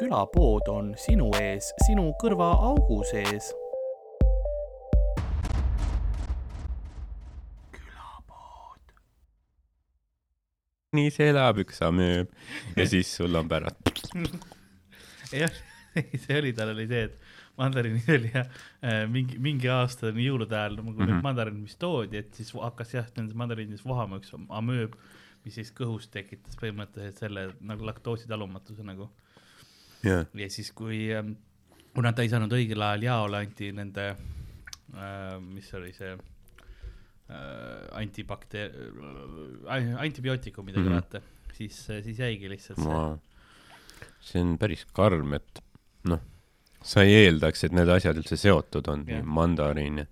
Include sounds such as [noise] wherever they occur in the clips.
külapood on sinu ees, sinu kõrvaaugu sees. nii see elab üks amööb ja siis sul on pärast. jah, [laughs] see oli, tal oli see, et mandariinid oli jah, mingi, mingi aasta jõulude ajal nagu mm -hmm. need mandariinid, mis toodi, et siis hakkas jah, nendes mandariinides vohama üks amööb, mis siis kõhus tekitas põhimõtteliselt selle nagu laktoositalumatuse nagu. jah, ja siis, kui, kuna ta ei saanud õigel ajal jaole, anti nende äh,, mis oli see äh, antibakte-, antibiootikumidega Mhm. mm -hmm. vaata, siis, siis jäigi lihtsalt see ma, see on päris karm, et noh, sa ei eeldaks, et need asjad üldse seotud on Jah., mandariin ja,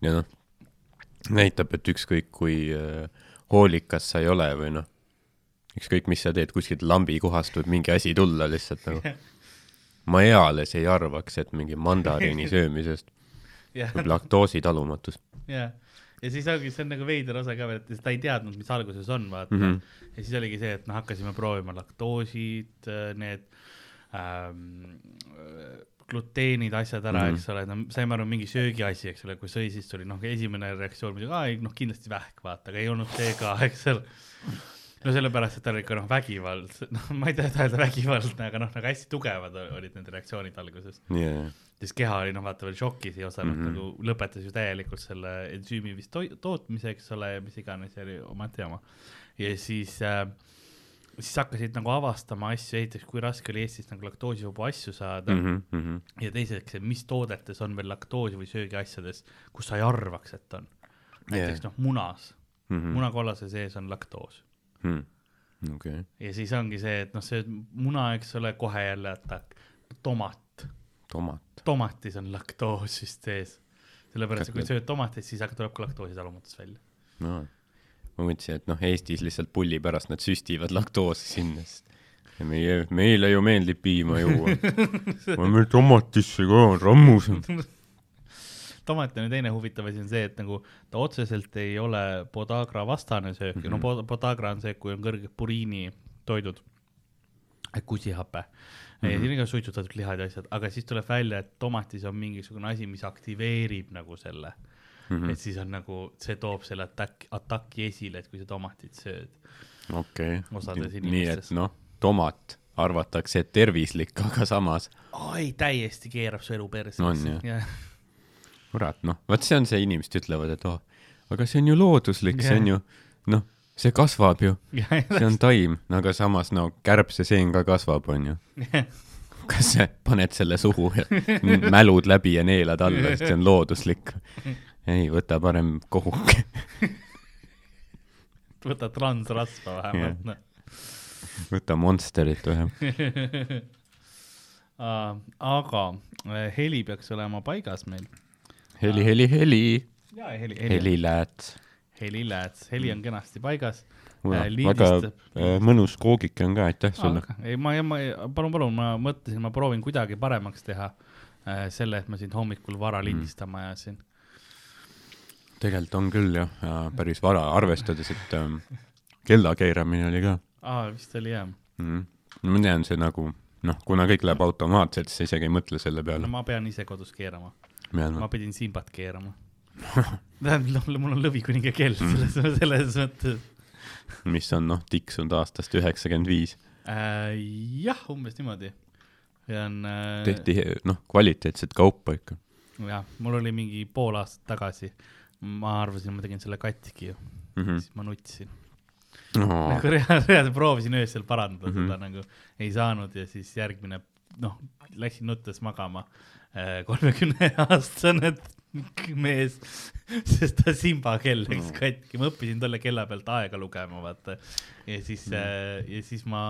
ja noh, näitab, et ükskõik kui äh, hoolikas sa ei ole või noh, ükskõik mis sa teed, kuskilt lambi kohast võib mingi asi tulla lihtsalt nagu. [laughs] ma eales ei arvaks, et mingi mandariini söömisest [laughs] jah, võib laktoositalumatus jah, ja siis ongi, see on nagu veider osa ka veel, et ta ei teadnud, mis alguses on, vaata mm. -hmm. ja siis oligi see, et noh, hakkasime proovima laktoosid, need ähm, gluteenid, asjad ära mm. -hmm. eks ole, no saime aru, mingi söögiasi, eks ole, kui sõi, siis tuli noh, esimene reaktsioon muidugi, aa ei noh, kindlasti vähk, vaata, aga ei olnud see ka, [laughs] eks ole. No sellepärast, et ta oli ikka noh, vägivald, noh, ma ei taha öelda vägivaldne, aga noh, nagu hästi tugevad olid need reaktsioonid alguses yeah.. siis keha oli noh, vaata veel šokis, ei osanud mm. -hmm. nagu lõpetas ju täielikult selle ensüümi vist tootmise, eks ole, mis iganes, see oli omaette jama. ja siis äh,, siis hakkasid nagu avastama asju, esiteks kui raske oli Eestis nagu laktoosivabu asju saada mm Mm -hmm. ja teiseks, mis toodetes on veel laktoosi või söögiasjades, kus sa ei arvaks, et on. näiteks Jah. noh, munas mm. -hmm. munakollase sees on laktoos Hmm. okei, ja siis ongi see, et noh, see muna, eks ole, kohe jälle atakk, tomat tomat. tomatis on laktoos vist sees. sellepärast, et kui sööd tomatit, siis tuleb ka laktoositalumatus välja. no ma mõtlesin, et noh, Eestis lihtsalt pulli pärast nad süstivad laktoosi sinna, sest ja meie, meile ju meeldib piima juua. [laughs] meil tomatisse ka on [laughs] rammus. tomat on teine huvitav asi on see, et nagu ta otseselt ei ole podagra vastane söök mm, -hmm. no pod- podagra on see, kui on kõrged puriinitoidud, kusihape mm. -hmm. ja Mhm. siin on ka suitsutatud lihad ja asjad, aga siis tuleb välja, et tomatis on mingisugune asi, mis aktiveerib nagu selle mm. -hmm. et siis on nagu, see toob selle ataki, ataki esile, et kui sa tomatit sööd. okei Osades, nii et noh, tomat arvatakse, et tervislik, aga samas, oi, täiesti keerab su elu persse. On, jah? jah kurat, noh, vot see on see, inimesed ütlevad, et oh, aga see on ju looduslik, see on ju, noh, see kasvab ju, [laughs] see on taim, no aga samas no kärbseseen ka kasvab, onju. [laughs] kas sa paned selle suhu ja mälud läbi ja neelad alla, sest see on looduslik? ei, võta parem kohuke. [laughs] võta transrasva vähemalt noh. võta Monsterit või. Aa, aga äh, heli peaks olema paigas meil. heli, heli, heli, ja heli, heli, helilääts. heli lääts, heli on kenasti paigas. väga lindistab- äh, mõnus koogike on ka, aitäh sulle. ei, ma, ma, palun, palun, ma mõtlesin, ma proovin kuidagi paremaks teha äh, selle, et ma sind hommikul vara Mm. lindistama ajasin. tegelikult on küll jah, päris vara, arvestades, et ähm, kella keeramine oli ka aa, vist oli jah. mm.. ma tean, see nagu noh, kuna kõik läheb automaatselt, siis sa isegi ei mõtle selle no peale. ma pean ise kodus keerama, ma pidin simbat keerama. [laughs] tähendab, mul on lõvikuninga kell selles, selles mõttes mis on noh, tiksunud aastast üheksakümmend viis. äh,. jah, umbes niimoodi. ja on äh,, tehti noh, kvaliteetset kaupa ikka. jah, mul oli mingi pool aastat tagasi, ma arvasin, ma tegin selle katki ju mm, Mhm. -hmm. siis ma nutsin. nagu reaalselt, proovisin öösel parandada mm Mhm. -hmm. seda nagu, ei saanud ja siis järgmine, noh, läksin nuttes magama, kolmekümne aastane [laughs] mees, sest ta Simba kell läks Mm. katki, ma õppisin talle kella pealt aega lugema, vaata. ja siis Mm. äh,, ja siis ma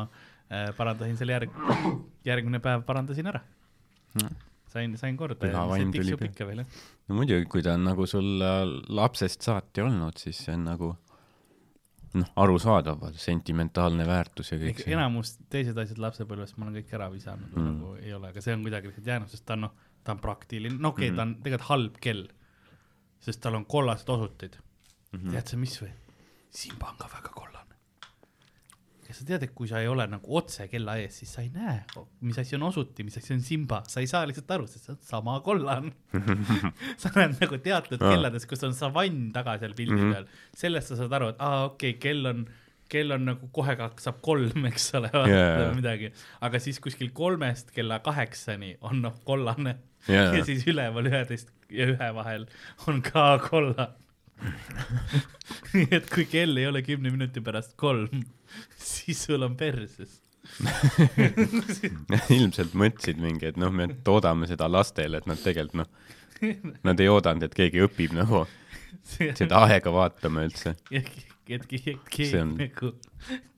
äh, parandasin selle järg-, järgmine päev parandasin ära. sain, sain korda ja see tiksub ikka veel jah. no muidugi, kui ta on nagu sul äh, lapsest saati olnud, siis see on nagu noh, arusaadav, sentimentaalne väärtus ja kõik see. enamus teised asjad lapsepõlvest ma olen kõik ära visanud mm., Mm. nagu ei ole, aga see on kuidagi lihtsalt jäänud, sest ta on noh, ta on praktiline, no okei okay, mm, -hmm. ta on tegelikult halb kell, sest tal on kollased osutid mm. -hmm. tead sa, mis või? Simba on ka väga kollane. Ja sa tead, et kui sa ei ole nagu otse kella ees, siis sa ei näe, mis asi on osuti, mis asi on Simba, sa ei saa lihtsalt aru, sest see on sama kollane. [laughs] sa näed nagu teatud Aa. kellades, kus on savann taga seal pildi Mhm. peal, sellest sa saad aru, et aa, okei okay,, kell on, kell on nagu kohe saab kolm, eks ole yeah., midagi, aga siis kuskil kolmest kella kaheksani on noh kollane Jaa. ja siis üleval üheteist ja ühe vahel on ka kollane. [laughs] nii et kui kell ei ole kümne minuti pärast kolm, siis sul on perses. [laughs] ilmselt mõtlesid mingi, et noh, me toodame seda lastele, et nad tegelikult noh, nad ei oodanud, et keegi õpib nagu [laughs] seda aega vaatama üldse. Et keegi keegi on- nagu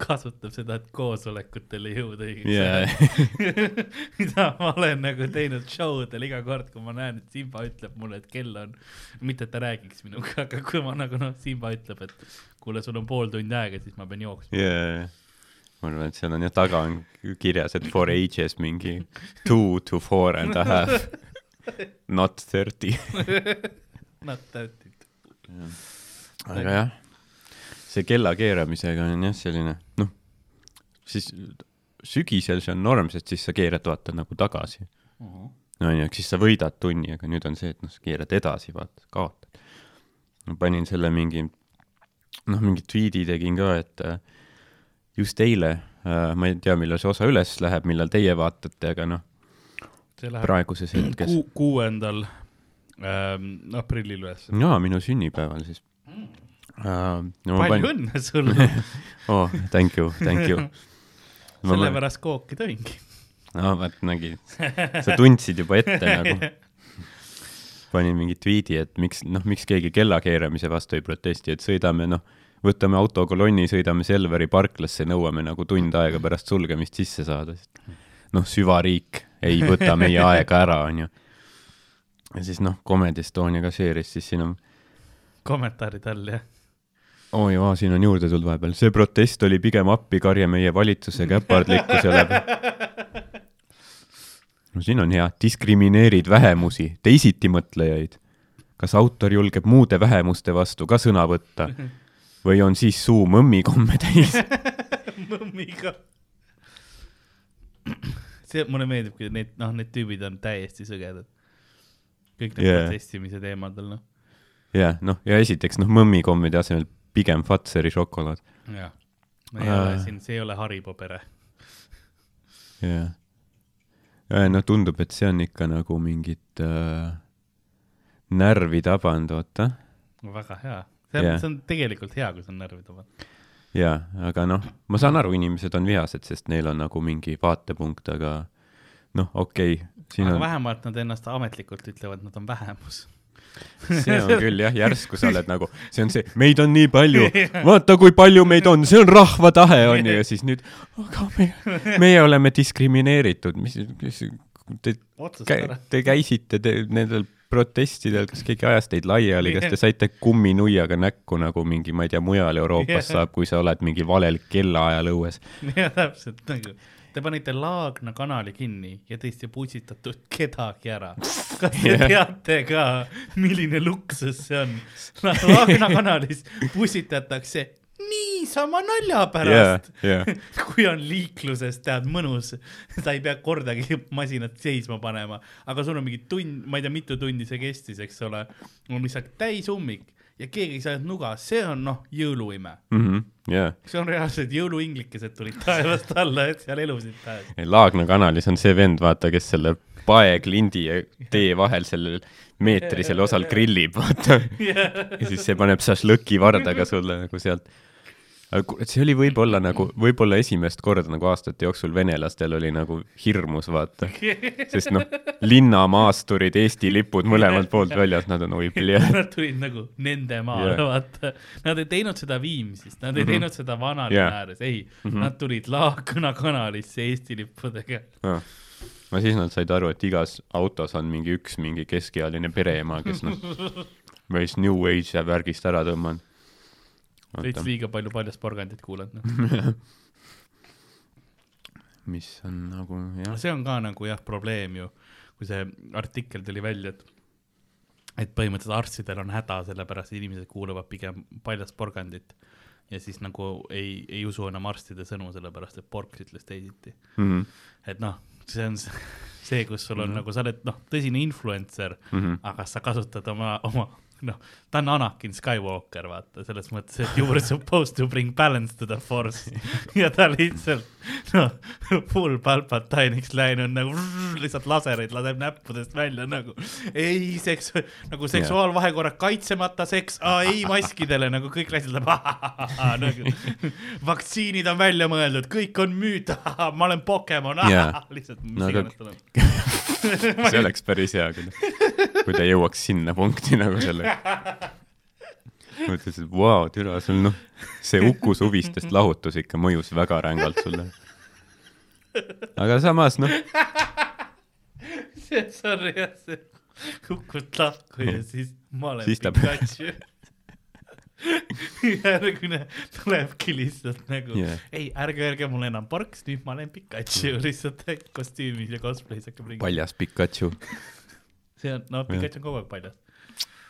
kasutab seda, et koosolekutele jõuda ajaks. [laughs] mida ma olen nagu teinud show del iga kord, kui ma näen, et Simba ütleb mulle, et kell on, mitte et ta räägiks minuga, [laughs] aga kui ma nagu noh, Simba ütleb, et kuule, sul on pool tundi aega, siis ma pean jooksma. jaa, ma arvan, et seal on jah, taga on kirjas, et for ages mingi two to four and a half, not thirty. [laughs] Not it. aga jah, see kella keeramisega on jah selline, noh, siis sügisel see on norm, sest siis sa keerad vaata nagu tagasi. onju, ehk siis sa võidad tunni, aga nüüd on see, et noh, sa keerad edasi, vaata, kaotad. ma panin selle mingi, noh, mingi tweet'i tegin ka, et äh, just eile äh,, ma ei tea, millal see osa üles läheb, millal teie vaatate, aga noh, praeguses hetkes. ku- kuuendal ähm, aprillil üles. jaa, minu sünnipäeval siis uh,. Palju panin... õnne sulle, [laughs] oh,, thank you, thank you. sellepärast kooki tõingi. no vot, nägid, sa tundsid juba ette nagu. [laughs] panin mingi tweet'i, et miks, noh, miks keegi kella keeramise vastu ei protesti, et sõidame, noh, võtame autokolonni, sõidame Selveri parklasse, nõuame nagu tund aega pärast sulgemist sisse saada, sest noh, süvariik ei võta meie [laughs] aega ära, onju. ja siis noh, Comedy Estonia ka share'is siis siin on kommentaarid all jah. Oo jaa, siin on juurde tulnud vahepeal, see protest oli pigem appikarje meie valitsuse käpardlikkuse läbi. no siin on hea, diskrimineerid vähemusi, teisitimõtlejaid. kas autor julgeb muude vähemuste vastu ka sõna võtta või on siis suu mõmmikomme täis? [laughs] mõmmiga. see, mulle meeldib, kui need, noh, need tüübid on täiesti sõgedad. kõik need yeah. protestimise teemadel, noh. jah, noh ja esiteks noh, mõmmikommide asemel pigem Fatseri šokolaad. jah. ei ole Aa. siin, see ei ole Haribo pere. jah. no tundub, et see on ikka nagu mingit äh, närvi tabanud, oota väga hea. see on Jaa. see on tegelikult hea, kui see on närvi tabanud. jaa, aga noh, ma saan aru, inimesed on vihased, sest neil on nagu mingi vaatepunkt, aga noh, okei okay,, aga on, vähemalt nad ennast ametlikult ütlevad, nad on vähemus. See on [laughs] küll jah, järsku sa oled nagu, see on see, meid on nii palju, [laughs] vaata, kui palju meid on, see on rahva tahe, on ju, ja siis nüüd, aga me, meie oleme diskrimineeritud, mis, mis, te te käisite te, nendel protestidel, kas keegi ajas teid laiali, kas te saite kumminuiaga näkku nagu mingi, ma ei tea, mujal Euroopas saab, kui sa oled mingi valel kellaajal õues. jah, täpselt nagu. Te panite Laagna kanali kinni ja teist ei pussitatud kedagi ära. kas te teate ka, milline luksus see on? Laagna kanalis pussitatakse niisama nalja pärast jah, [laughs] kui on liikluses, tead, mõnus, sa ei pea kordagi masinat seisma panema, aga sul on mingi tund, ma ei tea, mitu tundi see kestis, eks ole, on lihtsalt täisummik ja keegi ei saa nuga, see on noh, jõuluime. jah. see on reaalselt jõuluinglikesed tulid taevast alla, et seal elusid pääs-. Laagna kanalis on see vend, vaata, kes selle paeklindi ja tee vahel sellel meetrisel osal grillib, vaata. [laughs] ja siis see paneb šašlõki vardaga sulle nagu sealt. See oli võib-olla nagu, võib-olla esimest korda nagu aastate jooksul venelastel oli nagu hirmus, vaata. sest noh, linnamaasturid, Eesti lipud mõlemalt poolt väljas, nad on oi, [laughs] Nad tulid nagu nende maale yeah., vaata. Nad ei teinud seda Viimsist, nad ei mm -hmm. teinud seda vanalinna yeah. ääres, ei mm, -hmm. nad tulid Laakna kanalisse Eesti lippudega. no siis nad said aru, et igas autos on mingi üks mingi keskealine pereema, kes noh, [laughs] võis New Age värgist ära tõmmanud. Veits liiga palju paljast porgandit kuulanud no. [laughs] mis on nagu jah, see on ka nagu jah, probleem ju, kui see artikkel tuli välja, et et põhimõtteliselt arstidel on häda, sellepärast inimesed kuulavad pigem paljast porgandit. ja siis nagu ei, ei usu enam arstide sõnu, sellepärast et porks ütles teisiti. Mhm. et noh, see on see, kus sul on mm -hmm. nagu, sa oled noh, tõsine influencer mm. -hmm. aga sa kasutad oma, oma noh, ta on Anakin Skywalker, vaata, selles mõttes, et you were supposed to bring balance to the force. [laughs] Ja ta lihtsalt noh, full Palpatine'iks läinud nagu vrrr, lihtsalt lasereid laseb näppudest välja nagu ei seks, nagu seksuaalvahekorrad kaitsemata seks, ei maskidele nagu kõik läksid nagu vaktsiinid on välja mõeldud, kõik on müüt, ma olen Pokemon [laughs] lihtsalt mis No iganes on. [laughs] see oleks päris hea, ta, kui ta jõuaks sinna punkti nagu selle. mõtlesin, et vau wow,, türa, sul noh, see Uku suvistest lahutus ikka mõjus väga rängalt sulle. aga samas noh, see, sorry jah, see kukud lahku ja siis ma olen Siis Pikachu. [laughs] järgmine tulebki lihtsalt nagu yeah., ei ärge öelge mulle enam porks, nüüd ma olen Pikachu [laughs] lihtsalt kostüümis ja cosplay's hakkab ringi. paljas Pikachu. on, no Pikachu on kogu aeg paljas.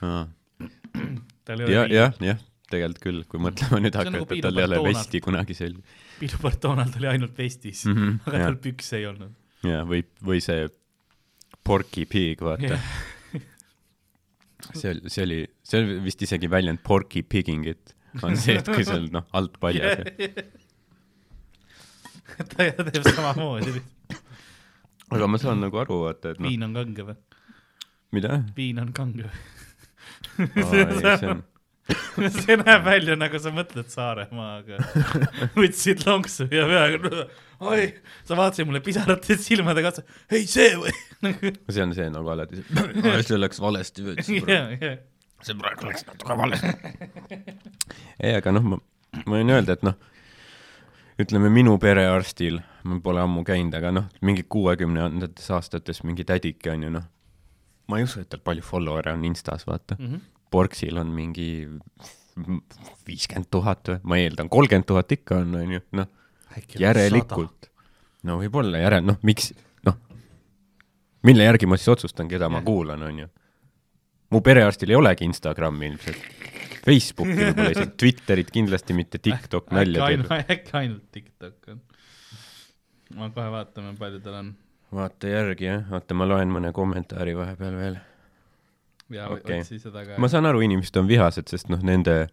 ja, ole jah, jah, tegelikult küll, kui mõtlema nüüd on hakata nagu nagu, tal ei ole vesti kunagi selg. Piilupart Donald oli ainult vestis mm, -hmm, aga jah. tal pükse ei olnud. ja, või, või see Porky Pig, vaata Jah. [laughs] see oli, see oli, see oli vist isegi väljend Porky Pigging it on see, et kui sul noh, alt paljas [laughs] ja ta teeb samamoodi, aga ma saan nagu aru, vaata, et noh, piin on kange või? mida? piin on kange [laughs] on, see näeb välja nagu sa mõtled Saaremaaga. [laughs] võtsid lonksu ja peaaegu, oi, sa vaatasid mulle pisarates silmadega otsa, ei see või? [laughs] see on see nagu alati, see läks valesti või, ja, ja, see praegu läks natuke valesti. ei, aga noh, ma, ma võin öelda, et noh, ütleme minu perearstil, ma pole ammu käinud, aga noh, mingi kuuekümnendates aastates mingi tädike on ju noh, ma ei usu, et tal palju follower'e on Instas, vaata mm. -hmm. Porksil on mingi viiskümmend tuhat või, ma eeldan, kolmkümmend tuhat ikka on, on ju, noh, järelikult. no võib-olla järel, noh, miks, noh, mille järgi ma siis otsustan, keda ma kuulan, on ju. mu perearstil ei olegi Instagrami ilmselt, Facebooki võib-olla isegi, [laughs] Twitterit kindlasti mitte, TikTok nalja teeb., äkki ainult TikTok on. ma kohe vaatame, palju tal on. Vaata järgi jah, oota, ma loen mõne kommentaari vahepeal veel. okay. ka. ma saan aru, inimesed on vihased, sest noh, nende,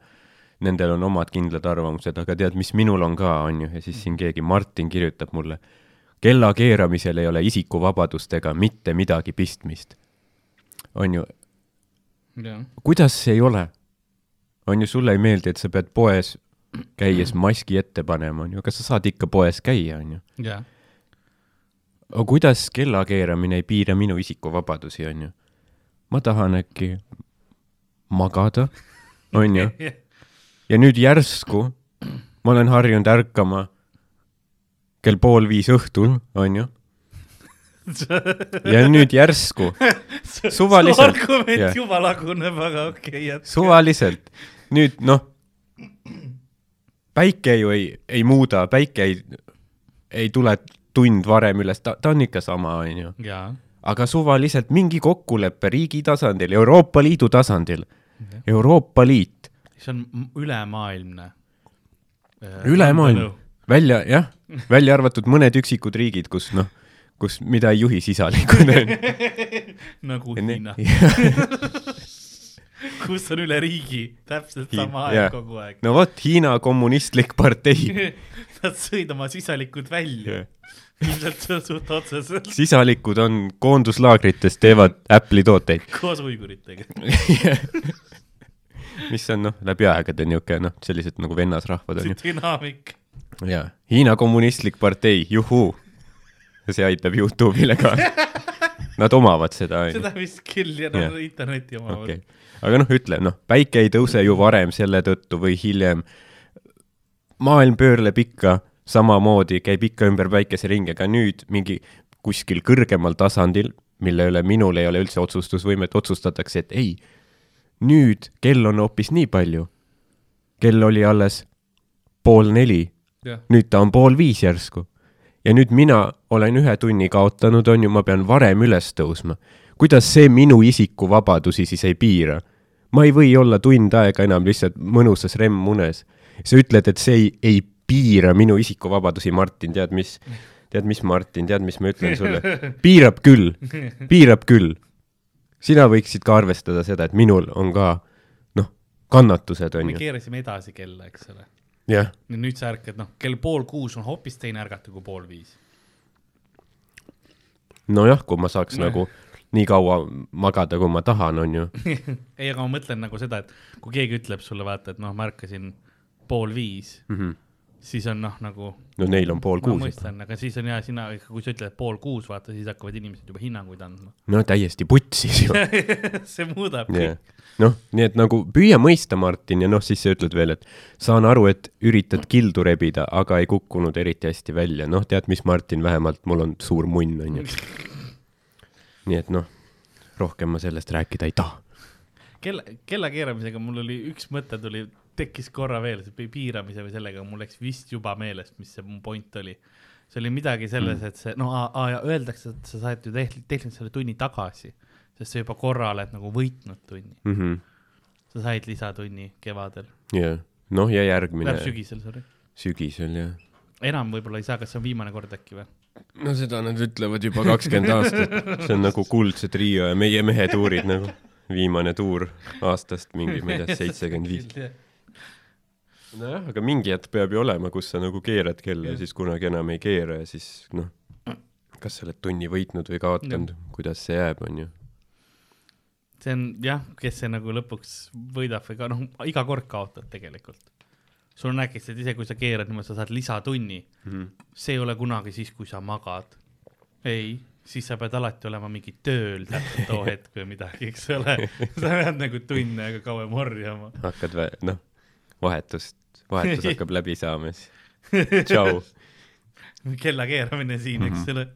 nendel on omad kindlad arvamused, aga tead, mis minul on ka, on ju, ja siis siin keegi, Martin kirjutab mulle, kella keeramisel ei ole isikuvabadustega mitte midagi pistmist. on ju, kuidas see ei ole? on ju, sulle ei meeldi, et sa pead poes käies [clears throat] maski ette panema, on ju, aga sa saad ikka poes käia, on ju. Aga kuidas kella keeramine ei piira minu isikuvabadusi, on ju? ma tahan äkki magada, on ju, ja nüüd järsku ma olen harjunud ärkama kell pool viis õhtul, on ju, ja nüüd järsku Suvaliselt. argument juba laguneb, aga okei okay,, jätka. suvaliselt, nüüd noh, päike ju ei, ei muuda, päike ei, ei tule tund varem üles, ta, ta on ikka sama, on ju. aga suvaliselt mingi kokkulepe riigi tasandil, Euroopa Liidu tasandil, Euroopa Liit, see on ülemaailmne. ülemaailm, välja, jah, välja arvatud mõned üksikud riigid, kus noh, kus, mida ei juhi sisalikud, [laughs] nagu Hiina [laughs] [laughs] kus on üle riigi? Täpselt sama aeg jah. kogu aeg. no vot, Hiina kommunistlik partei, Nad sõid oma sisalikud välja, ilmselt su- suht otseselt sisalikud on koonduslaagrites, teevad Apple'i tooteid. koos uiguritega. [laughs] mis on noh, läbi aegade niisugune noh, sellised nagu vennasrahvad on ju. dünaamik. jaa, Hiina kommunistlik partei, juhuu. see aitab Youtube'ile ka. Nad omavad seda, seda vist küll ja nad interneti omavad okei. aga noh, ütle noh, päike ei tõuse ju varem selle tõttu või hiljem. maailm pöörleb ikka samamoodi, käib ikka ümber päikese ringi, aga nüüd mingi kuskil kõrgemal tasandil, mille üle minul ei ole üldse otsustusvõimet, otsustatakse, et ei, nüüd kell on hoopis nii palju. kell oli alles pool neli, jah, nüüd ta on pool viis järsku. ja nüüd mina olen ühe tunni kaotanud, on ju, ma pean varem üles tõusma. kuidas see minu isikuvabadusi siis ei piira? ma ei või olla tund aega enam lihtsalt mõnusas remmunes. sa ütled, et see ei, ei piira minu isikuvabadusi, Martin, tead mis, tead mis, Martin, tead, mis ma ütlen sulle? [laughs] piirab küll, piirab küll. sina võiksid ka arvestada seda, et minul on ka, noh, kannatused, on me ju. keerasime edasi kella, eks ole. jah, ja nüüd sa ärkad, noh, kell pool kuus on hoopis teine ärgata kui pool viis. nojah, kui ma saaks [laughs] nagu nii kaua magada, kui ma tahan, on ju. [laughs] ei, aga ma mõtlen nagu seda, et kui keegi ütleb sulle, vaata, et noh, ma ärkasin pool viis, siis on noh, nagu no neil on pool ma kuus juba. mõistan, aga siis on ja sina, kui sa ütled pool kuus, vaata, siis hakkavad inimesed juba hinnanguid andma. no täiesti putsis ju. [laughs] see muudab jah kõik., noh, nii et nagu püüa mõista, Martin, ja noh, siis sa ütled veel, et saan aru, et üritad kildu rebida, aga ei kukkunud eriti hästi välja. noh, tead mis, Martin, vähemalt mul on suur munn, on ju. [laughs] nii et noh, rohkem ma sellest rääkida ei taha. kella, kella keeramisega mul oli üks mõte tuli, tekkis korra veel see pi- piiramise või sellega, mul läks vist juba meelest, mis see mu point oli. see oli midagi selles mm., et see, no a, a, ja öeldakse, et sa saad ju tehniliselt, selle tunni tagasi, sest sa juba korra oled nagu võitnud tunni. Mhm. sa said lisatunni kevadel, jah, noh ja järgmine sügisel, sorry. sügisel jah. enam võib-olla ei saa, kas see on viimane kord äkki või? no seda nad ütlevad juba kakskümmend aastat, see on nagu kuldse trio ja meie mehetuurid nagu, viimane tuur aastast mingi, ma ei tea, seitsekümmend viis. nojah, aga mingi hetk peab ju olema, kus sa nagu keerad kella ja siis kunagi enam ei keera ja siis noh, kas sa oled tunni võitnud või kaotanud, kuidas see jääb, on ju. see on jah, kes see nagu lõpuks võidab või ka noh, iga kord kaotad tegelikult. sul on äkki, et isegi kui sa keerad niimoodi, sa saad lisatunni mm, see ei ole kunagi siis, kui sa magad. ei, siis sa pead alati olema mingi tööl täpselt too hetk või midagi, eks ole. [laughs] sa pead nagu tunne aega kauem orjama. hakkad vä-, noh, vahetust, vahetus [laughs] hakkab läbi saama, siis tšau. [laughs] kella keeramine siin mm, eks ole.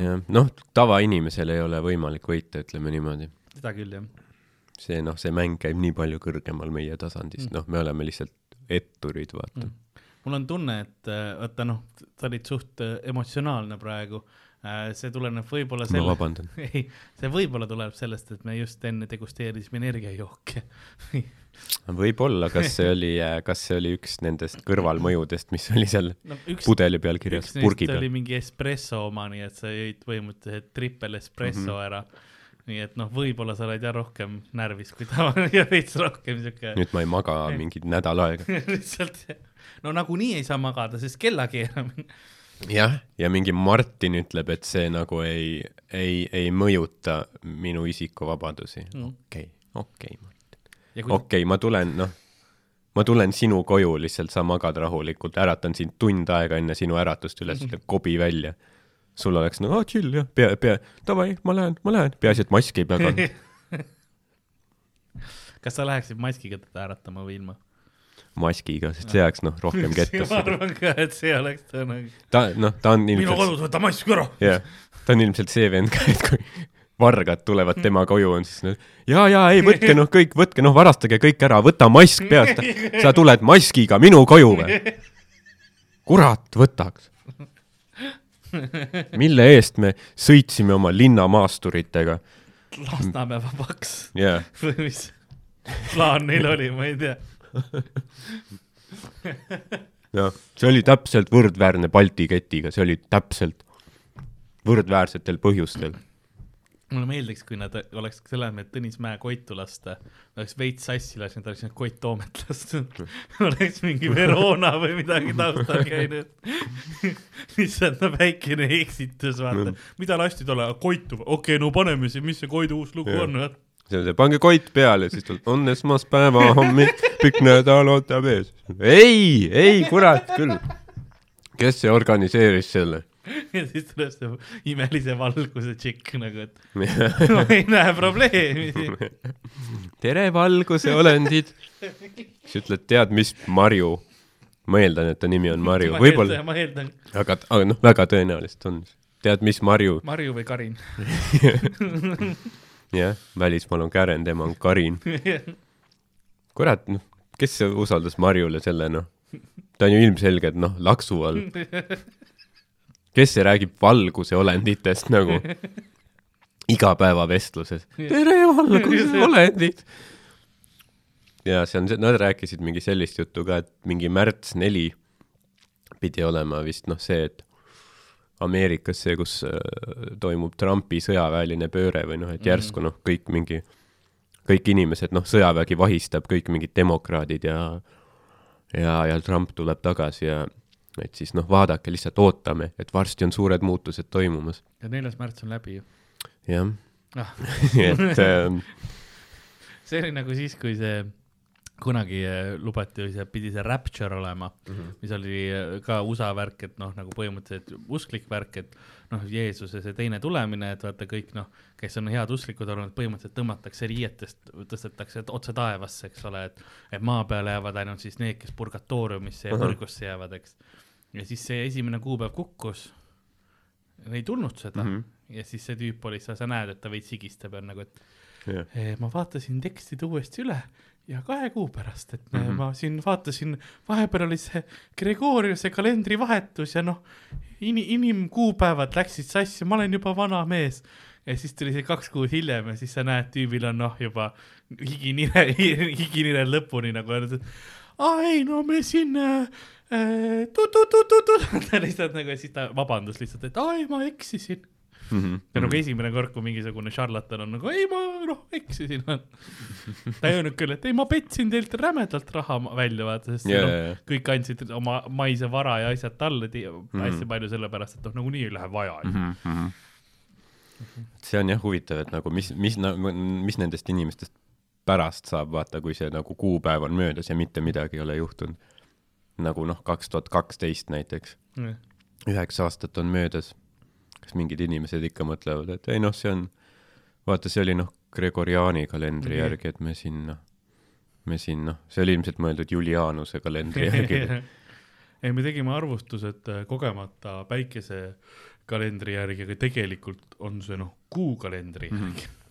jah, noh, tavainimesel ei ole võimalik võita, ütleme niimoodi. seda küll jah. see noh, see mäng käib nii palju kõrgemal meie tasandist, noh, me oleme lihtsalt etturid, vaata. mul on tunne, et äh, vaata noh, sa olid suht äh, emotsionaalne praegu. see tuleneb võib-olla ma selle, vabandan. [laughs] ei, see võib-olla tuleb sellest, et me just enne degusteerisime energiajooke. võib-olla, kas see oli, [laughs] kas see oli üks nendest kõrvalmõjudest, mis oli seal no üks, pudeli peal kirjas purgi oli peal? mingi espresso oma, nii et sa jõid põhimõtteliselt triple espresso mm -hmm. ära. nii et noh, võib-olla sa oled jah rohkem närvis kui tavaline [laughs] ja veits rohkem siuke nüüd ma ei maga mingi nädal aega. [laughs] lihtsalt, no nagunii ei saa magada, sest kella keeramine. jah, ja mingi Martin ütleb, et see nagu ei, ei, ei mõjuta minu isikuvabadusi. Mm. okei, okei, ja okei, ma tulen, noh, ma tulen sinu koju lihtsalt, sa magad rahulikult, äratan sind tund aega enne sinu äratust üles, ütleb kobi välja. sul oleks nagu oh, chill jah, pea, pea, davai, ma lähen, ma lähen, peaasi, et maski ei pea kandma. [laughs] kas sa läheksid maskiga teda äratama või ilma? maskiga, sest see jääks noh, rohkem [laughs] ma kettasse. arvan ka, et see oleks ta nagu. ta, noh, ta on minu ilmselt, kodus võta mask ära. jah, ta on ilmselt see vend ka, et kui vargad tulevad tema koju, on siis noh, ja, ja ei, võtke noh, kõik, võtke noh, varastage kõik ära, võta mask peast. sa tuled maskiga minu koju või? kurat, võtaks. mille eest me sõitsime oma linnamaasturitega, Lasnamäe vabaks jah, või mis plaan neil oli, ma ei tea. jah, see oli täpselt võrdväärne Balti ketiga, see oli täpselt võrdväärsetel põhjustel. Mulle meeldiks, kui nad oleks selle asemel, et Tõnis Mäe koitu lasta, oleks veits sassi lasknud, oleks need Koit Toomet lastud. [laughs] oleks mingi Verona või midagi taustal käinud. [laughs] lihtsalt no väikene eksitus, vaata mida lasti talle, Koitu, okei okay,, no paneme siis, mis see Koidu uus lugu Jah. on, vaata. see on see, pange koit peale, siis tuleb, on esmaspäeva hommik, pikk nädal ootab ees. ei, ei kurat küll. kes see organiseeris selle? [laughs] ja siis tuleb see imelise valguse tšikk nagu, et [laughs] ma ei näe probleemi siin. [laughs] tere, valguse olendid. siis ütled, tead mis, Marju. ma eeldan, et ta nimi on Marju, võib-olla, ma eeldan, aga, aga noh, väga tõenäoliselt on. tead mis, Marju, Marju või Karin. jah, välismaal on Kären, tema on Karin. kurat, noh, kes usaldas Marjule selle, noh, ta on ju ilmselgelt, noh, laksu all. Kes see räägib valguse olenditest nagu igapäevavestluses? tere, valguse [laughs] olendid. ja see on nad rääkisid mingi sellist juttu ka, et mingi märts neli pidi olema vist noh, see, et Ameerikas see, kus äh, toimub Trumpi sõjaväeline pööre või noh, et järsku noh, kõik mingi, kõik inimesed, noh, sõjavägi vahistab kõik mingid demokraadid ja ja, ja Trump tuleb tagasi ja et siis noh, vaadake, lihtsalt ootame, et varsti on suured muutused toimumas. ja neljas märts on läbi ju. jah, ah, [laughs] et ähm, [laughs] see oli nagu siis, kui see kunagi eh, lubati, see pidi see Rapture olema mm. -hmm. mis oli eh, ka USA värk, et noh, nagu põhimõtteliselt usklik värk, et noh, Jeesuse see teine tulemine, et vaata kõik noh, kes on head usklikud olnud, põhimõtteliselt tõmmatakse riietest, tõstetakse otse taevasse, eks ole, et et maa peale jäävad ainult siis need, kes purgatooriumisse ja põrgusse jäävad, eks. Ja siis see esimene kuupäev kukkus, ei tulnud seda mm. -hmm. ja siis see tüüp oli, sa, sa näed, et ta veits higistab ja nagu, et jah, Eh, ma vaatasin tekstid uuesti üle ja kahe kuu pärast, et mm. -hmm. ma siin vaatasin, vahepeal oli see Gregoriuse kalendri vahetus ja noh, in-, inimkuupäevad läksid sassi, ma olen juba vana mees. ja siis tuli see kaks kuud hiljem ja siis sa näed, tüübil on noh, juba higinire, [laughs] higinire lõpuni nagu öelnud, et aa ei no me siin äh, äh, tu-tu-tu-tu-tu, [laughs] ta lihtsalt nagu ja siis ta vabandus lihtsalt, et aa ei ma eksisin Mhm. ja nagu esimene kord, kui mingisugune šarlatan on nagu ei, ma noh eksisin. [laughs] ta ei öelnud küll, et ei, ma petsin teilt rämedalt raha välja, vaata, sest yeah, no, jaa. kõik andsid oma maise vara ja asjad talle mm Mhm. -hmm. hästi palju sellepärast, et noh, nagunii ei lähe vaja mm. Mhm, mhm. see on jah huvitav, et nagu mis, mis, mis nendest inimestest pärast saab, vaata, kui see nagu kuupäev on möödas ja mitte midagi ei ole juhtunud. Nagu noh, kaks tuhat kaksteist näiteks, -hmm. üheksa aastat on möödas. kas mingid inimesed ikka mõtlevad, et ei noh, see on, vaata, see oli noh, Gregoriani kalendri Mhm. järgi, et me siin noh, me siin noh, see oli ilmselt mõeldud Julianuse kalendri [laughs] järgi. ei, me tegime arvustused äh, kogemata päikesekalendri järgi, aga tegelikult on see noh, kuukalendri Mhm. järgi. mul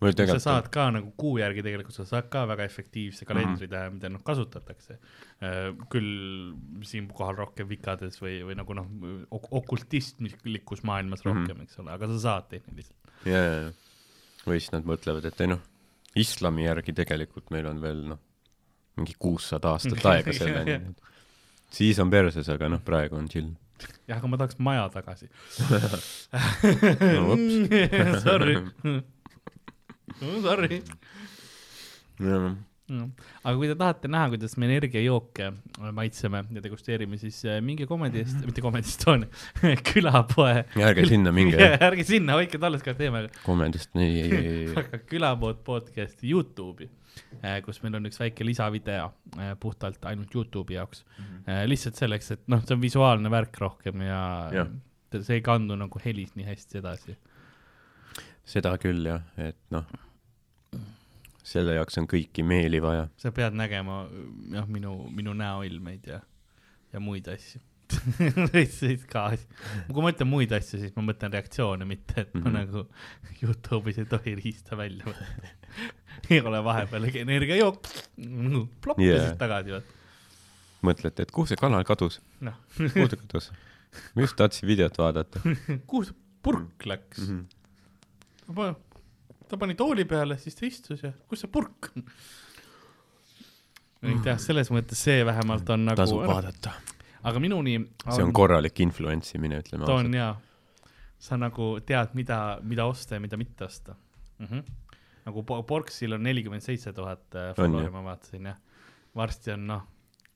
sa saad ka nagu kuu järgi tegelikult sa saad ka väga efektiivse kalendri teha, mida noh kasutatakse. küll siinkohal rohkem vikades või, või nagu noh ok, okultistlikus maailmas Mhm. rohkem, eks ole, aga sa saad tehniliselt. ja, ja, ja. või siis nad mõtlevad, et ei noh, islami järgi tegelikult meil on veel noh, mingi kuussada aastat [laughs] aega selleni. siis on perses, aga noh, praegu on chill. jah, aga ma tahaks maja tagasi [laughs] No [laughs] [laughs] ups. Sorry Sorry. Mm. aga kui te tahate näha, kuidas me energiajooke maitseme ja degusteerime, siis äh, minge Comedy Est-, mitte Comedy Estonia, [laughs] külapoe. ärge sinna minge, [laughs] ärge sinna, hoidke talles ka teeme, komedist, ei, ei, ei, aga külapood podcast'i Youtube'i, kus meil on üks väike lisavideo äh, puhtalt ainult Youtube'i jaoks. lihtsalt selleks, et noh, see on visuaalne värk rohkem ja, ja. Jah. see ei kandu nagu helis nii hästi edasi. Seda küll jah, et noh, selle jaoks on kõiki meeli vaja. sa pead nägema jah, minu, minu näoilmeid ja, ja muid asju. [laughs] siis ka, kui ma ütlen muid asju, siis ma mõtlen reaktsioone, mitte et ma mm. -hmm. nagu Youtube'is ei tohi riista välja võtta. ei ole vahepeal energiajook, plopp yeah. ja siis tagasi, vaat. mõtlete, et kuhu see kanal kadus, noh, kuhu ta kadus? ma just tahtsin videot vaadata [laughs] kuhu see purk läks mm. -hmm. Ta pani tooli peale, siis ta istus ja kus see purk on? ei tea, selles mõttes see vähemalt on -hmm. tasub nagu, vaadata. aga minuni see on korralik influence imine, ütleme ta on jaa, sa nagu tead, mida, mida osta ja mida mitte osta mm. -hmm. nagu Porksil on nelikümmend seitse tuhat äh, follower'i, ma vaatasin jah. varsti on noh,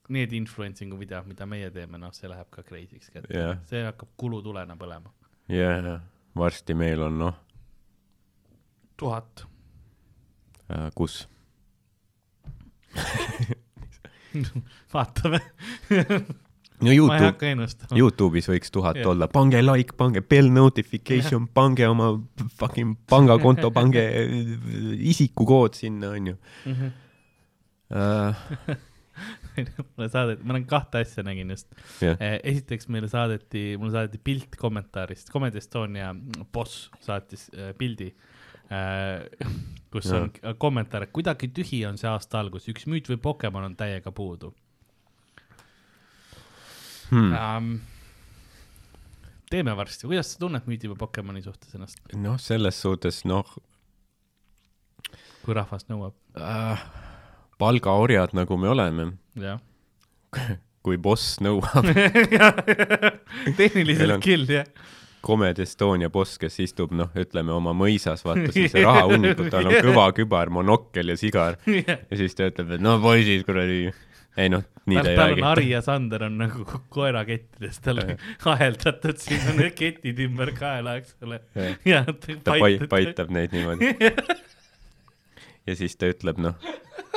need influencing'u videod, mida meie teeme, noh, see läheb ka crazy'ks kätte Jah. see hakkab kulutulena põlema. jaa, varsti meil on noh tuhat. äh,, kus, [laughs] vaatame, no Youtube. Youtube'is võiks tuhat Jah. olla, pange like, pange bell notification, pange oma fucking pangakonto, pange isikukood sinna, onju. Äh, [laughs] mulle saadeti, ma olen kahte asja nägin just. jah, esiteks meile saadeti, mulle saadeti pilt kommentaarist, Comedy Estonia boss saatis äh, pildi äh,, [laughs] kus on kommentaar, et kuidagi tühi on see aasta algus, üks müüt või Pokemon on täiega puudu Hmm. ähm,. teeme varsti, kuidas sa tunned müüdi või Pokemoni suhtes ennast, noh, selles suhtes noh kui rahvas nõuab? äh,, palgaorjad, nagu me oleme, jah. [laughs] kui boss nõuab, [laughs] tehniliselt on- küll, jah. Comed Estonia boss, kes istub, noh, ütleme oma mõisas, vaata siis see rahahunnikul, tal on kõva kübar, monokkel ja sigar ja siis ta ütleb, et no poisid, kuradi, ei noh, nii ta ei tal on räägi. Harri ja Sander on nagu koerakettides, tal on aheldatud, siin on need ketid ümber kaela, eks ole. ja ta pai-, paitab neid niimoodi. [laughs] ja siis ta ütleb, noh,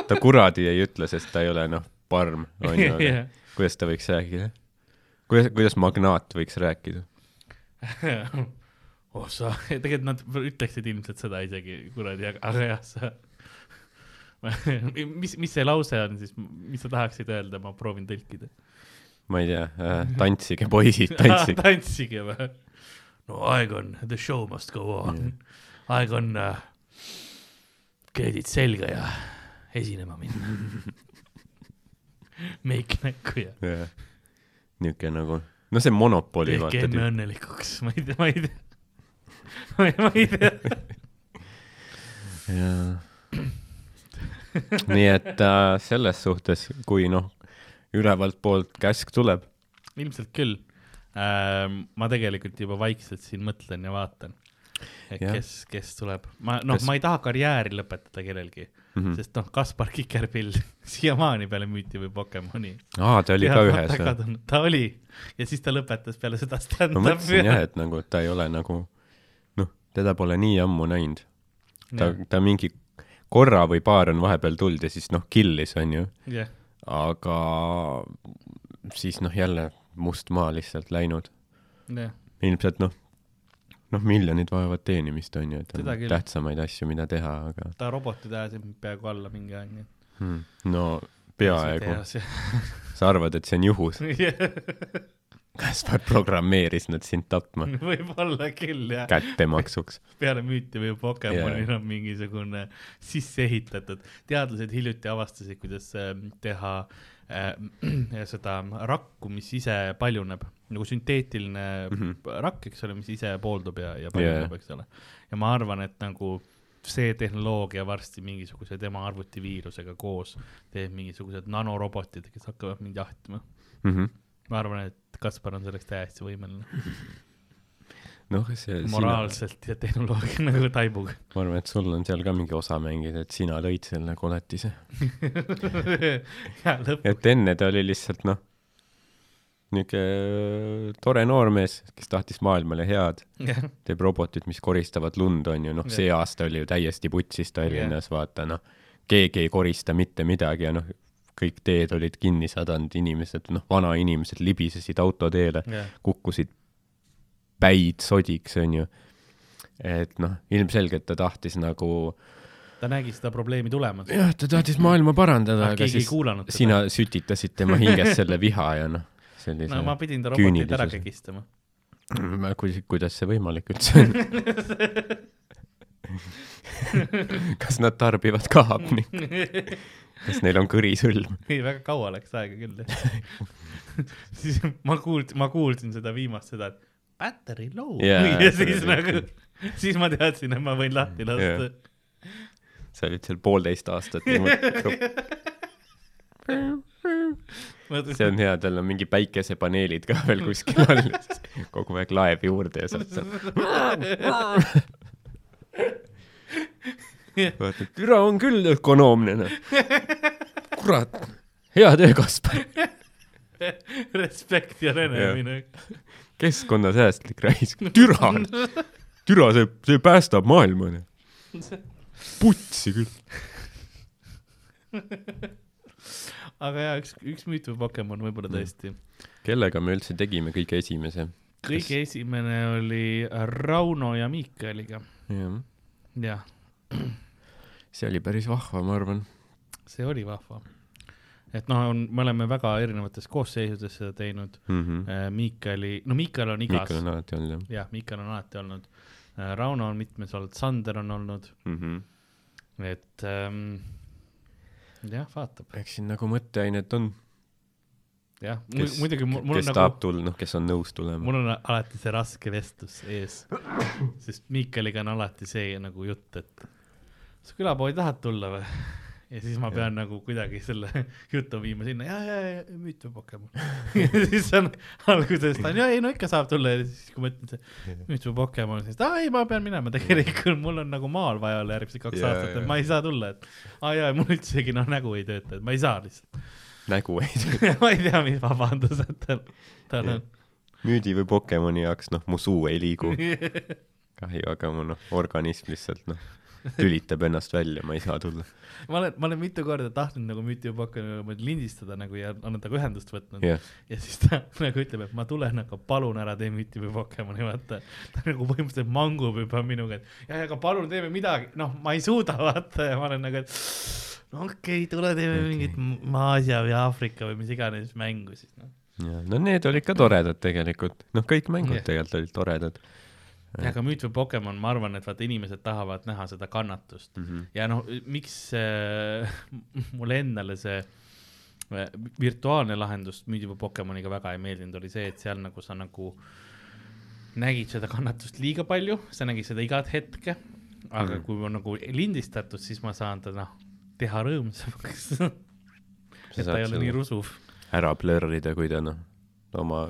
ta kuradi ei ütle, sest ta ei ole, noh, parm, onju, aga Jah. kuidas ta võiks rääkida? kuidas, kuidas magnaat võiks rääkida? [laughs] oh sa, [laughs] tegelikult nad ütleksid ilmselt seda isegi kuradi, aga, jah, sa. [laughs] mis, mis see lause on siis, mis sa tahaksid öelda, ma proovin tõlkida. ma ei tea äh,, tantsige poisid, tantsige. tantsige või? no aeg on, the show must go on yeah.. aeg on uh, kleidid selga ja esinema minna. meik näkku ja niisugune nagu, no see monopoli tehke vaata emme. õnnelikuks, ma ei tea, ma ei tea. [laughs] ma ei, tea. jaa. nii et äh, selles suhtes, kui noh, ülevalt poolt käsk tuleb, ilmselt küll ähm,. ma tegelikult juba vaikselt siin mõtlen ja vaatan, kes, kes tuleb. ma, noh ma ei taha karjääri lõpetada kellelgi mm. -hmm. sest noh, Kaspar Kikerpill [laughs] siiamaani peale müüti või Pokemoni. aa, ta oli ka ühes või? ta oli ja siis ta lõpetas peale seda ma stand-up'i mõtlesin jah, et nagu ta ei ole nagu noh, teda pole nii ammu näinud. ta, ta mingi korra või paar on vahepeal tulnud ja siis noh, kill'is onju, jah, aga siis noh, jälle must maa lihtsalt läinud. jah, ilmselt noh, noh, miljonid vajavad teenimist onju, et Seda on tähtsamaid asju, mida teha, aga ta robotid ajasid peaaegu alla mingi aeg, nii hmm. no peaaegu. et. sa arvad, et see on juhus? [laughs] Kaspar programmeeris nad sind tapma [laughs] võib-olla küll jah, kättemaksuks. [laughs] peale müüti või Pokemonil Jaa. on mingisugune sisse ehitatud, teadlased hiljuti avastasid, kuidas äh, teha äh, [clears throat] seda rakku, mis ise paljuneb, nagu sünteetiline mm. -hmm. rakk, eks ole, mis ise pooldub ja, ja paljuneb yeah., eks ole. ja ma arvan, et nagu see tehnoloogia varsti mingisuguse tema arvutiviirusega koos teeb mingisugused nanorobotid, kes hakkavad mind jahtima. Mhm. ma arvan, et Kaspar on selleks täiesti võimeline, noh, see sina, moraalselt ja tehnoloogia nagu taibuga. ma arvan, et sul on seal ka mingi osa mängida, et sina lõid selle koletise. [laughs] et enne ta oli lihtsalt noh, niisugune tore noormees, kes tahtis maailmale head, jah, teeb robotid, mis koristavad lund, on ju, noh, see aasta oli ju täiesti putsis Tallinnas, vaata noh, keegi ei korista mitte midagi ja noh, kõik teed olid kinni sadanud, inimesed, noh, vanainimesed libisesid autoteele, jah, kukkusid päid sodiks, onju. et noh, ilmselgelt ta tahtis nagu, ta nägi seda probleemi tulemas. jah, ta tahtis maailma parandada, Ah, aga siis sina sütitasid tema hinges selle viha ja noh, sellise no ma pidin ta robotid ära küünilisuse. kegistama. Ma- kuidas, see võimalik üldse on? [laughs] kas nad tarbivad ka hapnikku? kas neil on kõrisõlm? ei, väga kaua läks aega küll [laughs] siis ma kuulsin, ma kuulsin seda viimast seda, et battery low Jaa, ja siis nagu, siis ma teadsin, et ma võin lahti lasta. sa olid seal poolteist aastat niimoodi. [laughs] see on hea, tal on mingi päikesepaneelid ka veel kuskil all, kogu aeg laeb juurde ja saad seal. vaata, türa on küll ökonoomne noh. kurat, hea töö, Kaspar. respekt ja renemine. keskkonnasäästlik raisk, [laughs] türa, türa, see, see päästab maailma. putsi küll. [laughs] aga jaa, üks, üks müüt või Pokemon võib-olla tõesti. kellega me üldse tegime kõige esimese? kõige esimene oli Rauno ja Miikaliga, jah, jah, see oli päris vahva, ma arvan. see oli vahva. et noh, on, me oleme väga erinevates koosseisudes seda teinud. Miikali, no Miikal on igas Mikal on alati olnud jah jah, Miikal on alati olnud. Rauno on mitmes olnud, Sander on olnud, mm. -hmm. et ähm, jah, vaatab, eks siin nagu mõtteainet on, jah, kes, muidugi mul, mul kes on tahab nagu, tulla, noh, kes on nõus tulema. mul on alati see raske vestlus ees, sest Miikaliga on alati see nagu jutt, et sa külapoodi tahad tulla või? Ja siis ma pean nagu kuidagi selle [laughs] jutu viima sinna ja, ja, ja müüt või Pokemon. [laughs] Ja siis on alguses ta on ja ei no ikka saab tulla. Ja siis kui ma ütlen müüt või Pokemon siis ta ei ma pean minema. Tegelikult mul on nagu maal vaja olla järgmised kaks Jaa, aastat jaa. et ma ei saa tulla et aa jaa mul üldsegi noh nägu ei tööta et ma ei saa lihtsalt. [laughs] Nägu ei tee. ma ei tea mis vabandused tal tal on. Müüdi või Pokemoni jaoks, noh, mu suu ei liigu. kahju, aga mu noh, organism lihtsalt noh, [laughs] lülitab ennast välja, ma ei saa tulla. ma olen, ma olen mitu korda tahtnud nagu müüti või Pokemoni lindistada nagu ja on temaga ühendust võtnud jah, ja siis ta [laughs] nagu ütleb, et ma tulen, aga palun ära tee müüti või Pokemoni, vaata. ta nagu põhimõtteliselt mangub juba minuga, et ja, aga palun teeme midagi, noh, ma ei suuda, vaata ja ma olen nagu, et no okei okay,, tule teeme okay. mingit Aasia või Aafrika või mis iganes mängu siis noh. ja no need olid ka toredad tegelikult, noh, kõik mängud Jah. tegelikult olid toredad ja aga müüt või Pokemon, ma arvan, et vaata inimesed tahavad näha seda kannatust mm. -hmm. ja noh, miks äh, [laughs] mulle endale see äh, virtuaalne lahendus müüdi või Pokemoniga väga ei meeldinud, oli see, et seal nagu sa nagu nägid seda kannatust liiga palju, sa nägid seda igat hetke, aga mm. kui on nagu lindistatud, siis ma saan ta noh, teha rõõmsamaks. [laughs] et ta ei ole nii rusuv. ära blurrida, kui ta noh, oma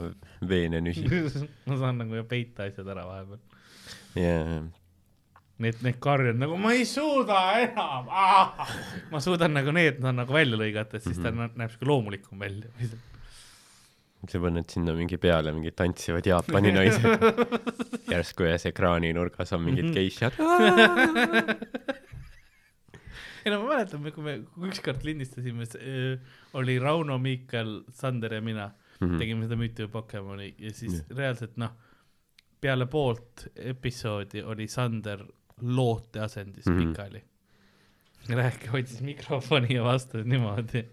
veene nüsib. [laughs] ma saan nagu peita asjad ära vahepeal. ja, Need, need karjud nagu ma ei suuda enam, ma suudan nagu need no, nagu välja lõigata, et siis ta Mhm. mm -hmm. näeb siuke loomulikum välja. [laughs] sa paned sinna mingi peale mingid tantsivad Jaapani naised. [laughs] järsku ühes ekraaninurgas on mingid Mhm. geishad. [laughs] ei no ma mäletan, kui me ükskord lindistasime, oli Rauno, Miikal, Sander ja mina mm, -hmm. tegime seda müüti Pokemoni ja siis yeah. reaalselt noh, peale poolt episoodi oli Sander loote asendis mm. -hmm. pikali. rääkis, hoidis mikrofoni ja vastas niimoodi.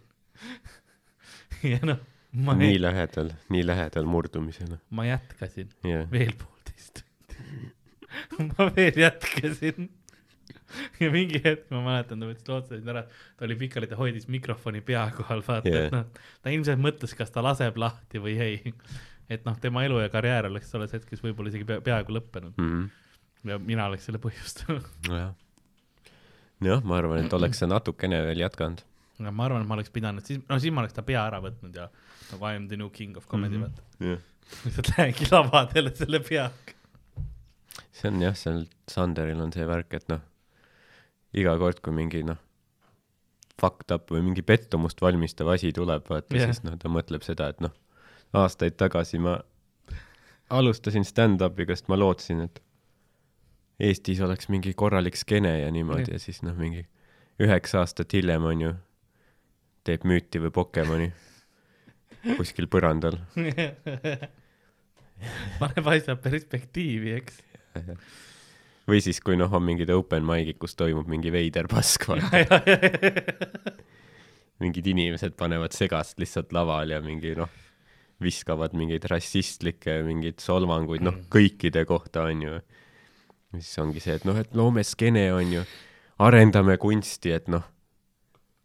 [laughs] ja noh, ma nii, lähedal, nii lähedal murdumisele. ma jätkasin jah, veel poolteist tundi. [laughs] ma veel jätkasin. ja mingi hetk ma mäletan, ta võttis lootsasid ära, ta oli pikali, ta hoidis mikrofoni pea kohal, vaata yeah., et noh, ta ilmselt mõtles, kas ta laseb lahti või ei. Et noh, tema elu ja karjäär oleks tolles hetkes võib-olla isegi pea, peaaegu lõppenud Mhm. ja mina oleks selle põhjustanud. nojah. jah, ma arvan, et oleks sa natukene veel jätkanud. aga ma arvan, et ma oleks pidanud, siis, no siis ma oleks ta pea ära võtnud ja nagu I am the new king of comedy mm. -hmm. vaata. lihtsalt lähengi lavadele selle peaga. see on jah, seal Sanderil on see värk, et noh, iga kord, kui mingi noh, fucked up või mingi pettumust valmistav asi tuleb, vaata yeah., siis noh, ta mõtleb seda, et noh, aastaid tagasi ma alustasin stand-up'iga, sest ma lootsin, et Eestis oleks mingi korralik skeene ja niimoodi yeah. ja siis noh, mingi üheksa aastat hiljem on ju, teeb müüti või Pokemoni [laughs] kuskil põrandal. [laughs] paneb asja perspektiivi, eks. [laughs] või siis, kui noh, on mingid open mic'id, kus toimub mingi veider pask, vaata. mingid inimesed panevad segast lihtsalt laval ja mingi noh, viskavad mingeid rassistlikke mingeid solvanguid, noh, kõikide kohta on ju. siis ongi see, et noh, et loome skeene on ju, arendame kunsti, et noh,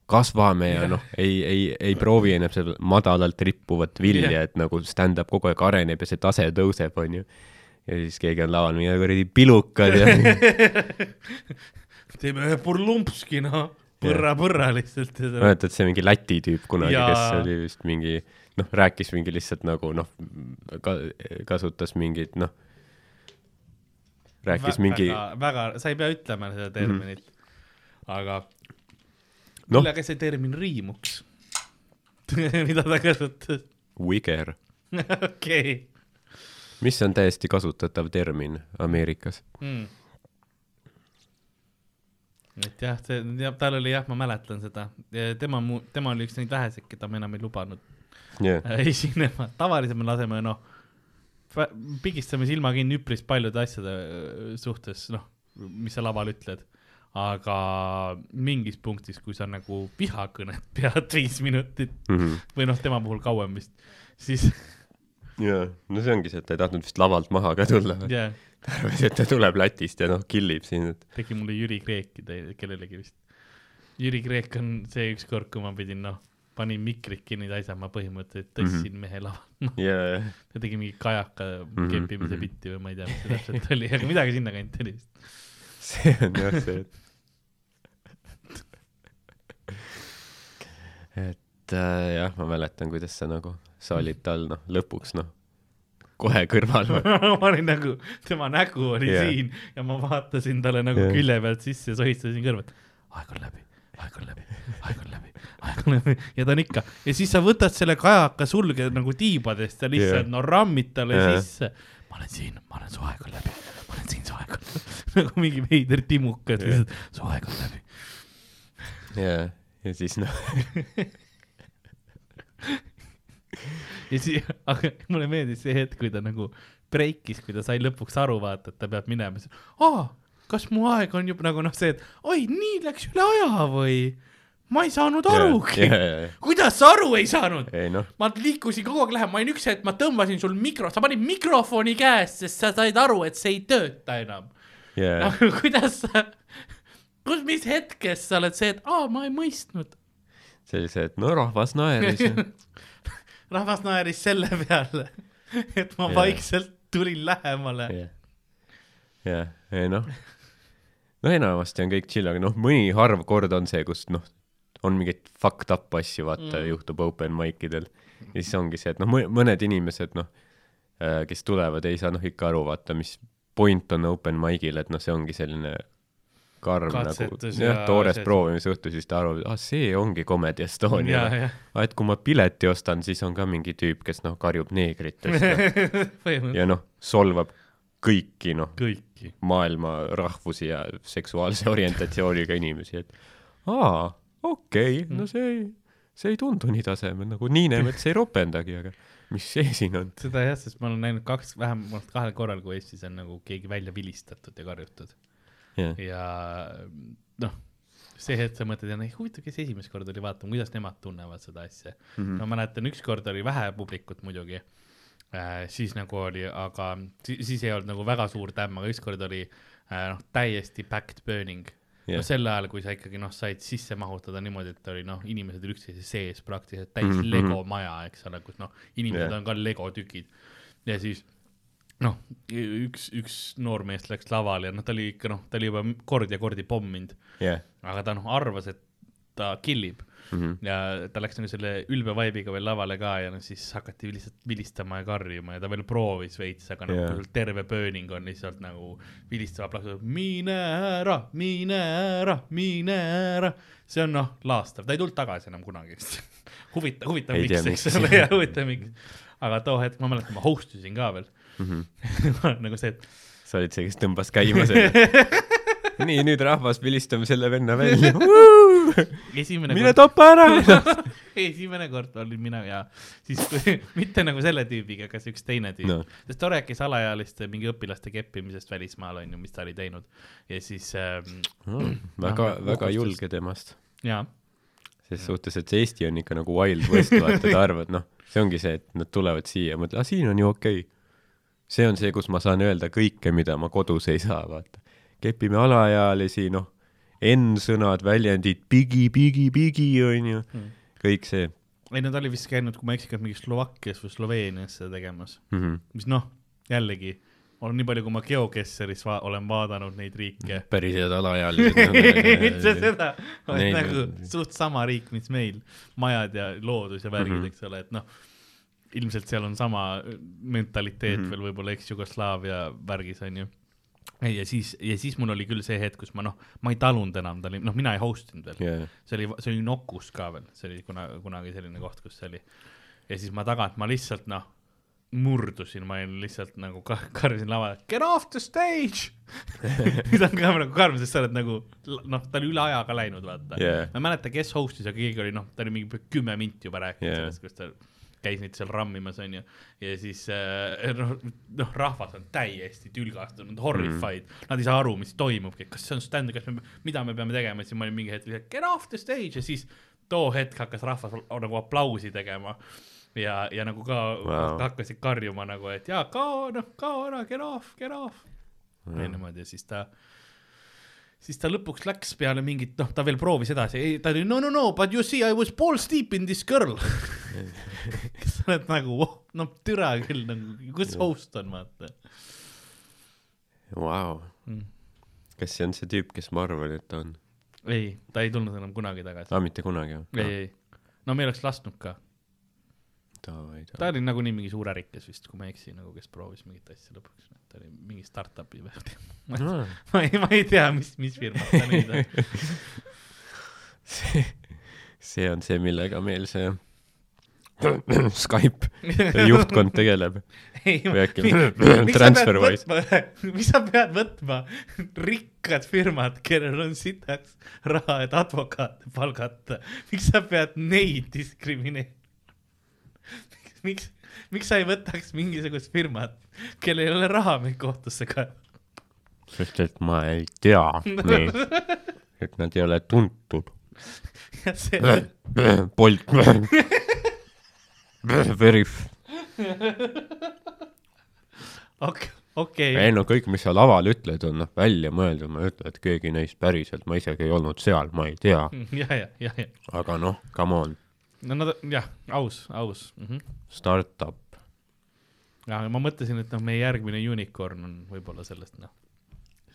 kasvame ja noh, ei, ei, ei proovi enam seda madalalt rippuvat vilja, et nagu stand-up kogu aeg areneb ja see tase tõuseb, on ju. ja siis keegi on laval, mingi kuradi pilukad ja [laughs] teeme ühe purlumpski, noh, põrra, põrra lihtsalt ja [laughs] see mäletad, see mingi Läti tüüp kunagi, Jaa. kes oli vist mingi noh, rääkis mingi lihtsalt nagu noh, ka kasutas mingit noh, rääkis mingi, väga, väga, sa ei pea ütlema seda terminit mm, -hmm. aga Noh. millega see termin riimuks? [laughs] mida ta kasutas? wiger, [laughs] okei mis on täiesti kasutatav termin Ameerikas. mm.. et jah, see, tal oli jah, ma mäletan seda, tema mu, tema oli üks neid väheseid, keda me enam ei lubanud jah, [laughs] äh, esinema, tavaliselt me laseme noh, pigistame silma kinni üpris paljude asjade äh, suhtes, noh, mis sa laval ütled. aga mingis punktis, kui sa nagu vihakõnet [laughs] pead viis minutit või noh, tema puhul kauem vist, siis [laughs] jaa, no see ongi see, et ta ei tahtnud vist lavalt maha ka tulla. jaa, ta arvas, et ta tuleb Lätist ja noh, killib sind, et tegi mulle Jüri Kreeki kellelegi vist. Jüri Kreek on see ükskord, kui ma pidin noh, panin mikrit kinni taisa, ma põhimõtteliselt tõstsin mm -hmm. mehe laval, noh, [laughs] ja, ta tegi mingi kajaka Mhm, kempimise mhm. bitti või ma ei tea, mis see täpselt oli, aga midagi sinnakanti oli vist. [laughs] see on jah see, et [laughs] et äh, jah, ma mäletan, kuidas sa nagu, sa olid tal noh, lõpuks noh, kohe kõrval. ma olin nagu, tema nägu oli yeah. siin ja ma vaatasin talle nagu yeah. külje pealt sisse ja sohistasin kõrva, et aeg on läbi, aeg on läbi, aeg on läbi, aeg on läbi ja ta on ikka ja siis sa võtad selle kajaka sulge nagu tiibadest ja lihtsalt yeah. no rammid talle yeah. sisse. ma olen siin, ma olen, su aeg on läbi, ma olen siin, su aeg on [laughs] nagu mingi veider timukas Jah. lihtsalt, su aeg on läbi. ja, ja siis noh, [laughs] ja siis, aga mulle meeldis see hetk, kui ta nagu breikis, kui ta sai lõpuks aru, vaata, et ta peab minema, siis aa, kas mu aeg on juba nagu noh, see, et oi, nii läks üle aja või? Ma ei saanud arugi ja, ja, ja, kuidas sa aru ei saanud? noh, ma liikusin kogu aeg lähema, ma olin üks hetk, ma tõmbasin sul mikro, sa panid mikrofoni käest, sest sa said aru, et see ei tööta enam. ja, kuidas sa, kus, mis hetkest sa oled see, et aa, ma ei mõistnud. see, et no rahvas naeris [laughs] rahvas naeris selle peale, [laughs] et ma Jaa. vaikselt tulin lähemale. jah, ei noh, no enamasti on kõik chill, aga noh, mõni harv kord on see, kus noh, on mingeid fucked up asju, vaata mm., juhtub open mic idel. ja siis ongi see, et noh, mõned inimesed noh, kes tulevad, ei saa noh ikka aru, vaata, mis point on open mic'il, et noh, see ongi selline karm nagu Katsetus jah ja, toores see- proovimisõhtu, siis ta arvab, ah see ongi Comedy Estonia. Aga et kui ma pileti ostan, siis on ka mingi tüüp, kes noh, karjub neegritest ja, [laughs] põhimõtteliselt. Ja noh, solvab kõiki noh, maailma rahvusi ja seksuaalse orientatsiooniga inimesi, et aa, okei okay,, no see ei, see ei tundu nii tasemel, nagu Niinemets ei ropendagi, aga mis see siin on? seda jah, sest ma olen näinud kaks, vähemalt kahel korral, kui Eestis on nagu keegi välja vilistatud ja karjutud jah, ja noh, see hetk sa mõtled, et huvitav, kes esimest korda oli vaatama, kuidas nemad tunnevad seda asja mm. -hmm. ma mäletan, ükskord oli vähe publikut muidugi äh,, siis nagu oli, aga si siis ei olnud nagu väga suur tämm, aga ükskord oli äh, noh, täiesti backed burning Jah. no sel ajal, kui sa ikkagi noh, said sisse mahutada niimoodi, et oli noh, inimesed olid üksteise sees praktiliselt täis mm Mhm, -hmm. mhm. Lego maja, eks ole, kus noh, inimesed yeah. on ka Lego tükid ja siis noh, üks, üks noormees läks lavale ja noh, ta oli ikka noh, ta oli juba kord ja kordi pomminud, jah, aga ta noh arvas, et ta kill ib Mhm. ja ta läks nagu selle ülbe vibe'iga veel lavale ka ja noh, siis hakati lihtsalt vilistama ja karjuma ja ta veel proovis veits, aga noh yeah., terve pööning on lihtsalt nagu vilistava plaksu, mine ära, mine ära, mine ära. see on noh, laastav, ta ei tulnud tagasi enam kunagi [laughs] vist. huvitav, huvitav miks, eks ole, ja huvitav miks. aga too hetk ma mäletan, ma host isin ka veel [laughs] nagu see, et sa olid see, kes tõmbas käima selle. [laughs] nii, nüüd rahvas, vilistame selle venna välja. [laughs] esimene mine kord, topa ära. [laughs] esimene kord olin mina ja siis kui, [laughs] mitte nagu selle tüübiga, aga see üks teine tüüp No. no., sest ta rääkis alaealiste mingi õpilaste keppimisest välismaal onju, mis ta oli teinud ja siis ähm, [clears throat] väga Noh,, väga julge temast. ja ses suhtes, et see Eesti on ikka nagu Wild West, vaata, ta arvab, noh, see ongi see, et nad tulevad siia, mõtlevad, aa, siin on ju okei okay.. see on see, kus ma saan öelda kõike, mida ma kodus ei saa, vaata. kepime alaealisi, noh, N-sõnad, väljendid, pigi, pigi, pigi, onju, kõik see ei no ta oli vist käinud, kui ma ei eksi, mingi Slovakkias või Sloveenias seda tegemas, mm. -hmm. mis noh, jällegi on nii palju, kui ma GeoGuessaris va olen vaadanud neid riike päris head mitte alaealised. [laughs] seda, vaid nagu suht sama riik, mis meil, majad ja loodus ja värgid mm. -hmm. eks ole, et noh, ilmselt seal on sama mentaliteet mm. -hmm. veel võib-olla eks-Jugoslaavia värgis onju. Ja siis, ja siis mul oli küll see hetk, kus ma noh, ma ei talunud enam, ta oli, noh, mina ei host inud veel jaa, see oli, see oli Nokus ka veel, see oli kuna, kunagi selline koht, kus see oli. ja siis ma tagant, ma lihtsalt noh, murdusin, ma olin lihtsalt nagu ka- karjusin lavale, get off the stage. [laughs] nüüd on ka nagu karm, sest sa oled nagu noh, ta oli üle aja ka läinud, vaata Jaa. ma ei mäleta, kes host'is, aga keegi oli noh, ta oli mingi kümme minti juba rääkinud Jaa. sellest, kus ta käis neid seal rammimas onju. Ja siis äh, noh, noh rahvas on täiesti tülgastunud, horrified. Mm., nad ei saa aru, mis toimub, kas see on stand, kas me, mida me peame tegema, siis ma olin mingi hetk lihtsalt get off the stage. Ja siis too hetk hakkas rahvas nagu aplausi tegema. Ja, ja nagu ka Wow. hakkasid karjuma nagu, et jaa, kao, noh, kao ära, get off, get off. Ja niimoodi ja siis ta, siis ta lõpuks läks peale mingit, noh, ta veel proovis edasi, ei, ta oli no no no, but you see I was balls deep in this girl. [laughs] sa oled nagu oh,, no türa küll nagu, kus host on, vaata. vau Mm.. kas see on see tüüp, kes ma arvan, et ta on? ei, ta ei tulnud enam kunagi tagasi. aa, mitte kunagi ei, või? ei, no me ei oleks lasknud ka. ta oli nagunii mingi suur ärikas vist, kui ma ei eksi, nagu kes proovis mingit asja lõpuks. ta oli mingi startup'i või ma ei, [laughs] ma ei tea, mis, mis firmas ta nüüd on. [laughs] see, see on see, millega meil see [laughs] Skype [laughs] juhtkond tegeleb. Või äkki [laughs] miks sa pead TransferWise. võtma, miks sa pead võtma rikkad firmad, kellel on sitaks raha, et advokaate palgata, miks sa pead neid diskrimineerima? miks, miks sa ei võtaks mingisugust firmat, kellel ei ole raha meid kohtusse kaevata? sest et ma ei tea neid, et nad ei ole tuntud. Bolt. Verif. [laughs] okei, okei, ei no kõik, mis sa laval ütled, on noh välja mõeldud, ma ei ütle, et keegi neist päriselt, ma isegi ei olnud seal, ma ei tea, ja, ja, ja, ja, aga noh, come on, no nad, jah, aus, aus mm. -hmm. startup. ja ma mõtlesin, et noh, meie järgmine unicorn on võib-olla sellest noh,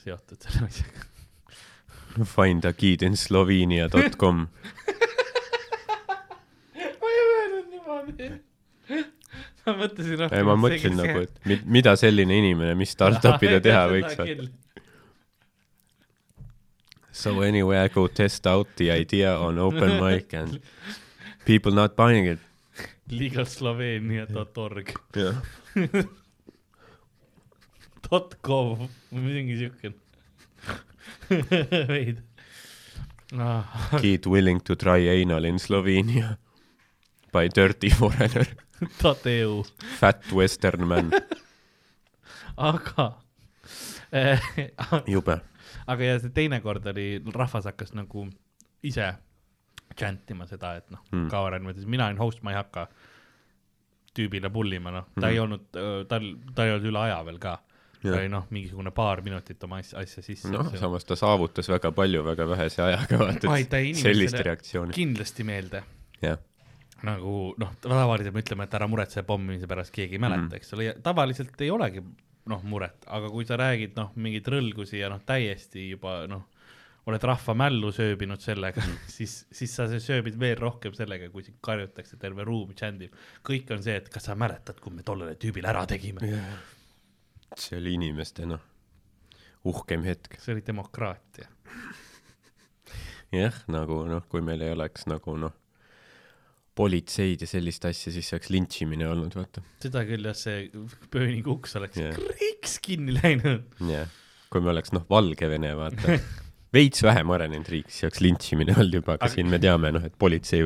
seotud selle asjaga. Find a kid in slovenia.com. [laughs] ma ei niimoodi. ma mõtlesin rohkem. ei, ma mõtlesin nagu, et mi- mida selline inimene, mis startup'i ta teha võiks. So anyway, I go test out the idea on open [laughs] mic and people not buying it. legalsloveenia.org, jah, dot gov või mingi siukene. [laughs] veid ah,. kid willing to try anal in Slovenia by dirty foreigner, dot EU, fat western man, [laughs] aga eh,, jube. aga ja see teine kord oli, rahvas hakkas nagu ise chantima seda, et noh mm., Kaur niimoodi, mina olin host, ma ei hakka tüübile pullima, noh, ta Mhm. ei olnud, tal, ta ei olnud üle aja veel ka. ta oli noh, mingisugune paar minutit oma asja, asja sisse. noh, samas ta saavutas väga palju väga vähese ajaga, vaata, et sellist reaktsiooni. kindlasti meelde. jah, nagu noh, tavaliselt me ütleme, et ära muretse pommimise pärast, keegi ei mäleta mm., eks ole, ja tavaliselt ei olegi noh, muret, aga kui sa räägid noh, mingeid rõlgusi ja noh, täiesti juba noh, oled rahva mällu sööbinud sellega mm. [laughs] siis, siis sa sööbid veel rohkem sellega, kui sind karjutakse, terve ruum tšändib. kõik on see, et kas sa mäletad, kui me tollele tüübile ära tegime. see oli inimeste noh, uhkem hetk. see oli demokraatia. [laughs] jah, nagu noh, kui meil ei oleks nagu noh, politseid ja sellist asja, siis see oleks lintšimine olnud, vaata. seda küll jah, see pööningu uks oleks yeah. kriiks kinni läinud. jah, kui me oleks noh, Valgevene, vaata, veits vähem arenenud riik, siis oleks lintšimine olnud juba, aga siin me teame noh, et politsei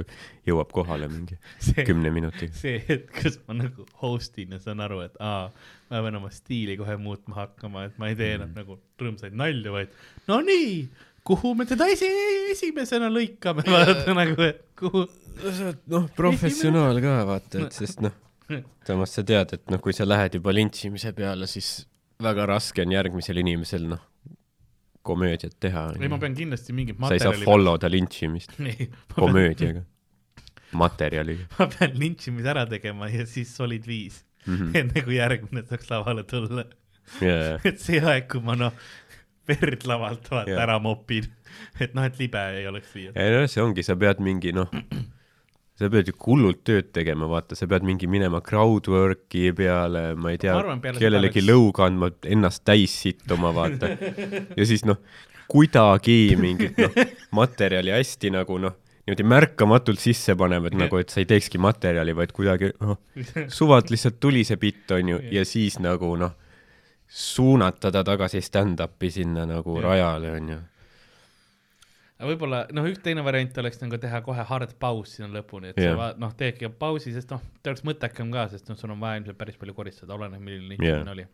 jõuab kohale mingi see, kümne minutiga. see hetk, kus ma nagu host'in ja saan aru, et aa, ma pean oma stiili kohe muutma hakkama, et ma ei tee enam Mm. nagu rõõmsaid nalju, vaid no nii, kuhu me teda esi-, esimesena lõikame, [laughs] vaata nagu, et kuhu. Sa oled noh, professionaal ka vaata, et [laughs] sest noh, samas sa tead, et noh, kui sa lähed juba lintšimise peale, siis väga raske on järgmisel inimesel noh, komöödiat teha. ei, ma pean kindlasti mingit sa ei saa materjali. follow da lintšimist komöödiaga, materjaliga ma pean [laughs] lintšimise ära tegema ja siis solid viis mm. -hmm. enne kui järgmine saaks lavale tulla. Yeah. [laughs] et see aeg, kui ma noh, verd lavalt vaata Jah. ära mopin, et noh, et libe ei oleks liialt. ei noh, see ongi, sa pead mingi noh, sa pead ju hullult tööd tegema, vaata, sa pead mingi minema crowdwork'i peale, ma ei tea kellelegi oleks- lõuga andma, ennast täis sittuma, vaata. ja siis noh, kuidagi mingit noh, materjali hästi nagu noh, niimoodi märkamatult sisse panema, et nagu, et sa ei teekski materjali, vaid kuidagi noh, suvalt lihtsalt tuli see bitt, onju, ja siis nagu noh, suunata ta tagasi stand-up'i sinna nagu Jah. rajale, onju. Aga võib-olla noh, üks teine variant oleks nagu teha kohe hard paus sinna lõpuni, et Jah. sa noh, teedki pausi, sest noh, ta oleks mõttekam ka, sest noh, sul on vaja ilmselt päris palju koristada, oleneb, milline Jah. inimene oli.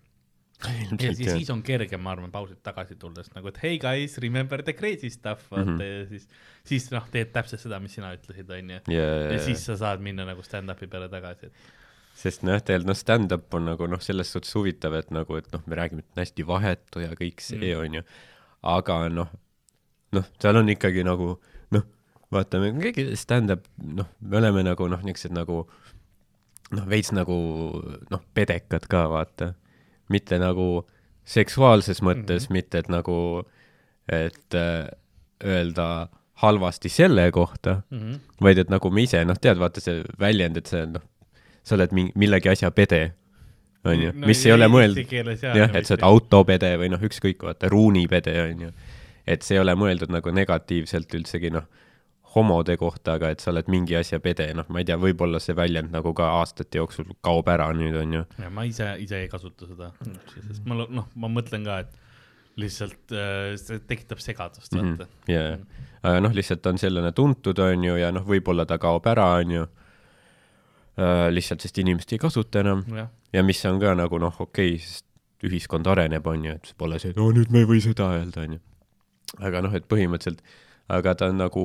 ja siis, siis on kergem, ma arvan, pausilt tagasi tulles nagu, et hey guys, remember the crazy stuff, vaata mm. -hmm. ja siis, siis noh, teed täpselt seda, mis sina ütlesid, onju. ja, siis sa saad minna nagu stand-up'i peale tagasi, et sest noh, tegelikult noh, stand-up on nagu noh, selles suhtes huvitav, et nagu, et noh, me räägime, et on hästi vahetu ja kõik see Mm. onju, aga noh, noh, seal on ikkagi nagu noh, vaata, me keegi stand-up, noh, me oleme nagu noh, niisugused nagu noh, veits nagu noh, pedekad ka vaata, mitte nagu seksuaalses mõttes mm, -hmm. mitte et nagu, et äh, öelda halvasti selle kohta mm. -hmm. vaid et nagu me ise, noh, tead, vaata see väljend, et see noh, sa oled mingi, millegi asja pede, onju, mis ei ole mõeldud, jah, et sa oled autopede või noh, ükskõik, vaata, ruunipede onju. Et see ei ole mõeldud nagu negatiivselt üldsegi noh, homode kohta, aga et sa oled mingi asja pede, noh, ma ei tea, võib-olla see väljend nagu ka aastate jooksul kaob ära nüüd onju. ja ma ise, ise ei kasuta seda, sest ma lo- noh, ma mõtlen ka, et lihtsalt äh, see tekitab segadust, vaata. jaa, aga noh, lihtsalt on selline tuntud onju ja noh, võib-olla ta kaob ära onju. lihtsalt, sest inimesed ei kasuta enam jah, ja mis on ka nagu noh, okei okay,, sest ühiskond areneb, on ju, et pole see, et oo nüüd me ei või seda öelda, on ju. Aga noh, et põhimõtteliselt, aga ta on nagu,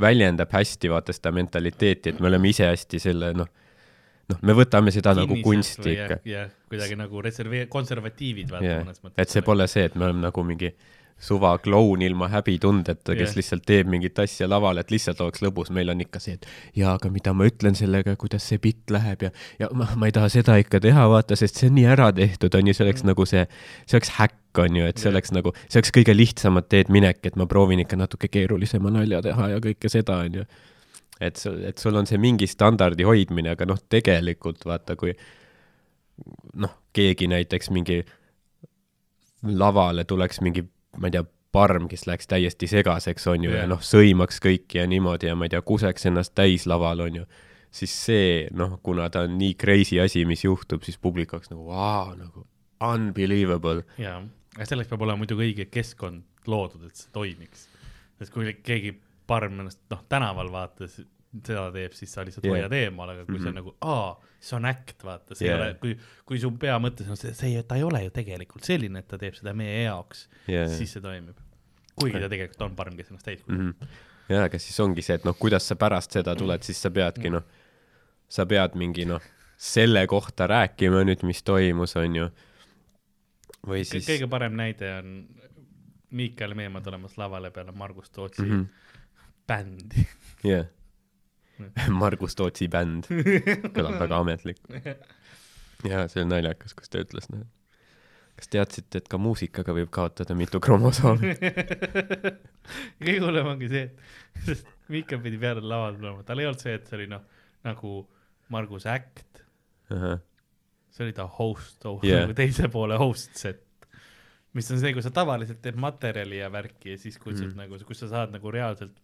väljendab hästi vaata seda mentaliteeti, et me oleme ise hästi selle noh, noh, me võtame seda nagu kunsti ikka. jah, kuidagi nagu reservee-, konservatiivid vaata jah mõnes, mõttes. et see pole see, et me oleme nagu mingi suva kloun ilma häbitundeta, kes Jah. lihtsalt teeb mingit asja laval, et lihtsalt oleks lõbus, meil on ikka see, et jaa, aga mida ma ütlen sellega, kuidas see bitt läheb ja, ja ma, ma ei taha seda ikka teha, vaata, sest see on nii ära tehtud, on ju, see oleks mm. nagu see, see oleks häkk, on ju, et see Jah. oleks nagu, see oleks kõige lihtsamat teed minek, et ma proovin ikka natuke keerulisema nalja teha ja kõike seda, on ju. et sul, et sul on see mingi standardi hoidmine, aga noh, tegelikult vaata, kui noh, keegi näiteks mingi lavale tuleks mingi, ma ei tea, parm, kes läheks täiesti segaseks, on ju yeah., ja noh, sõimaks kõiki ja niimoodi ja ma ei tea, kuseks ennast täis laval, on ju, siis see, noh, kuna ta on nii crazy asi, mis juhtub, siis publik oleks nagu, vau, nagu unbelievable. jaa, selleks peab olema muidugi õige keskkond loodud, et see toimiks. sest kui keegi parm ennast, noh, tänaval vaatas, seda teeb, siis sa lihtsalt yeah. hoiad eemal, aga kui mm -hmm. see on nagu, aa, see on äkt, vaata, see yeah. ei ole, kui, kui su pea mõttes on see, see, ta ei ole ju tegelikult selline, et ta teeb seda meie jaoks yeah., siis see toimib. kuigi ta tegelikult on parm, kes ennast täis mm. kujundab -hmm. ja, aga siis ongi see, et noh, kuidas sa pärast seda tuled, siis sa peadki noh, sa pead mingi noh, selle kohta rääkima nüüd, mis toimus, on ju. või siis, kõige parem näide on Miikal Meemaa tulemas lavale peale Margus Tootsi mm. -hmm. bändi. jah. [laughs] Margus Tootsi bänd, kõlab [laughs] väga ametlik. jaa, see on naljakas, kus ta ütles, noh, kas teadsite, et ka muusikaga võib kaotada mitu kromosoomi? [laughs] kõige hullem ongi see, et sest Miikal pidi peale lavale tulema, tal ei olnud see, et see oli noh, nagu Margus Act, see oli ta host oh,, Jah. nagu teise poole host set. mis on see, kui sa tavaliselt teed materjali ja värki ja siis kutsud mm. nagu, kus sa saad nagu reaalselt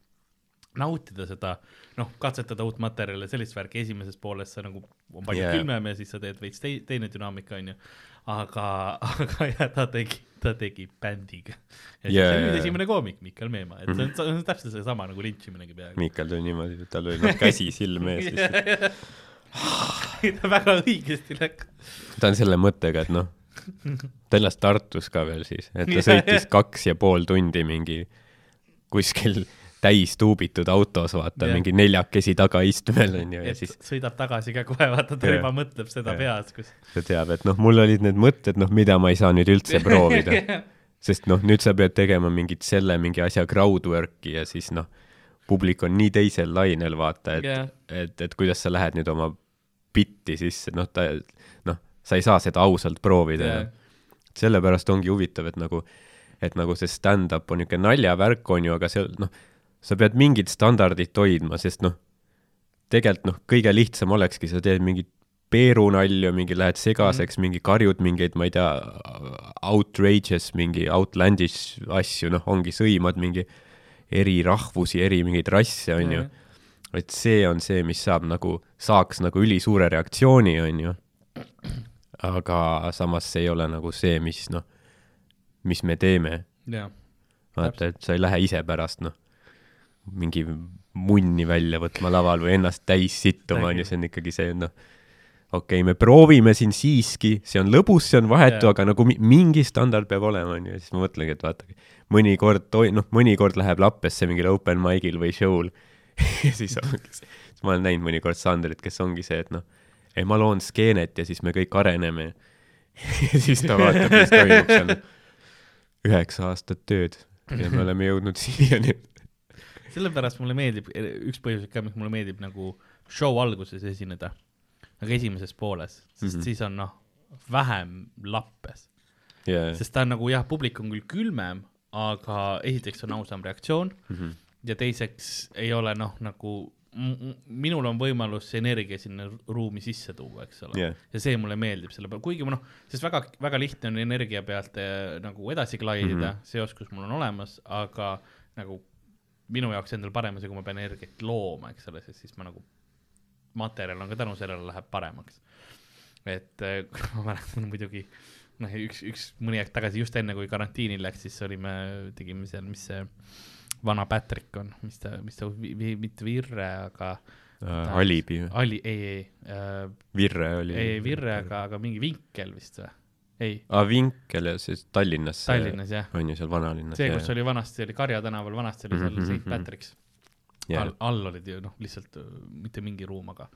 nautida seda, noh, katsetada uut materjali, sellist värki, esimeses pooles sa nagu on palju yeah. külmem ja siis sa teed veits tei-, teine dünaamika onju. aga, [laughs] aga jah, ta tegi, ta tegi bändiga. ja yeah, jaa, nüüd jaa. esimene koomik, Mikkel Meemaa, et see on, see on täpselt seesama nagu lintšiminegi peaaegu. Miikal tuli niimoodi, tal oli noh, käsi silme ees [laughs] lihtsalt. [laughs] ta väga õigesti läks. ta on selle mõttega, et noh, ta elas Tartus ka veel siis, et ta sõitis kaks ja pool tundi mingi kuskil täis tuubitud autos, vaata Jah. mingi neljakesi tagaistmel onju ja et siis sõidab tagasi ka kohe, vaata ta Jah. juba mõtleb seda Jah. peas, kus. ta teab, et noh, mul olid need mõtted, noh, mida ma ei saa nüüd üldse [laughs] proovida. sest noh, nüüd sa pead tegema mingit selle mingi asja crowdwork'i ja siis noh, publik on nii teisel lainel, vaata, et Jah. et, et kuidas sa lähed nüüd oma bitti sisse, noh, ta, noh, sa ei saa seda ausalt proovida yeah.. sellepärast ongi huvitav, et nagu, et nagu see stand-up on niisugune naljavärk, on ju, aga seal noh, sa pead mingit standardit hoidma, sest noh, tegelikult noh, kõige lihtsam olekski, sa teed mingit peerunalju, mingi lähed segaseks mm., mingi karjud mingeid, ma ei tea, outrageous, mingi outlandish asju, noh, ongi, sõimad mingi eri rahvusi, eri mingeid rasse, on ju. et see on see, mis saab nagu, saaks nagu ülisuure reaktsiooni, on ju. aga samas see ei ole nagu see, mis noh, mis me teeme. vaata, et sa ei lähe ise pärast noh, mingi munni välja võtma laval või ennast täis sittuma, on ju, see on ikkagi see, noh, okei okay,, me proovime siin siiski, see on lõbus, see on vahetu yeah., aga nagu mi- mingi standard peab olema, on ju, ja siis ma mõtlengi, et vaata, mõnikord toi-, noh, mõnikord läheb lappesse mingil open mic'il või show'l [laughs] ja siis ongi see, siis ma olen näinud mõnikord Sanderit, kes ongi see, et noh, ei ma loon skeenet ja siis me kõik areneme [laughs] ja siis ta vaatab, mis toimub seal. üheksa aastat tööd ja me oleme jõudnud [laughs] siiani. Sellepärast mulle meeldib, üks põhjus ka, miks mulle meeldib nagu show alguses esineda, aga esimeses pooles, sest mm. -hmm. siis on noh, vähem lappes, ja, sest ta on nagu jah, publik on küll külmem, aga esiteks on ausam reaktsioon Mhm. ja teiseks ei ole noh, nagu minul on võimalus see energia sinna ruumi sisse tuua, eks ole Jah. ja see mulle meeldib selle peale, kuigi ma noh, sest väga, väga lihtne on energia pealt eh, nagu edasi klaidida mm, -hmm. see oskus mul on olemas, aga nagu minu jaoks endal parem see, kui ma pean energiat looma, eks ole, sest siis ma nagu, materjal on ka tänu sellele läheb paremaks. et [laughs] eh, ma mäletan muidugi, noh, üks, üks mõni aeg tagasi, just enne kui karantiini läks, siis olime, tegime seal, mis see vana Patrick on, mis ta, mis ta, mitte Virre, aga äh, Alibi või? Ali, ei, ei äh,, Virre oli. ei Virre, aga, aga mingi Vinkel vist või? ei, aa, Vinkel ja siis Tallinnas. Tallinnas jah. on ju seal vanalinnas. see, kus oli vanasti oli Karja tänaval, vanasti oli seal Mhm, St mhm. Patrick's. Jah. all, all olid ju noh, lihtsalt äh, mitte mingi ruum, aga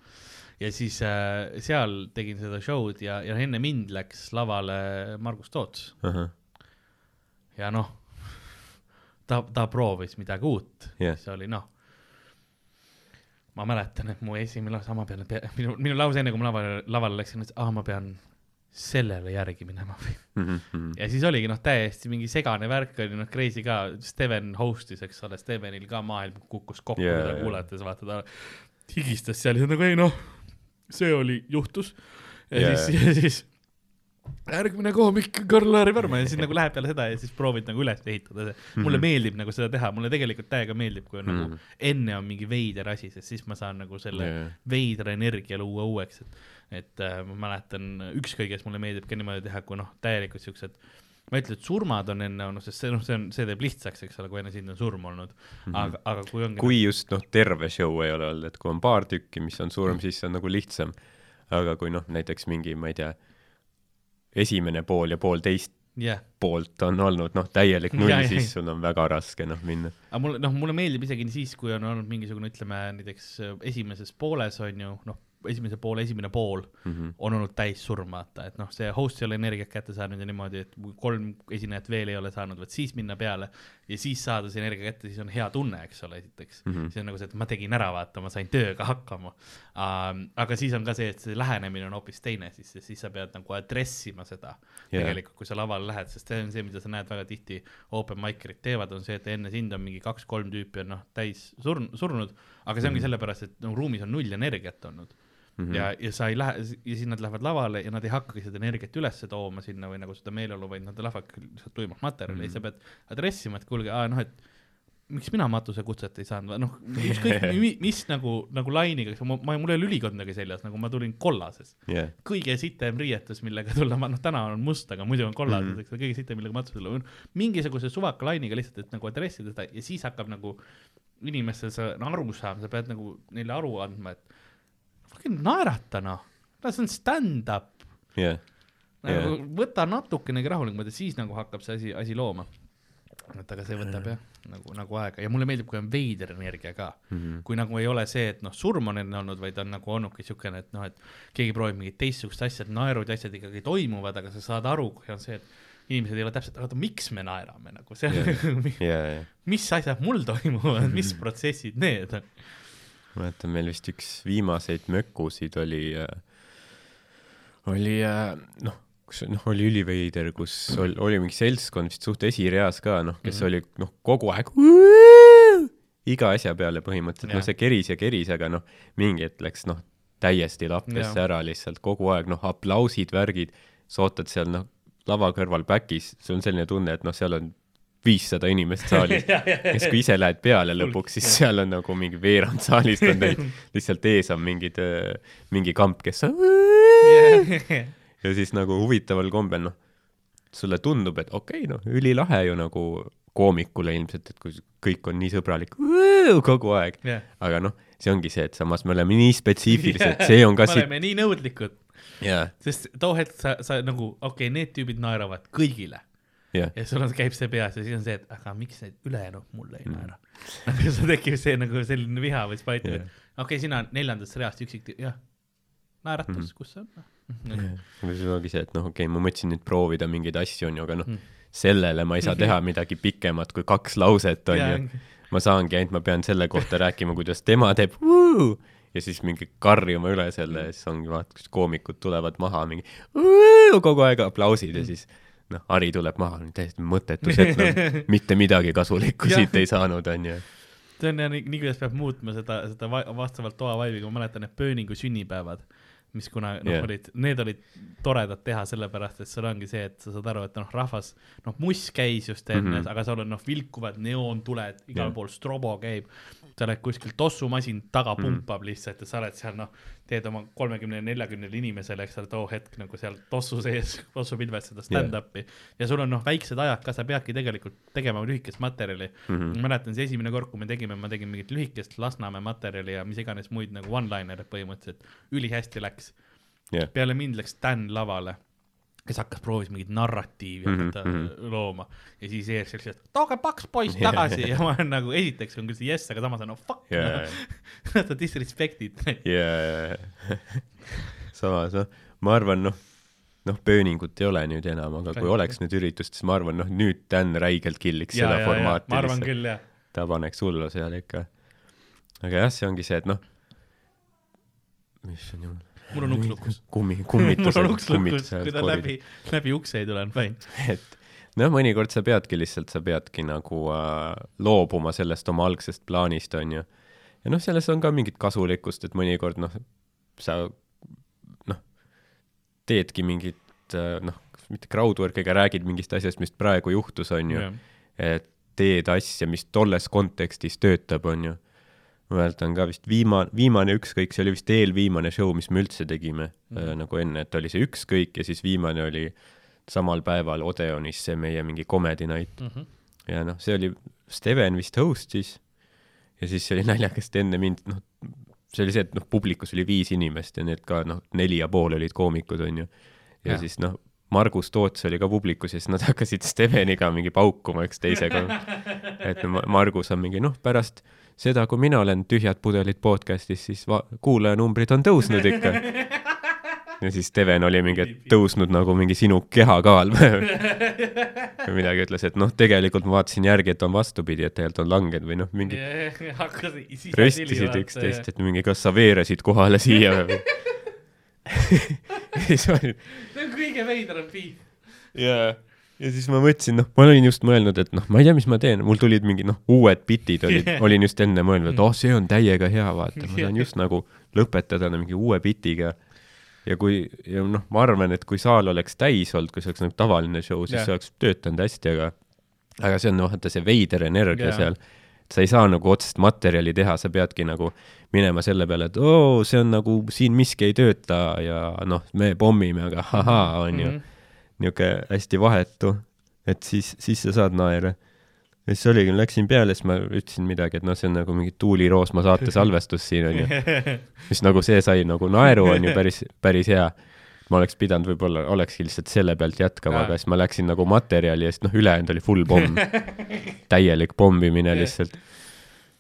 ja siis äh, seal tegin seda show'd ja, ja enne mind läks lavale Margus Toots ahah, ja noh, ta, ta proovis midagi uut Jah. see oli noh, ma mäletan, et mu esimene lause, ma pean, minu, minu lause enne, kui ma lavale, lavale läksin, et aa, ma pean sellele järgi minema või Mhm, ja siis oligi noh, täiesti mingi segane värk oli noh, crazy ka, Steven host'is, eks ole, Stevenil ka maailm kukkus kokku yeah,, teda kuulates, vaata ta higistas seal ja nagu ei noh, see oli, juhtus. ja yeah. siis, [laughs] ja siis järgmine koomik Karl-Lari Varma ja siis nagu läheb peale seda ja siis proovid nagu üles ehitada, mulle Mhm. meeldib nagu seda teha, mulle tegelikult täiega meeldib, kui on nagu Mhm. enne on mingi veider asi, sest siis ma saan nagu selle Jaa. veidra energia luua uueks, et, et äh, ma mäletan, ükskõik, kes mulle meeldib ka niimoodi teha, kui noh, täielikult siuksed, ma ei ütle, et surmad on enne olnud, sest see noh, see on, see teeb lihtsaks, eks ole, kui enne sind on surm olnud mm, -hmm. aga, aga kui ongi kui just noh, terve show ei ole olnud, et kui on paar tükki, mis on Mm. surm, siis see on nagu lihtsam. aga kui noh, näiteks mingi, ma ei tea, esimene pool ja poolteist jah, poolt on olnud noh, täielik [laughs] null siis sul on väga raske noh minna. aga mulle, noh, mulle meeldib isegi siis, kui on olnud mingisugune, ütleme näiteks äh, esimeses pooles on ju, noh, esimese poole esimene pool Mhm. on olnud täis surm, vaata, et noh, see host ei ole energiat kätte saanud ja niimoodi, et kui kolm esinejat veel ei ole saanud, vot siis minna peale ja siis saada see energia kätte, siis on hea tunne, eks ole, esiteks mm. -hmm. see on nagu see, et ma tegin ära, vaata, ma sain tööga hakkama uh,. aga siis on ka see, et see lähenemine on hoopis teine, siis, siis sa pead nagu address ima seda yeah. tegelikult, kui sa lavale lähed, sest see on see, mida sa näed väga tihti open mic'erid teevad, on see, et enne sind on mingi kaks-kolm tüüpi on noh, täis surn-, surnud, aga see ongi Mhm. sellepärast, et no ruumis on null energiat olnud Mhm. ja, ja sa ei lähe ja siis nad lähevad lavale ja nad ei hakkagi seda energiat üles tooma sinna või nagu seda meeleolu, vaid nad lähevadki lihtsalt tuimalt materjali mm -hmm. ja sa pead address ima, et kuulge, aa noh, et miks mina matusekutset ei saanud, noh, ükskõik [laughs] mis nagu, nagu lainiga, ma, ma, mul ei ole ülikondagi seljas, nagu ma tulin kollases. jah, kõige sitem riietus, millega tulla, noh, täna on must, aga muidu on kollases mm. -hmm. eks ole, kõige sitem, millega matusele tulla, mingisuguse suvaka lainiga lihtsalt, et nagu address ida seda ja siis hakkab nagu inimestel see no, aru saama, sa pead nagu neile aru andma, et fucking naerata noh, las on stand-up jah, nagu,. võta natukenegi rahulikumalt ja siis nagu hakkab see asi, asi looma. et aga see võtab jah, nagu, nagu aega ja mulle meeldib, kui on veider energia ka Mhm. kui nagu ei ole see, et noh, surm on enne olnud, vaid on nagu olnudki siukene, et noh, et keegi proovib mingit teistsugust asja, et naerud ja asjad ikkagi toimuvad, aga sa saad aru, kui on see, et inimesed ei ole täpselt, oota, miks me naerame nagu, see on, ja, ja mis asjad mul toimuvad, mis protsessid need on. mäletan, meil vist üks viimaseid mökusid oli äh,, oli äh, noh, kus noh, oli üliveider, kus oli, oli mingi seltskond vist suht esireas ka noh, kes Mhm. oli noh, kogu aeg iga asja peale põhimõtteliselt, noh, see keris ja keris, aga noh, mingi hetk läks noh, täiesti lappesse ära lihtsalt kogu aeg noh, aplausid, värgid, sa ootad seal noh, lava kõrval back'is, sul on selline tunne, et noh, seal on viissada inimest saalis. [laughs] Kes, kui ise lähed peale lõpuks, siis seal on nagu mingi veerand saalist on täis, [laughs] lihtsalt ees on mingid, mingi kamp, kes on [laughs] ja siis nagu huvitaval kombel noh, sulle tundub, et okei okay,, noh, ülilahe ju nagu koomikule ilmselt, et kui kõik on nii sõbralik kogu aeg, jah, aga noh, see ongi see, et samas me oleme nii spetsiifilised, see on ka me oleme nii nõudlikud, jaa, sest too hetk sa, sa nagu, okei okay,, need tüübid naeravad kõigile jah, ja sul on, käib see peas ja siis on see, et aga miks need ülejäänud mulle ei Mm. naera. [laughs] nagu sul tekib see nagu selline viha või spait Jah. yeah., okei okay,, sina neljandast reast üksik, jah, naeratus mm, Mhm. -hmm. kus see on? aga siis ongi see, et noh, okei okay,, ma mõtlesin nüüd proovida mingeid asju, onju, aga noh Mm., sellele ma ei saa teha midagi pikemat kui kaks lauset, onju. ma saangi ainult, ma pean selle kohta rääkima, kuidas tema teeb vuu! ja siis mingi karjuma üle selle ja siis ongi vaata, kus koomikud tulevad maha mingi vuu! kogu aeg aplausid ja siis noh, Harri tuleb maha, täiesti mõttetu set, noh, [laughs] mitte midagi kasulikku siit ei saanud, onju. see on jah nii, nii kuidas peab muutma seda, seda va- vastavalt toa vaibiga, ma mäletan need pööningu sünnipäevad, mis kuna noh yeah. olid, need olid toredad teha sellepärast, et seal ongi see, et sa saad aru, et noh, rahvas, noh, muss käis just enne mm. -hmm. aga seal on noh, vilkuvad neoontuled, igal yeah. pool strobo käib. sa oled kuskil tossumasin taga pumpab mm. lihtsalt ja sa oled seal noh, teed oma kolmekümne, neljakümnele inimesele, eks ole, too hetk nagu seal tossu sees, [laughs] tossupilves seda stand-up'i ja sul on noh, väiksed ajad ka, sa peadki tegelikult tegema lühikest materjali mm. -hmm. ma mäletan see esimene kord, kui me tegime, ma tegin mingit lühikest Lasnamäe materjali ja mis iganes muid nagu one-liner'e põhimõtteliselt, ülihästi läks Jah. peale mind läks Dan lavale, kes hakkas, proovis mingit narratiivi Mhm, hakata mm. -hmm. looma ja siis Eer selline, et tooge paks poiss [laughs] tagasi ja ma olen nagu esiteks on küll see jess, aga samas on no fuck Jaa, yeah. no. ta disrespect'id ja, [laughs] samas noh, ma arvan, noh, noh, pööningut ei ole nüüd enam, aga kui oleks nüüd üritust, siis ma arvan, noh, nüüd Dan räigelt killiks ja, seda ja, formaati ma arvan küll jah. ta paneks hullu seal ikka. aga jah, see ongi see, et noh, mis on jumal. Mul on uks lukus. kummi, mul kummitused on uks lukus, kui ta läbi, läbi ukse ei tule, on fine. et noh, mõnikord sa peadki lihtsalt, sa peadki nagu äh, loobuma sellest oma algsest plaanist, onju. ja noh, selles on ka mingit kasulikkust, et mõnikord noh, sa noh, teedki mingit äh, noh, mitte crowdwork'i, aga räägid mingist asjast, mis praegu juhtus, onju. et teed asja, mis tolles kontekstis töötab, onju. Ma mäletan ka vist viimane, viimane Ükskõik, see oli vist eelviimane show, mis me üldse tegime mm. äh, nagu enne, et oli see Ükskõik ja siis viimane oli samal päeval Odeonis see meie mingi comedy night Mhm. ja noh, see oli, Steven vist host'is ja siis see oli [laughs] naljakas, et enne mind, noh, see oli see, et noh, publikus oli viis inimest ja need ka noh, neli ja pool olid koomikud, onju. ja Jah. siis noh, Margus Toots oli ka publikus ja siis nad [laughs] hakkasid Steveniga mingi paukuma üksteisega. [laughs] et Margus on mingi noh, pärast seda, kui mina olen Tühjad pudelid podcast'is, siis kuulajanumbrid on tõusnud ikka. ja siis Steven oli mingi, et tõusnud nagu mingi sinu kehakaal või midagi ütles, et noh, tegelikult ma vaatasin järgi, et on vastupidi, et tegelikult on langenud või noh, mingi [laughs] röstisid üksteist, et mingi, kas sa veeresid kohale siia või [laughs] [laughs] siis ma olin, see on kõige veidram beef. jaa, ja siis ma mõtlesin, noh, ma olin just mõelnud, et noh, ma ei tea, mis ma teen, mul tulid mingid noh, uued bitid olid, [laughs] olin just enne mõelnud, et oh, see on täiega hea, vaata, ma saan [laughs] just nagu lõpetada mingi uue bitiga. ja kui, ja noh, ma arvan, et kui saal oleks täis olnud, kui see oleks nagu tavaline show, siis Jah. see oleks töötanud hästi, aga aga see on vaata see veider energia Jaa. seal, sa ei saa nagu otsest materjali teha, sa peadki nagu minema selle peale, et oo, see on nagu siin miski ei tööta ja noh, me pommime, aga ahaa, onju Mhm. Niisugune hästi vahetu, et siis, siis sa saad naera. ja siis oligi, läksin peale, siis ma ütlesin midagi, et noh, see on nagu mingi Tuuli Roosma saate salvestus siin onju, [laughs] mis nagu see sai nagu naeru onju, päris, päris hea. ma oleks pidanud võib-olla, olekski lihtsalt selle pealt jätkama, aga siis ma läksin nagu materjali ja siis noh, ülejäänud oli full pomm, [laughs] täielik pommimine lihtsalt.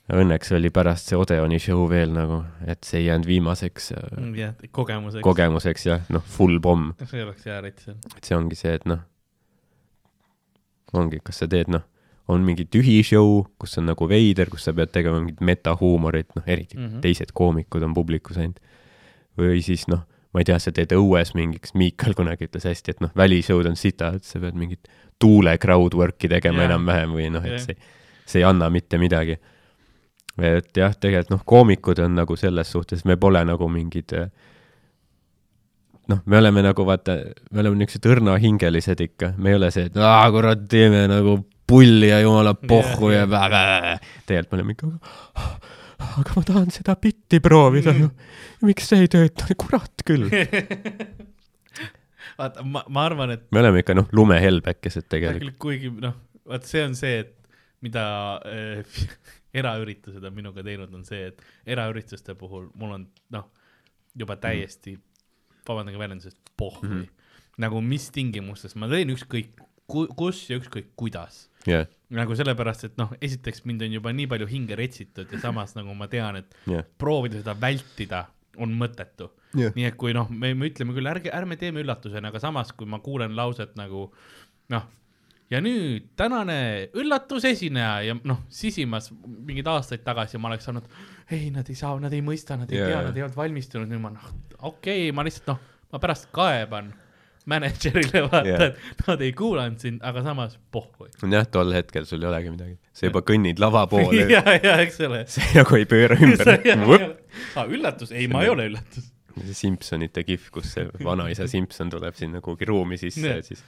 Õnneks oli pärast see Odeoni show veel nagu, et see ei jäänud viimaseks äh, jah, kogemuseks. kogemuseks jah, noh, full pomm see oleks hea seal. et see ongi see, et noh, ongi, kas sa teed, noh, on mingi tühi show, kus on nagu veider, kus sa pead tegema mingit metahuumorit, noh, eriti mm. -hmm. teised koomikud on publikus ainult. või siis noh, ma ei tea, sa teed õues mingiks, Miikal kunagi ütles hästi, et noh, välisshow'd on sita, et sa pead mingit tuule crowdwork'i tegema Jah. yeah. enam-vähem või noh, et Jah. see, see ei anna mitte midagi. Et jah, tegelikult noh, koomikud on nagu selles suhtes, me pole nagu mingid äh, noh, me oleme nagu vaata, me oleme niisugused õrnahingelised ikka, me ei ole see, et aa kurat, teeme nagu pulli ja jumala pohhu ja Jah, tegelikult me oleme ikka, aga ma tahan seda bitti proovida, noh, miks see ei tööta, kurat küll. [laughs] vaata, ma, ma arvan, et me oleme ikka noh, lumehelbekesed tegelikult. tegelikult kuigi noh, vaat see on see, et mida äh, eraüritused on minuga teinud, on see, et eraürituste puhul mul on noh, juba täiesti mm., vabandage väljendusest, pohhui mm. Mhm. -hmm. nagu mis tingimustes ma teen ükskõik ku, kus ja ükskõik kuidas. jah, nagu sellepärast, et noh, esiteks mind on juba nii palju hinge retsitud ja samas nagu ma tean, et jah, proovida seda vältida on mõttetu. jah, nii et kui noh, me, me ütleme küll, ärge, ärme teeme üllatusena, aga samas, kui ma kuulen lauset nagu noh, ja nüüd tänane üllatusesineja ja noh, sisimas mingeid aastaid tagasi ma oleks saanud, ei, nad ei saa, nad ei mõista, nad ei yeah. tea, nad ei olnud valmistunud, nüüd ma noh, okei okay,, ma lihtsalt noh, ma pärast kaeban, mänedžerile vaata Jah. et nad ei kuulanud sind, aga samas pohhui. jah, tol hetkel sul ei olegi midagi, sa juba kõnnid lava poole, ja, ja eks ole. [laughs] sa nagu ei pööra [laughs] ümber. Ah, üllatus, ei, ma ei ole üllatus. see Simpsonite kihv, kus see vanaisa Simpson tuleb sinna kuhugi ruumi sisse ja siis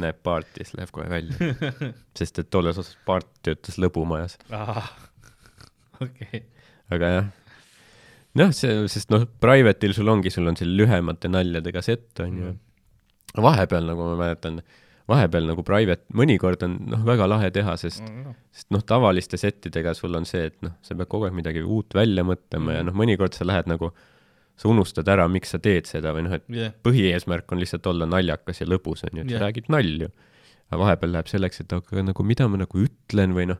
näeb Barti siis läheb kohe välja. [laughs] sest et tolles osas Bart töötas lõbumajas, okei, aga jah. noh, see, sest noh, Private'il sul ongi, sul on seal lühemate naljadega sett onju. vahepeal nagu ma mäletan, vahepeal nagu Private, mõnikord on noh, väga lahe teha, sest sest noh, tavaliste settidega sul on see, et noh, sa pead kogu aeg midagi uut välja mõtlema ja noh, mõnikord sa lähed nagu, sa unustad ära, miks sa teed seda või noh, et jah, põhieesmärk on lihtsalt olla naljakas ja lõbus onju, et Jah. sa räägid nalju. aga vahepeal läheb selleks, et aga nagu mida ma nagu ütlen või noh,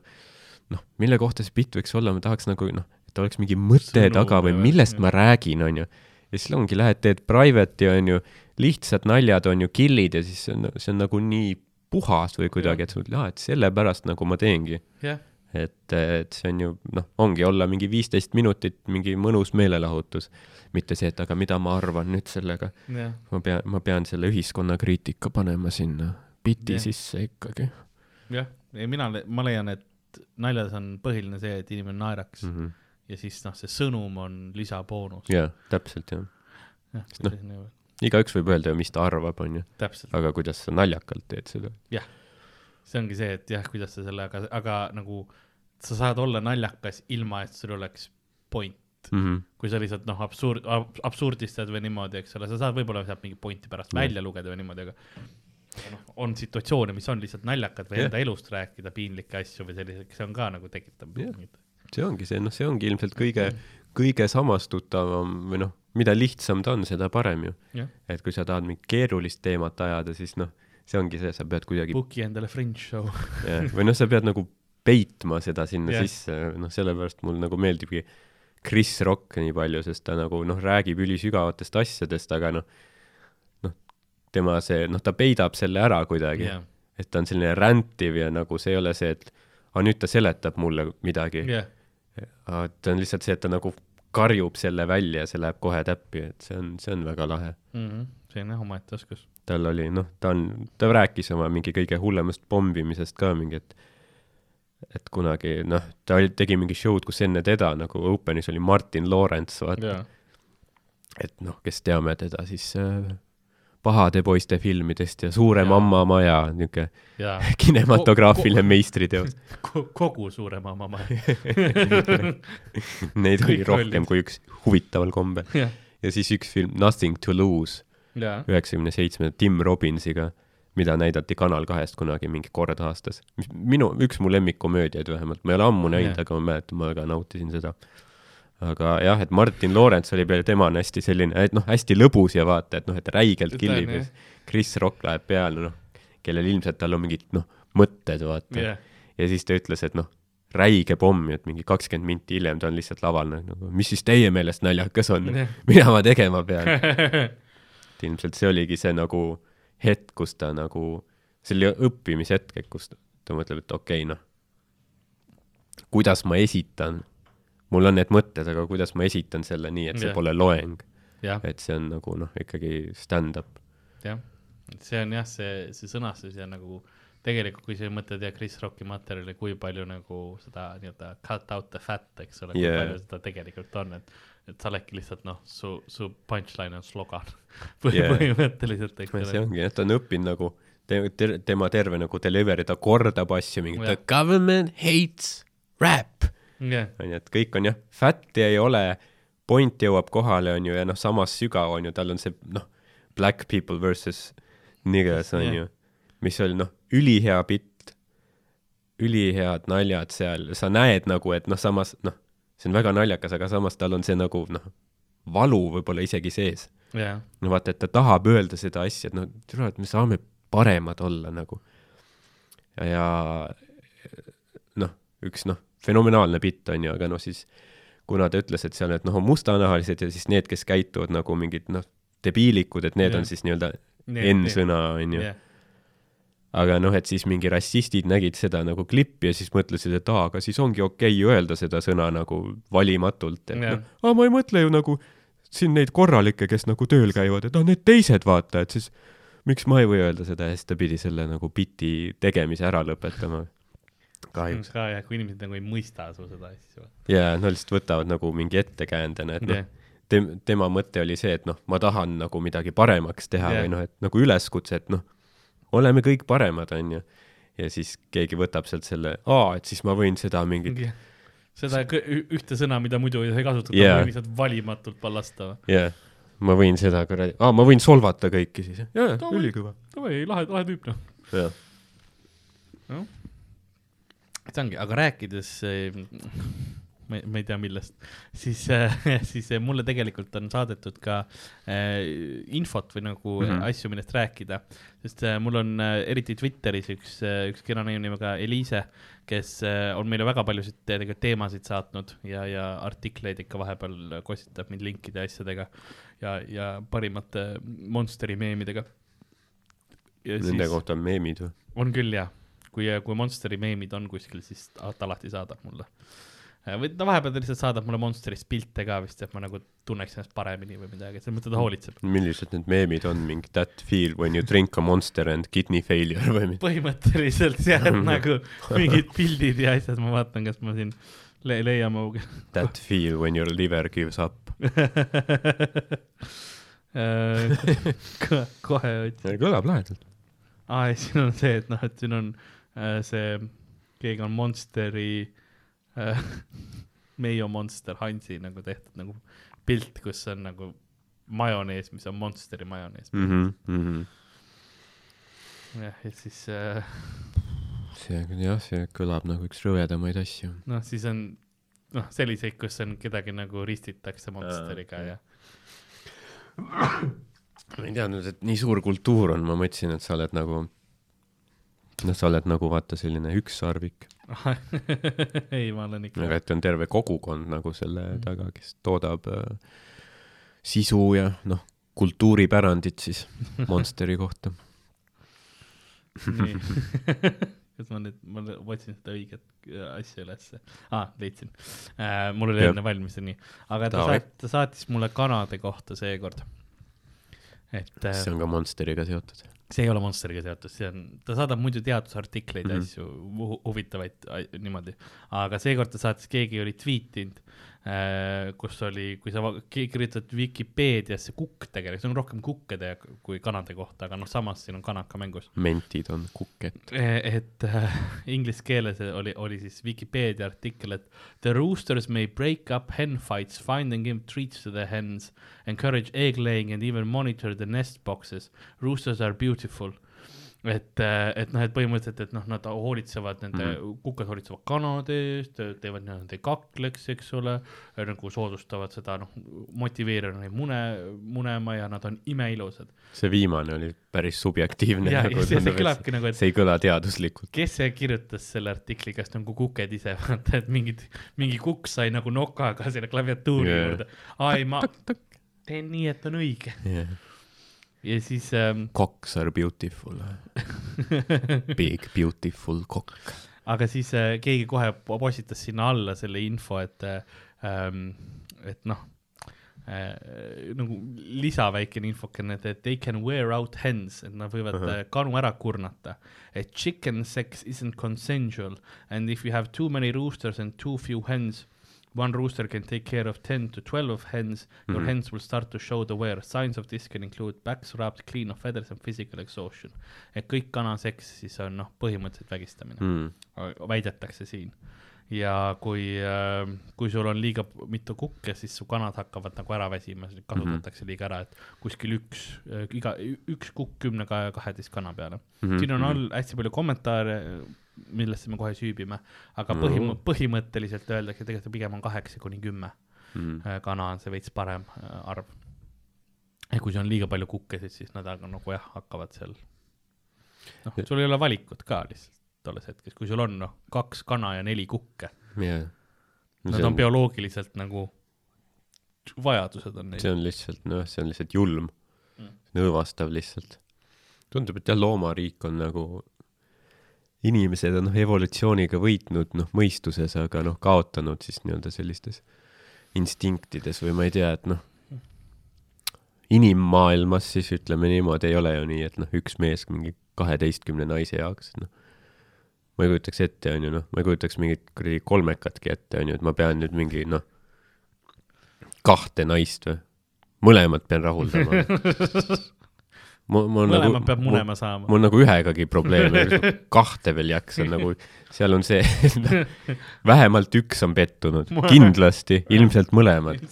noh, mille kohta see bitt võiks olla, ma tahaks nagu noh, et oleks mingi mõte Sõnum taga või millest jah. ma räägin onju. ja siis ongi, lähed teed private'i onju, lihtsad naljad onju, kill'id ja siis see on, see on nagu nii puhas või kuidagi, et sa mõtled, aa, et sellepärast nagu ma teengi jah, et, et see on ju noh, ongi olla mingi viisteist minutit mingi mõnus meelelahutus, mitte see, et aga mida ma arvan nüüd sellega, jah, ma pean, ma pean selle ühiskonnakriitika panema sinna biti Jah. sisse ikkagi jah, ei mina, ma leian, et naljas on põhiline see, et inimene naeraks mm. -hmm. ja siis noh, see sõnum on lisaboonus. jaa, täpselt jah. jah, noh. igaüks võib öelda ju, mis ta arvab, onju, täpselt, aga kuidas sa naljakalt teed seda. See ongi see, et jah, kuidas sa selle, aga, aga nagu sa saad olla naljakas ilma, et sul oleks point. Mm -hmm. kui sa lihtsalt noh, absurd, absurdistad või niimoodi, eks ole, sa saad võib-olla sealt mingi pointi pärast Jah. välja lugeda või niimoodi, aga noh, on situatsioone, mis on lihtsalt naljakad või Jah. enda elust rääkida piinlikke asju või selliseid, see on ka nagu tekitab mingit see ongi see, noh, see ongi ilmselt kõige, kõige samastutavam või noh, mida lihtsam ta on, seda parem ju. jah, et kui sa tahad mingit keerulist teemat ajada, siis noh, see ongi see, sa pead kuidagi book'i endale fringe show. [laughs] jah, või noh, sa pead nagu peitma seda sinna yeah. sisse, noh, sellepärast mul nagu meeldibki Chris Rock nii palju, sest ta nagu noh, räägib ülisügavatest asjadest, aga noh, noh, tema see, noh, ta peidab selle ära kuidagi jah, et ta on selline räntiv ja nagu see ei ole see, et aga nüüd ta seletab mulle midagi yeah., ta on lihtsalt see, et ta nagu karjub selle välja ja see läheb kohe täppi, et see on, see on väga lahe. Mhm. See on jah omaette oskus. tal oli noh, ta on, ta rääkis oma mingi kõige hullemast pommimisest ka mingi, et et kunagi noh, ta oli, tegi mingi show'd, kus enne teda nagu open'is oli Martin Lawrence, vaata, et noh, kes teame teda siis äh, pahade poiste filmidest ja Suure Jaa. mamma maja, niisugune [laughs] kinematograafiline Ko- ko- meistriteos. [laughs] kogu suurema mama. [laughs] Neid oli rohkem kui üks huvitaval kombel. ja siis üks film Nothing to lose üheksakümne seitsme Tim Robbinsiga, mida näidati Kanal kahest kunagi mingi kord aastas. mis minu, üks mu lemmikkomöödiaid vähemalt, ma ei ole ammu näinud aga ma mäletan, ma väga nautisin seda. aga jah, et Martin Lawrence oli peale tema on hästi selline, et noh, hästi lõbus ja vaata, et noh, et räigelt killib ja siis Chris Rock läheb peale, noh, kellel ilmselt tal on mingid noh, mõtted, vaata. Jah, ja siis ta ütles, et noh, räige pomm, et mingi kakskümmend minti hiljem ta on lihtsalt laval nagu, mis siis teie meelest naljakas on, mida ma tegema pean. [laughs] et ilmselt see oligi see nagu hetk, kus ta nagu, see oli õppimishetk, et kus ta mõtleb, et okei okay,, noh, kuidas ma esitan, mul on need mõtted, aga kuidas ma esitan selle nii, et see Jah. pole loeng, jah, et see on nagu noh, ikkagi stand-up. jah, see on jah, see, see sõnastus ja nagu tegelikult, kui sa mõtled jah, Chris Rocki materjali, kui palju nagu seda nii-öelda cut out the fat, eks ole yeah., Yeah. kui palju seda tegelikult on, et, et sa oledki lihtsalt noh, su, su punchline on slogan [laughs] Põh- Yeah. põhimõtteliselt, eks see ole. ongi, et ta on õppinud nagu te, ter, tema terve nagu delivery, ta kordab asju mingi Jah. the government hates rap jah, onju, et kõik on jah, fat'i ei ole, point jõuab kohale, onju, ja noh, samas sügav onju, tal on see noh, black people versus niggas Jah. onju, mis oli noh, ülihea bitt, ülihead naljad seal, sa näed nagu, et noh, samas noh, see on väga naljakas, aga samas tal on see nagu noh, valu võib-olla isegi sees. jah, no vaata, et ta tahab öelda seda asja, et noh, tule, et me saame paremad olla nagu. ja, noh, üks noh, fenomenaalne bitt on ju, aga noh, siis kuna ta ütles, et seal, et noh, on mustanahalised ja siis need, kes käituvad nagu mingid noh, debiilikud, et need Jah. on siis nii-öelda Need- N-sõna on ju. jah, aga noh, et siis mingi rassistid nägid seda nagu klippi ja siis mõtlesid, et aa, aga siis ongi okei okay öelda seda sõna nagu valimatult, et Jah. noh, aa, ma ei mõtle ju nagu siin neid korralikke, kes nagu tööl käivad, et aa, need teised vaata, et siis miks ma ei või öelda seda ja siis ta pidi selle nagu biti tegemise ära lõpetama. kahjuks. ka jah, kui inimesed nagu ei mõista su seda asja. ja nad lihtsalt võtavad nagu mingi ettekäändena, et noh jah, tem-, tema mõte oli see, et noh, ma tahan nagu midagi paremaks teha yeah. või noh, et nagu üleskutse, et noh, oleme kõik paremad, onju. ja siis keegi võtab sealt selle, aa, et siis ma võin seda mingit, seda kõ- ü- ühte sõna, mida muidu ei Jaa. yeah., lihtsalt valimatult ballasta. jah, ma võin seda kuradi, aa, ma võin solvata kõiki siis, jaa, Davai. ülikõva. davai, lahe, lahe tüüp noh. jah, see ongi, aga rääkides, ma ei, ma ei tea, millest, siis, [laughs] siis eh, mulle tegelikult on saadetud ka äh, infot või nagu mm. -hmm. asju, millest rääkida, sest äh, mul on äh, eriti Twitteris üks, üks kena neiu nimega Eliise, kes äh, on meile väga paljusid tegelikult teemasid saatnud ja, ja artikleid ikka vahepeal kostitab mind linkide ja asjadega ja, ja parimate Monsteri meemidega. nende kohta on meemid või? on küll jah, kui, kui Monsteri meemid on kuskil, siis alati saadab mulle. Või ta vahepeal ta lihtsalt saadab mulle Monsterist pilte ka vist, et ma nagu tunneks ennast paremini või midagi, selles mõttes ta hoolitseb. millised need meemid on, mingi that feel when you drink a monster and kidney failure või midagi? põhimõtteliselt jah, et [laughs] nagu mingid pildid ja asjad, ma vaatan, kas ma siin le leian mu That feel when your liver gives up. [laughs] Äh, ko- kohe otsin. kõlab lahedalt. aa, ja siin on see, et noh, et siin on äh, see, keegi on Monsteri äh,, [laughs] Meio Monster Hansi nagu tehtud nagu pilt, kus on nagu majonees, mis on Monsteri majonees mm. mhmh, mhmh. -hmm. jah, ja siis äh, see, jah, see kõlab nagu üks rõvedamaid asju. noh, siis on noh, selliseid, kus on kedagi nagu ristitakse Monsteriga okei. ja ma ei teadnud, et nii suur kultuur on, ma mõtlesin, et sa oled nagu, noh, sa oled nagu vaata selline ükssarvik, [laughs] ei, ma olen ikka aga et on terve kogukond nagu selle taga, kes toodab äh, sisu ja noh, kultuuripärandit siis [laughs] Monsteri kohta. nii [laughs] kas ma nüüd, ma otsin seda õiget äh, asja ülesse ah,, leidsin äh,. mul oli enne valmis see nii, aga ta, Davai. saat, ta saatis mulle kanade kohta seekord. et äh, see on ka Monsteriga seotud. See ei ole Monsteriga seotud, see on, ta saadab muidu teadusartikleid mm. -hmm. asju hu huvitavaid ai- niimoodi, aga seekord ta saatis, keegi oli tweetinud kus oli, kui sa kirjutad Vikipeediasse kukk tegelikult, see on rohkem kukkede kui kanade kohta, aga noh, samas siin on kanad ka mängus. mentid on kuked. et äh, inglise keeles oli, oli siis Vikipeedia artikkel, et the roosters may break up hen fights, find and give treats to the hens, encourage egg laying and even monitor the nest boxes. Roosters are beautiful. et, et noh, et põhimõtteliselt, et noh, nad hoolitsevad nende mm, -hmm. kukad hoolitsevad kanade eest, teevad nende kakleks, eks ole, nagu soodustavad seda, noh, motiveerivad neid mune, munema ja nad on imeilusad. see viimane oli päris subjektiivne. ja, ja see, see kõlabki nagu, et see ei kõla teaduslikult. kes see kirjutas selle artikli, kas nagu kuked ise, [laughs] vaata, et mingid, mingi kukk sai nagu nokaga selle klaviatuuri yeah. juurde. aa ei, ma teen nii, et on õige. Yeah. Ja siis ähm,, Cocks are beautiful. [laughs] Big beautiful cock. aga siis äh, keegi kohe po- postitas sinna alla selle info, et äh, ähm,, et noh äh,, nagu lisaväikene infokene, et they can wear out hens, et nad võivad uh. -huh. kanu ära kurnata. et chicken sex isn't consensual and if you have too many roosters and too few hens, one rooster can take care of ten to twelve hens, your Mhm. hens will start to show the wear. Signs of this can include backs rubbed, clean of feathers and physical exhaustion. et kõik kanaseks siis on noh, põhimõtteliselt vägistamine Mm. väidetakse siin. ja kui, kui sul on liiga mitu kukke, siis su kanad hakkavad nagu ära väsima, kasutatakse liiga ära, et kuskil üks, iga, üks kukk kümne, kaheteist kana peale. Mhm. siin on all hästi palju kommentaare, millesse me kohe süübime, aga põhim- No., põhimõtteliselt öeldakse, tegelikult pigem on kaheksa kuni kümme Mm. äh, kana on see veits parem äh, arv. ja kui sul on liiga palju kukkesid, siis nad aga nagu jah, hakkavad seal, noh, sul ei ole valikut ka lihtsalt tolles hetkes, kui sul on noh, kaks kana ja neli kukke, Yeah. nad on bioloogiliselt nagu, vajadused on see neil. on lihtsalt, noh, see on lihtsalt julm Mm. mm., õõvastav lihtsalt. tundub, et jah, loomariik on nagu, inimesed on noh, evolutsiooniga võitnud noh, mõistuses, aga noh, kaotanud siis nii-öelda sellistes instinktides või ma ei tea, et noh, inimmaailmas siis ütleme niimoodi ei ole ju nii, et noh, üks mees mingi kaheteistkümne naise jaoks, noh. ma ei kujutaks ette, on ju, noh, ma ei kujutaks mingit kuradi kolmekatki ette, on ju, et ma pean nüüd mingi noh, kahte naist või, mõlemad pean rahuldama [laughs] mul, mul mõlemad nagu, peab mul, munema saama. mul nagu ühegagi probleeme, [laughs] kahte veel jaksan nagu, seal on see, vähemalt üks on pettunud, kindlasti, ilmselt mõlemad,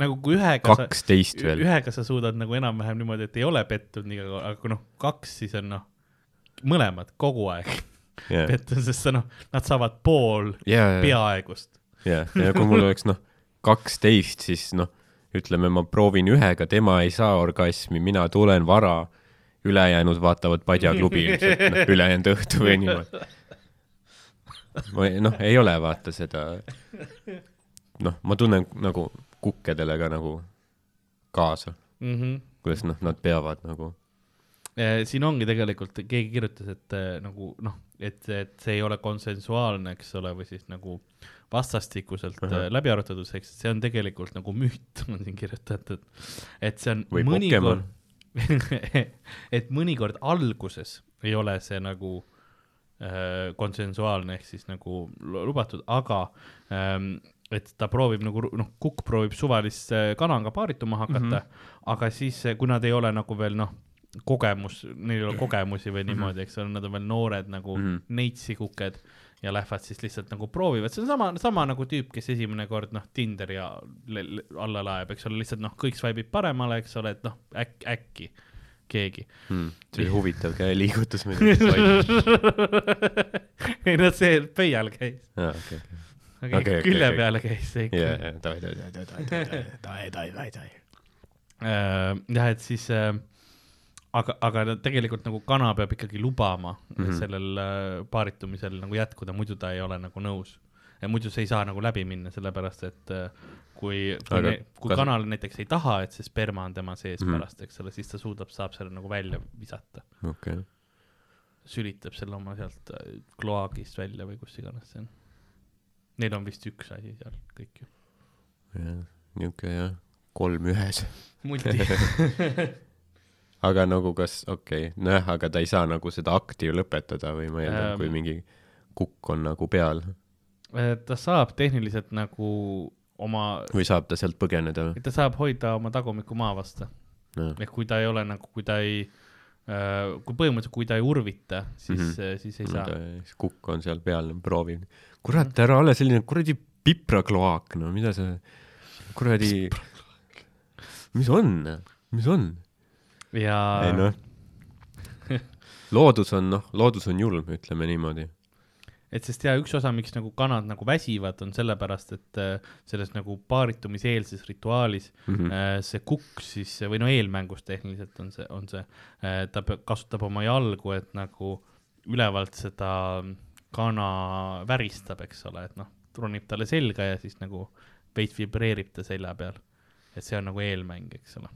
nagu kui ühega sa, kaksteist veel. ühega sa suudad nagu enam-vähem niimoodi, et ei ole pettunud nii kaua, aga kui noh, kaks, siis on noh, mõlemad kogu aeg ja, [laughs] pettunud, sest sa noh, nad saavad pool ja, peaaegust. ja, ja kui mul oleks noh, kaksteist, siis noh, ütleme, ma proovin ühega, tema ei saa orgasmi, mina tulen vara, ülejäänud vaatavad padjaklubi ilmselt, noh, [laughs] ülejäänud õhtu või niimoodi. ei- noh, ei ole vaata seda, noh, ma tunnen nagu kukkedele ka nagu kaasa, Mm -hmm. kuidas noh, nad peavad nagu, Eh, siin ongi tegelikult, keegi kirjutas, et eh, nagu noh, et, et see ei ole konsensuaalne, eks ole, või siis nagu vastastikuselt uh. -huh. läbi arutatud seks, see on tegelikult nagu müüt, on siin kirjutatud. et see on Või mõnikord, [laughs] et mõnikord alguses ei ole see nagu äh, konsensuaalne ehk siis nagu lu- lubatud, aga ähm, et ta proovib nagu, noh, kukk proovib suvalist kanaga paarituma hakata mm, -hmm. aga siis, kui nad ei ole nagu veel noh, kogemus, neil ei ole kogemusi või niimoodi, eks ole, nad on veel noored nagu mm Mhm. -hmm. neitsikuked ja lähevad siis lihtsalt nagu proovivad, see on sama, sama nagu tüüp, kes esimene kord noh, Tinderi alla laeb, eks ole, lihtsalt noh, kõik swipe'ib paremale, eks ole, et noh, äkki, äkki keegi hmm,. see oli huvitav käeliigutus muidugi ei no see pöial käis. aa, okei, okei. aga okay, külje okay, peale käis see ikka. jaa, jaa, davai, davai, davai, davai, davai, davai, davai. jah, et siis äh, aga, aga tegelikult nagu kana peab ikkagi lubama mm. -hmm. sellel äh, paaritumisel nagu jätkuda, muidu ta ei ole nagu nõus. ja muidu see ei saa nagu läbi minna, sellepärast et äh, kui, kui, ne, kui kas- kanal näiteks ei taha, et see sperma on tema sees mm. -hmm. pärast, eks ole, siis ta suudab, saab selle nagu välja visata. okei, sülitab selle oma sealt äh, kloaagist välja või kus iganes see on. Neil on vist üks asi seal kõik ju. jah, niisugune jah, kolm ühes. multi. [laughs] aga nagu kas, okei okay,, nojah, aga ta ei saa nagu seda akti ju lõpetada või ma eeldan Ähm. kui mingi kukk on nagu peal ta saab tehniliselt nagu oma, või saab ta sealt põgeneda või ta saab hoida oma tagumikku maa vastu, no.? ehk kui ta ei ole nagu, kui ta ei äh,, kui põhimõtteliselt, kui ta ei urvita, siis mm. -hmm. siis ei no, saa. ta, siis kukk on seal peal, proovib. kurat, ära ole selline kuradi piprakloaak, no mida sa, kuradi, mis on, mis on? Ja ei noh, [laughs] loodus on noh, loodus on julm, ütleme niimoodi. et sest ja üks osa, miks nagu kanad nagu väsivad, on sellepärast, et äh, selles nagu paaritumiseelses rituaalis Mm mm. -hmm. see kukk siis või no eelmängus tehniliselt on see, on see äh,, ta kasutab oma jalgu, et nagu ülevalt seda kana väristab, eks ole, et noh, ronib talle selga ja siis nagu veits vibreerib ta selja peal. et see on nagu eelmäng, eks ole.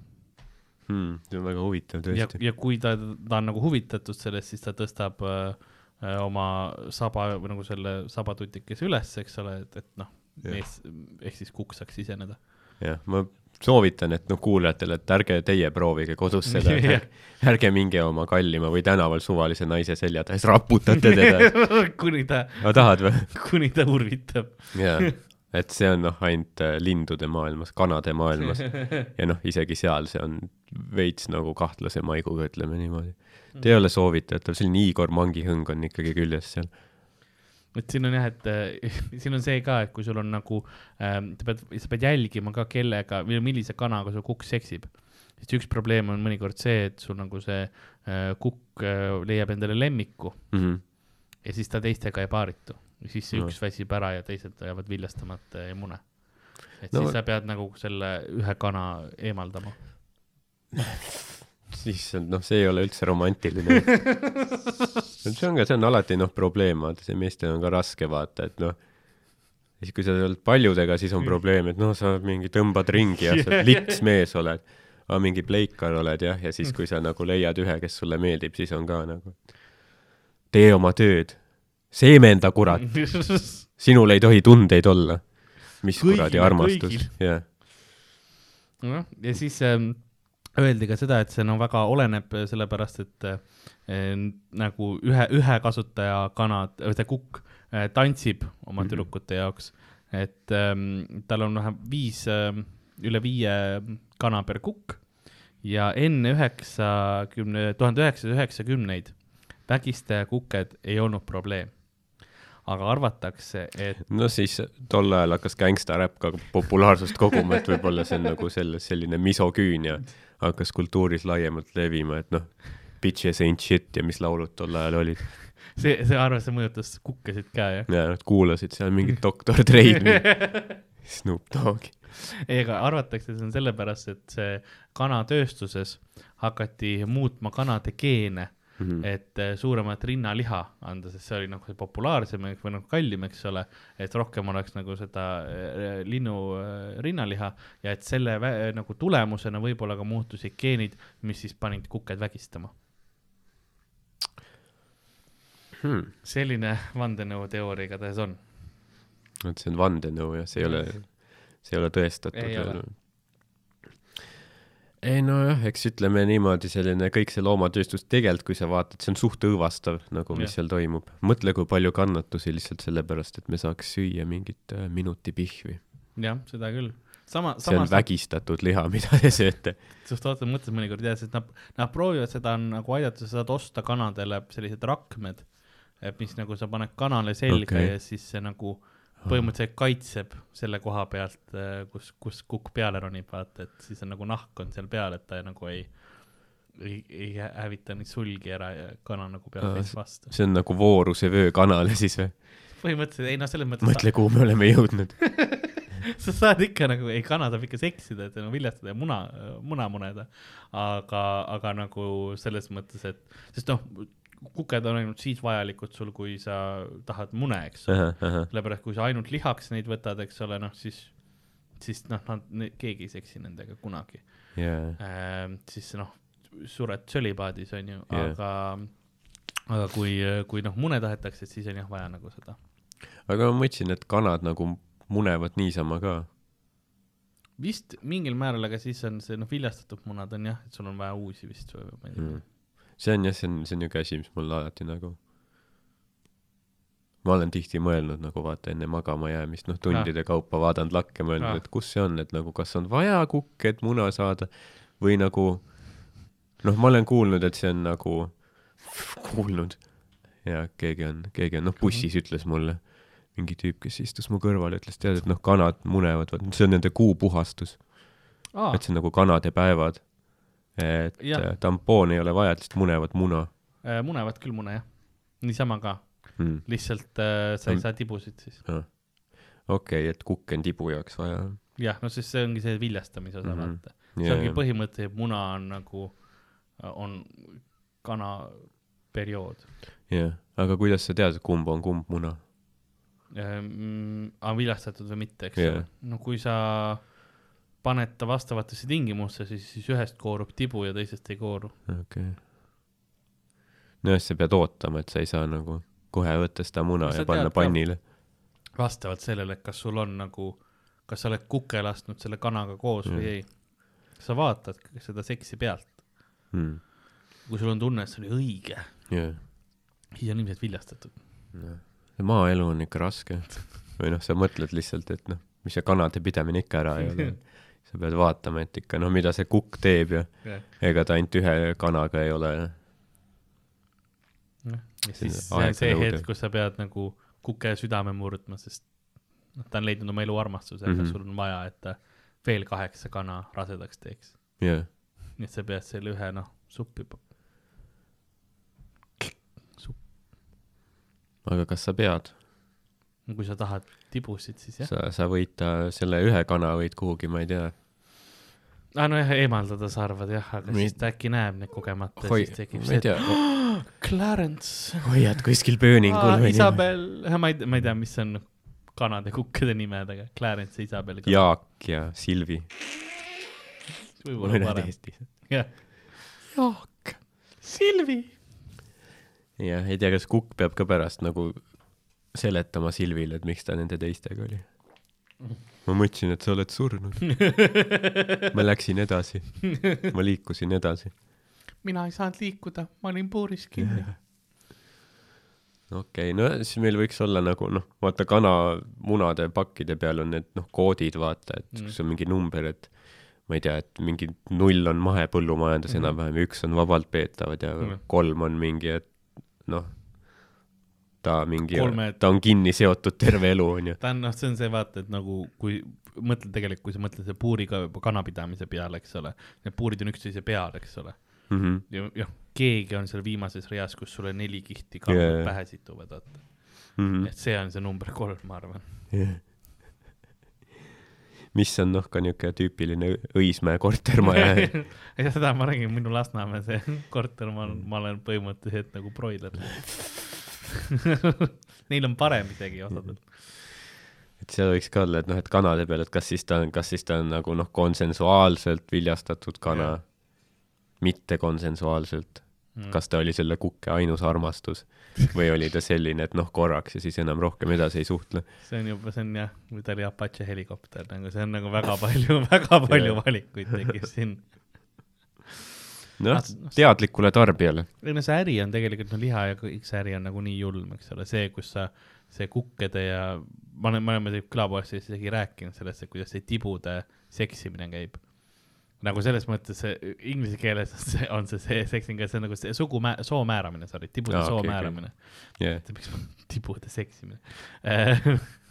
hmm,. see on väga huvitav ja tõesti., ja kui ta, ta on nagu huvitatud sellest, siis ta tõstab äh, äh, oma saba või nagu selle sabatutikese üles, eks ole, et, et noh, mees ehk siis kukk saaks siseneda. jah, ma soovitan, et noh, kuulajatele, et ärge teie proovige kodus seda [laughs] ärge minge oma kallima või tänaval suvalise naise selja siis raputate teda. [laughs] kuni ta, või? [laughs] kuni ta urvitab. jaa, et see on noh, ainult äh, lindude maailmas, kanade maailmas ja noh, isegi seal see on veits nagu kahtlase maiguga, ütleme niimoodi. ta ei ole soovitatav, selline Igor Mangihõng on ikkagi küljes seal. et siin on jah, et äh, [laughs] siin on see ka, et kui sul on nagu ähm,, sa pead, sa pead jälgima ka kellega millise kanaga su kukk seksib. sest üks probleem on mõnikord see, et sul nagu see äh, kukk äh, leiab endale lemmiku Mm -hmm. ja siis ta teistega ei paaritu. siis see No. üks väsib ära ja teised jäävad viljastamata ja mune. et no, siis sa pead nagu selle ühe kana eemaldama. [laughs] issand, noh, see ei ole üldse romantiline. see on ka, see on alati noh, probleem, vaata, see meestel on ka raske vaata, et noh, siis kui sa oled paljudega, siis on probleem, et noh, sa mingi tõmbad ringi ja sa [laughs] lits mees oled, aga mingi pleikar oled jah, ja siis, kui sa nagu leiad ühe, kes sulle meeldib, siis on ka nagu tee oma tööd, seemenda kurat, [laughs] sinul ei tohi tundeid olla. mis kuradi armastus jah. noh, ja siis ähm, öeldi ka seda, et see no väga oleneb, sellepärast et eh, nagu ühe, ühe kasutaja kanad, või see kukk eh, tantsib oma Mhm. tüdrukute jaoks, et ähm, tal on vähem viis ähm,, üle viie kana per kukk ja enne üheksakümne, tuhande üheksasaja üheksakümneid vägistajakuked ei olnud probleem. aga arvatakse, et no siis tol ajal hakkas gängstaräpp ka populaarsust koguma, et võib-olla see on nagu selle, selline misoküünia hakkas kultuuris laiemalt levima, et noh, bitches ain't shit ja mis laulud tol ajal olid. see, see arvas, see mõjutas kukkesid ka, jah? ja nad kuulasid seal mingit doktor Dreid, [laughs] Snoop Dogg'i. ei, aga arvatakse, see on sellepärast, et see kanatööstuses hakati muutma kanade geene, Mhm. et eh, suuremat rinnaliha anda, sest see oli nagu see populaarsem või nagu kallim, eks ole, et rohkem oleks nagu seda eh, linnu eh, rinnaliha ja et selle nagu tulemusena võib-olla ka muutusid geenid, mis siis panid kuked vägistama. Hmm. selline vandenõuteooria igatahes on. vot see on vandenõu ja see ei ole, see ei ole tõestatud. Ei ole. Ei nojah, eks ütleme niimoodi, selline kõik see loomatööstus tegelikult, kui sa vaatad, see on suht õõvastav nagu, mis Jah. seal toimub. mõtle, kui palju kannatusi lihtsalt sellepärast, et me saaks süüa mingit äh, minuti pihvi. jah, seda küll. sama, see on vägistatud liha, [laughs] mida te sööte. sest vaata, mõtled mõnikord jah, sest nad, nad proovivad seda nagu aidata, sa saad osta kanadele sellised rakmed, mis nagu sa paned kanale selga okay. ja siis see nagu põhimõtteliselt kaitseb selle koha pealt, kus, kus kukk peale ronib, vaata, et siis on nagu nahk on seal peal, et ta nagu ei, ei, ei hä- hävita neid sulgi ära ja kana nagu peab Aa, veits vastu. see on nagu vooruse vöökanal [laughs] siis või? põhimõtteliselt ei noh, selles mõttes mõtle, kuhu me oleme jõudnud. [laughs] sa saad ikka nagu, ei kana saab ikka seksida, et nagu viljastada ja muna, muna muneda. aga, aga nagu selles mõttes, et, sest noh, kuked on ainult siis vajalikud sul, kui sa tahad mune, eks ole. sellepärast, kui sa ainult lihaks neid võtad, eks ole, noh siis, siis noh, nad, keegi ei seksi nendega kunagi jaa, äh,. siis noh, sured sölipaadis on ju Jah. aga, aga kui, kui noh, mune tahetakse, siis on jah vaja nagu seda. aga ma mõtlesin, et kanad nagu munevad niisama ka. vist mingil määral, aga siis on see noh, viljastatud munad on jah, et sul on vaja uusi vist või ma ei tea Mm. See on jah, see on, see on niuke asi, mis mul alati nagu, ma olen tihti mõelnud nagu vaata enne magama jäämist, noh tundide kaupa vaadanud lakke, Ah. mõelnud, et kus see on, et nagu kas on vaja kukke, et muna saada või nagu noh, ma olen kuulnud, et see on nagu, kuulnud. Ja keegi on, keegi on, noh bussis ütles mulle mingi tüüp, kes istus mu kõrval, ütles tead, et noh, kanad munevad, vot see on nende kuupuhastus aa. Et, see on nagu kanade päevad. Et Jah. äh, tampooni ei ole vaja, et lihtsalt munevad muna äh, munevad küll mune jah, niisama ka, mm.. lihtsalt äh, sa ei Mm. saa tibusid siis. okei et kukk on tibu jaoks vaja. jah, no siis see ongi see viljastamise osa mm, -hmm. vaata. see ongi põhimõtteliselt, muna on nagu, on kana periood. jah, aga kuidas sa tead, kumb on kumb muna? Mm, aga viljastatud või mitte, eks ole. no kui sa paned ta vastavatesse tingimustesse, siis, siis ühest koorub tibu ja teisest ei kooru. okei okay.. nojah, sa pead ootama, et sa ei saa nagu kohe võtta seda muna ja panna tead pannile. vastavalt sellele, kas sul on nagu, kas sa oled kuke lasknud selle kanaga koos Mm. või ei. sa vaatad seda seksi pealt, Mm. kui sul on tunne, et see oli õige, jah, siis on ilmselt viljastatud. maaelu on ikka raske. või noh, sa mõtled lihtsalt, et noh, mis see kanade pidamine ikka ära ei ole. [laughs] sa pead vaatama, et ikka noh, mida see kukk teeb ja ega ta ainult ühe kanaga ei ole. ja See siis see on see hetk, kus sa pead nagu kuke südame murdma, sest noh, ta on leidnud oma elu armastuse, Mhm. mm -hmm. sul on vaja, et ta veel kaheksa kana rasedaks teeks. jah, nii et sa pead selle ühe noh, suppi, supp, aga kas sa pead? kui sa tahad tibusid, siis jah. sa, sa võid ta, selle ühe kana võid kuhugi, ma ei tea, aa Ah, nojah, eemaldada sa arvad jah, aga Mi- siis ta äkki näeb neid kogemata ja hoi- siis, tekib see ei, tea, [gasps] Clarence. hoiad kuskil pööningul või nii. Isabel, ma ei, ma ei tea, mis on kanade kukkede nimed, aga Clarence ja Isabel. Jaak ja Silvi. võib-olla parem, Eestis. jah. Jaak. Silvi. jah, ei tea, kas Kukk peab ka pärast nagu seletama Silvile, et miks ta nende teistega oli. Ma mõtlesin, et sa oled surnud. ma läksin edasi, ma liikusin edasi. mina ei saanud liikuda, ma olin puuris kinni. okei okay,, no siis meil võiks olla nagu noh, vaata kanamunade pakkide peal on need noh, koodid, vaata, et Mm. kus on mingi number, et ma ei tea, et mingi null on mahepõllumajandus Mhm. enam-vähem ja üks on vabalt peetavad ja Mhm. kolm on mingi, et noh, ta mingi ta on kinni seotud terve elu, onju. ta on, noh, see on see vaata, et nagu kui mõtled tegelikult, kui sa mõtled selle puuriga kanapidamise peale, eks ole, need puurid on üksteise peal, eks ole. Mhm. ja, jah, keegi on seal viimases reas, kus sulle neli kihti kana Jaa, yeah. pähe situvad, vaata. Mhm. et see on see number kolm, ma arvan. mis on noh, ka niuke tüüpiline Õismäe kortermaja. [laughs] ja seda ma räägin, minu Lasnamäe see [laughs] korter, ma olen, ma olen põhimõtteliselt nagu broiler. [laughs] Neil on parem isegi osadel. et seal võiks ka olla, et noh, et kanade peal, et kas siis ta on, kas siis ta on nagu noh, konsensuaalselt viljastatud kana mitte konsensuaalselt. Mm. kas ta oli selle kukke ainus armastus või oli ta selline, et noh, korraks ja siis enam rohkem edasi ei suhtle. see on juba, see on jah, või ta oli Apache helikopter, nagu see on nagu väga palju, [laughs] väga palju valikuid tekib siin. Noh Ah,, teadlikule tarbijale. ei no see äri on tegelikult, no liha ja kõik see äri on nagunii julm, eks ole, see, kus sa, see kukkede ja ma olen, me oleme külapoes isegi rääkinud sellest, et kuidas see tibude seksimine käib. nagu selles mõttes see inglise keeles on see, on see, see seksimine, see on nagu see sugu, soo määramine, sorry, tibude ah, soo okay, määramine okay.. miks ma, [laughs] tibude seksimine [laughs]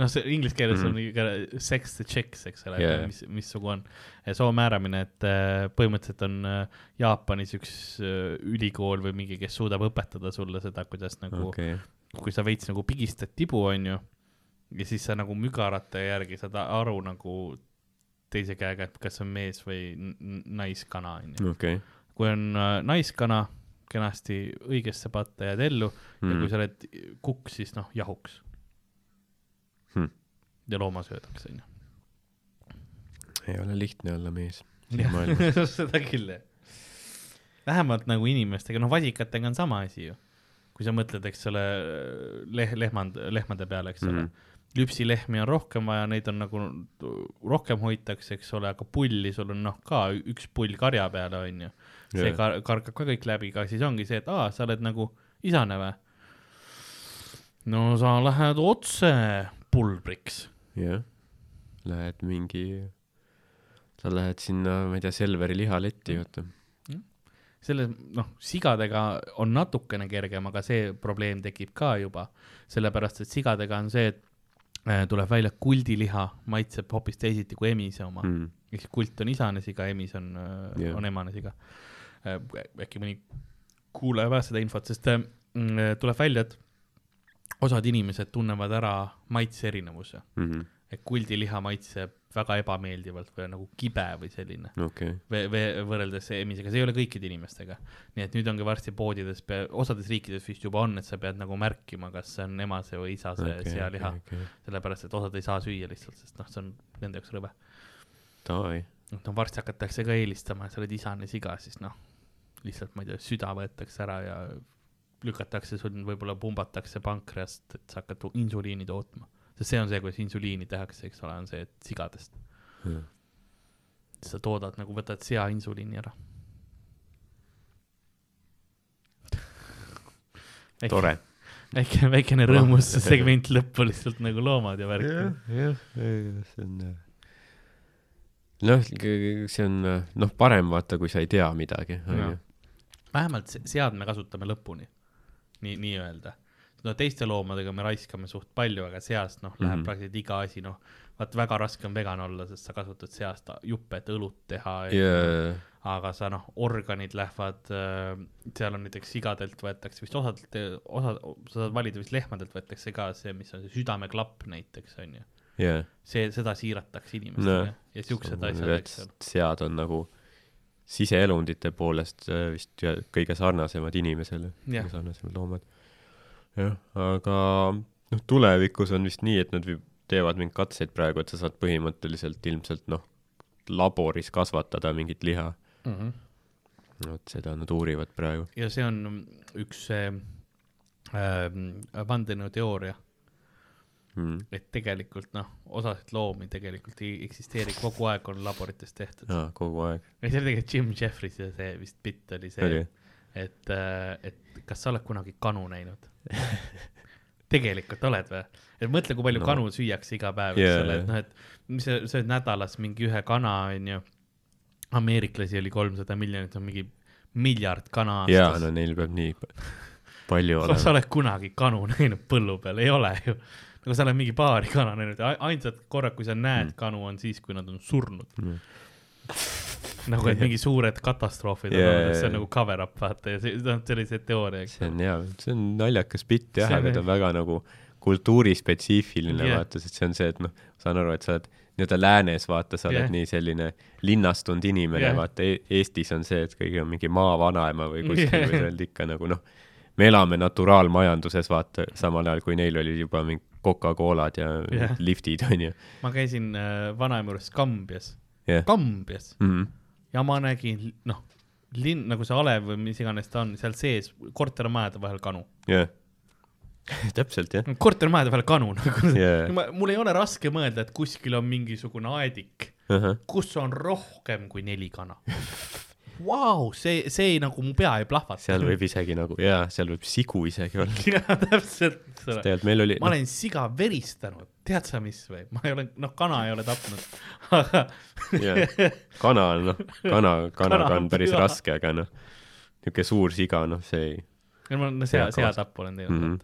noh, see inglise keeles mm -hmm. on ikka sex the chicks, eks ole yeah., mis, mis sugu on. soo määramine, et äh, põhimõtteliselt on äh, Jaapanis üks äh, ülikool või mingi, kes suudab õpetada sulle seda, kuidas nagu okay., kui sa veits nagu pigistad tibu, onju, ja siis sa nagu mügarate järgi saad aru nagu teise käega, et kas see on mees või naiskana, onju. okei. kui on naiskana, kenasti õigesse patta jääd ellu mm. ja kui sa oled kukk, siis noh, jahuks Hmm. ja loomasöödaks, onju. ei ole lihtne olla mees. [laughs] [laughs] seda küll, jah. vähemalt nagu inimestega, noh, vasikatega on sama asi ju. kui sa mõtled, eks ole, leh-, lehmand, lehmade peale, eks ole mm. -hmm. lüpsilehmi on rohkem vaja, neid on nagu rohkem hoitakse, eks ole, aga pulli sul on noh, ka üks pull karja peale, onju. see Jah. kar-, kargab ka kõik läbi, aga siis ongi see, et aa, sa oled nagu isane või? no sa lähed otse pulbriks. jah, lähed mingi, sa lähed sinna, ma ei tea, Selveri lihaletti, vaata. selles, noh, sigadega on natukene kergem, aga see probleem tekib ka juba, sellepärast et sigadega on see, et äh, tuleb välja, kuldiliha maitseb hoopis teisiti kui emise oma mm.. Mm. ehk kult on isane siga, emis on yeah., on emane siga uh,. äkki mõni kuulaja vajas seda infot, sest uh, tuleb välja, et osad inimesed tunnevad ära maitse erinevuse, Mm -hmm. et kuldiliha maitseb väga ebameeldivalt või on nagu kibe või selline ve-, ve-, võrreldes emisega, see ei ole kõikide inimestega. nii et nüüd ongi varsti poodides, osades riikides vist juba on, et sa pead nagu märkima, kas see on emase või isase okay, sealiha okay,, okei, sellepärast et osad ei saa süüa lihtsalt, sest noh, see on nende jaoks rõve. davai, noh, varsti hakatakse ka eelistama, et sa oled isane siga, siis noh, lihtsalt ma ei tea, süda võetakse ära ja lükatakse sul võib-olla pumbatakse pankreast, et sa hakkad insuliini tootma. sest see on see, kuidas insuliini tehakse, eks ole, on see, et sigadest. sa toodad nagu, võtad sea insuliini ära. [laughs] tore. väike, väikene rõõmustussegment lõppu lihtsalt nagu loomad ja värk. jah, see on noh, see on noh, parem vaata, kui sa ei tea midagi, vähemalt se- seadme kasutame lõpuni, nii, nii-öelda. no teiste loomadega me raiskame suht palju, aga seast noh, läheb mm. -hmm. praktiliselt iga asi, noh, vaat väga raske on vegan olla, sest sa kasutad seast juppe, et õlut teha ja, aga sa noh, organid lähevad äh,, seal on näiteks sigadelt võetakse vist osadelt, osa, sa saad valida vist lehmadelt võetakse ka see, mis on see südameklapp näiteks on ju. ja. see, seda siiratakse inimestele Noh, ja siuksed asjad, eks ole. sead on nagu siseelundite poolest äh, vist kõige sarnasemad inimesele, kõige sarnasemad loomad. jah, aga noh, tulevikus on vist nii, et nad teevad mingeid katseid praegu, et sa saad põhimõtteliselt ilmselt noh, laboris kasvatada mingit liha. Mm -hmm. vot seda nad uurivad praegu. ja see on üks äh, vandenõuteooria, mm.. et tegelikult noh, osasid loomi tegelikult ei eksisteeri, kogu aeg on laborites tehtud. aa, kogu aeg. see oli tegelikult Jim Jeffries ja see vist bitt oli see oli, et, et kas sa oled kunagi kanu näinud? [laughs] tegelikult oled või? et mõtle, kui palju No. kanu süüakse iga päev, eks Jaa, ole, jaa. et noh, et mis sa sööd nädalas mingi ühe kana, onju. ameeriklasi oli kolmsada miljonit, on mingi miljard kana jaa, aastas no neil peab nii pa- palju [laughs] kas sa olema. oled kunagi kanu näinud põllu peal, ei ole ju. Nagu sa oled mingi paari kana näinud, ainsad korrad, kui sa näed Mm. kanu, on siis, kui nad on surnud. Mm. nagu, et mingi suured katastroofid Jaa, on jaa, see on nagu cover up, vaata ja see, noh, see oli see teooria, see. on hea, see on naljakas bitt jah, on- aga ta on väga nagu kultuurispetsiifiline Jah. vaata, sest see on see, et noh, saan aru, et sa oled nii-öelda läänes, vaata, sa oled Jah. nii selline linnastunud inimene Jah., vaata e Eestis on see, et kõigil on mingi maavanaema või kuskil Jah. või sa oled ikka nagu noh, me elame naturaalmajanduses, vaata, samal ajal kui neil olid juba mingi Coca-Colad ja Jah. liftid [laughs] onju. ma käisin äh, vanaema juures Kambjas, jah, Kambjas Mhm. ja ma nägin, noh, linn, nagu see alev või mis iganes ta on, seal sees kortermajade vahel kanu. jah. [laughs] täpselt jah, kortermajade vahel kanu nagu ma, mul ei ole raske mõelda, et kuskil on mingisugune aedik, kus on rohkem kui neli kana. [laughs] Vau, see, see ei, nagu mu pea ei plahvata. seal võib isegi nagu jaa, seal võib sigu isegi olla. [laughs] jaa, täpselt, tegelikult meil oli, ma olen siga veristanud, tead sa mis või, ma ei ole, noh, kana ei ole tapnud, [laughs] aga kana on noh, kana, kanaga Kana on päris püha. raske, aga noh, niisugune suur siga, noh, see ei, ma no, sea, Sea seatappu olen teinud mm,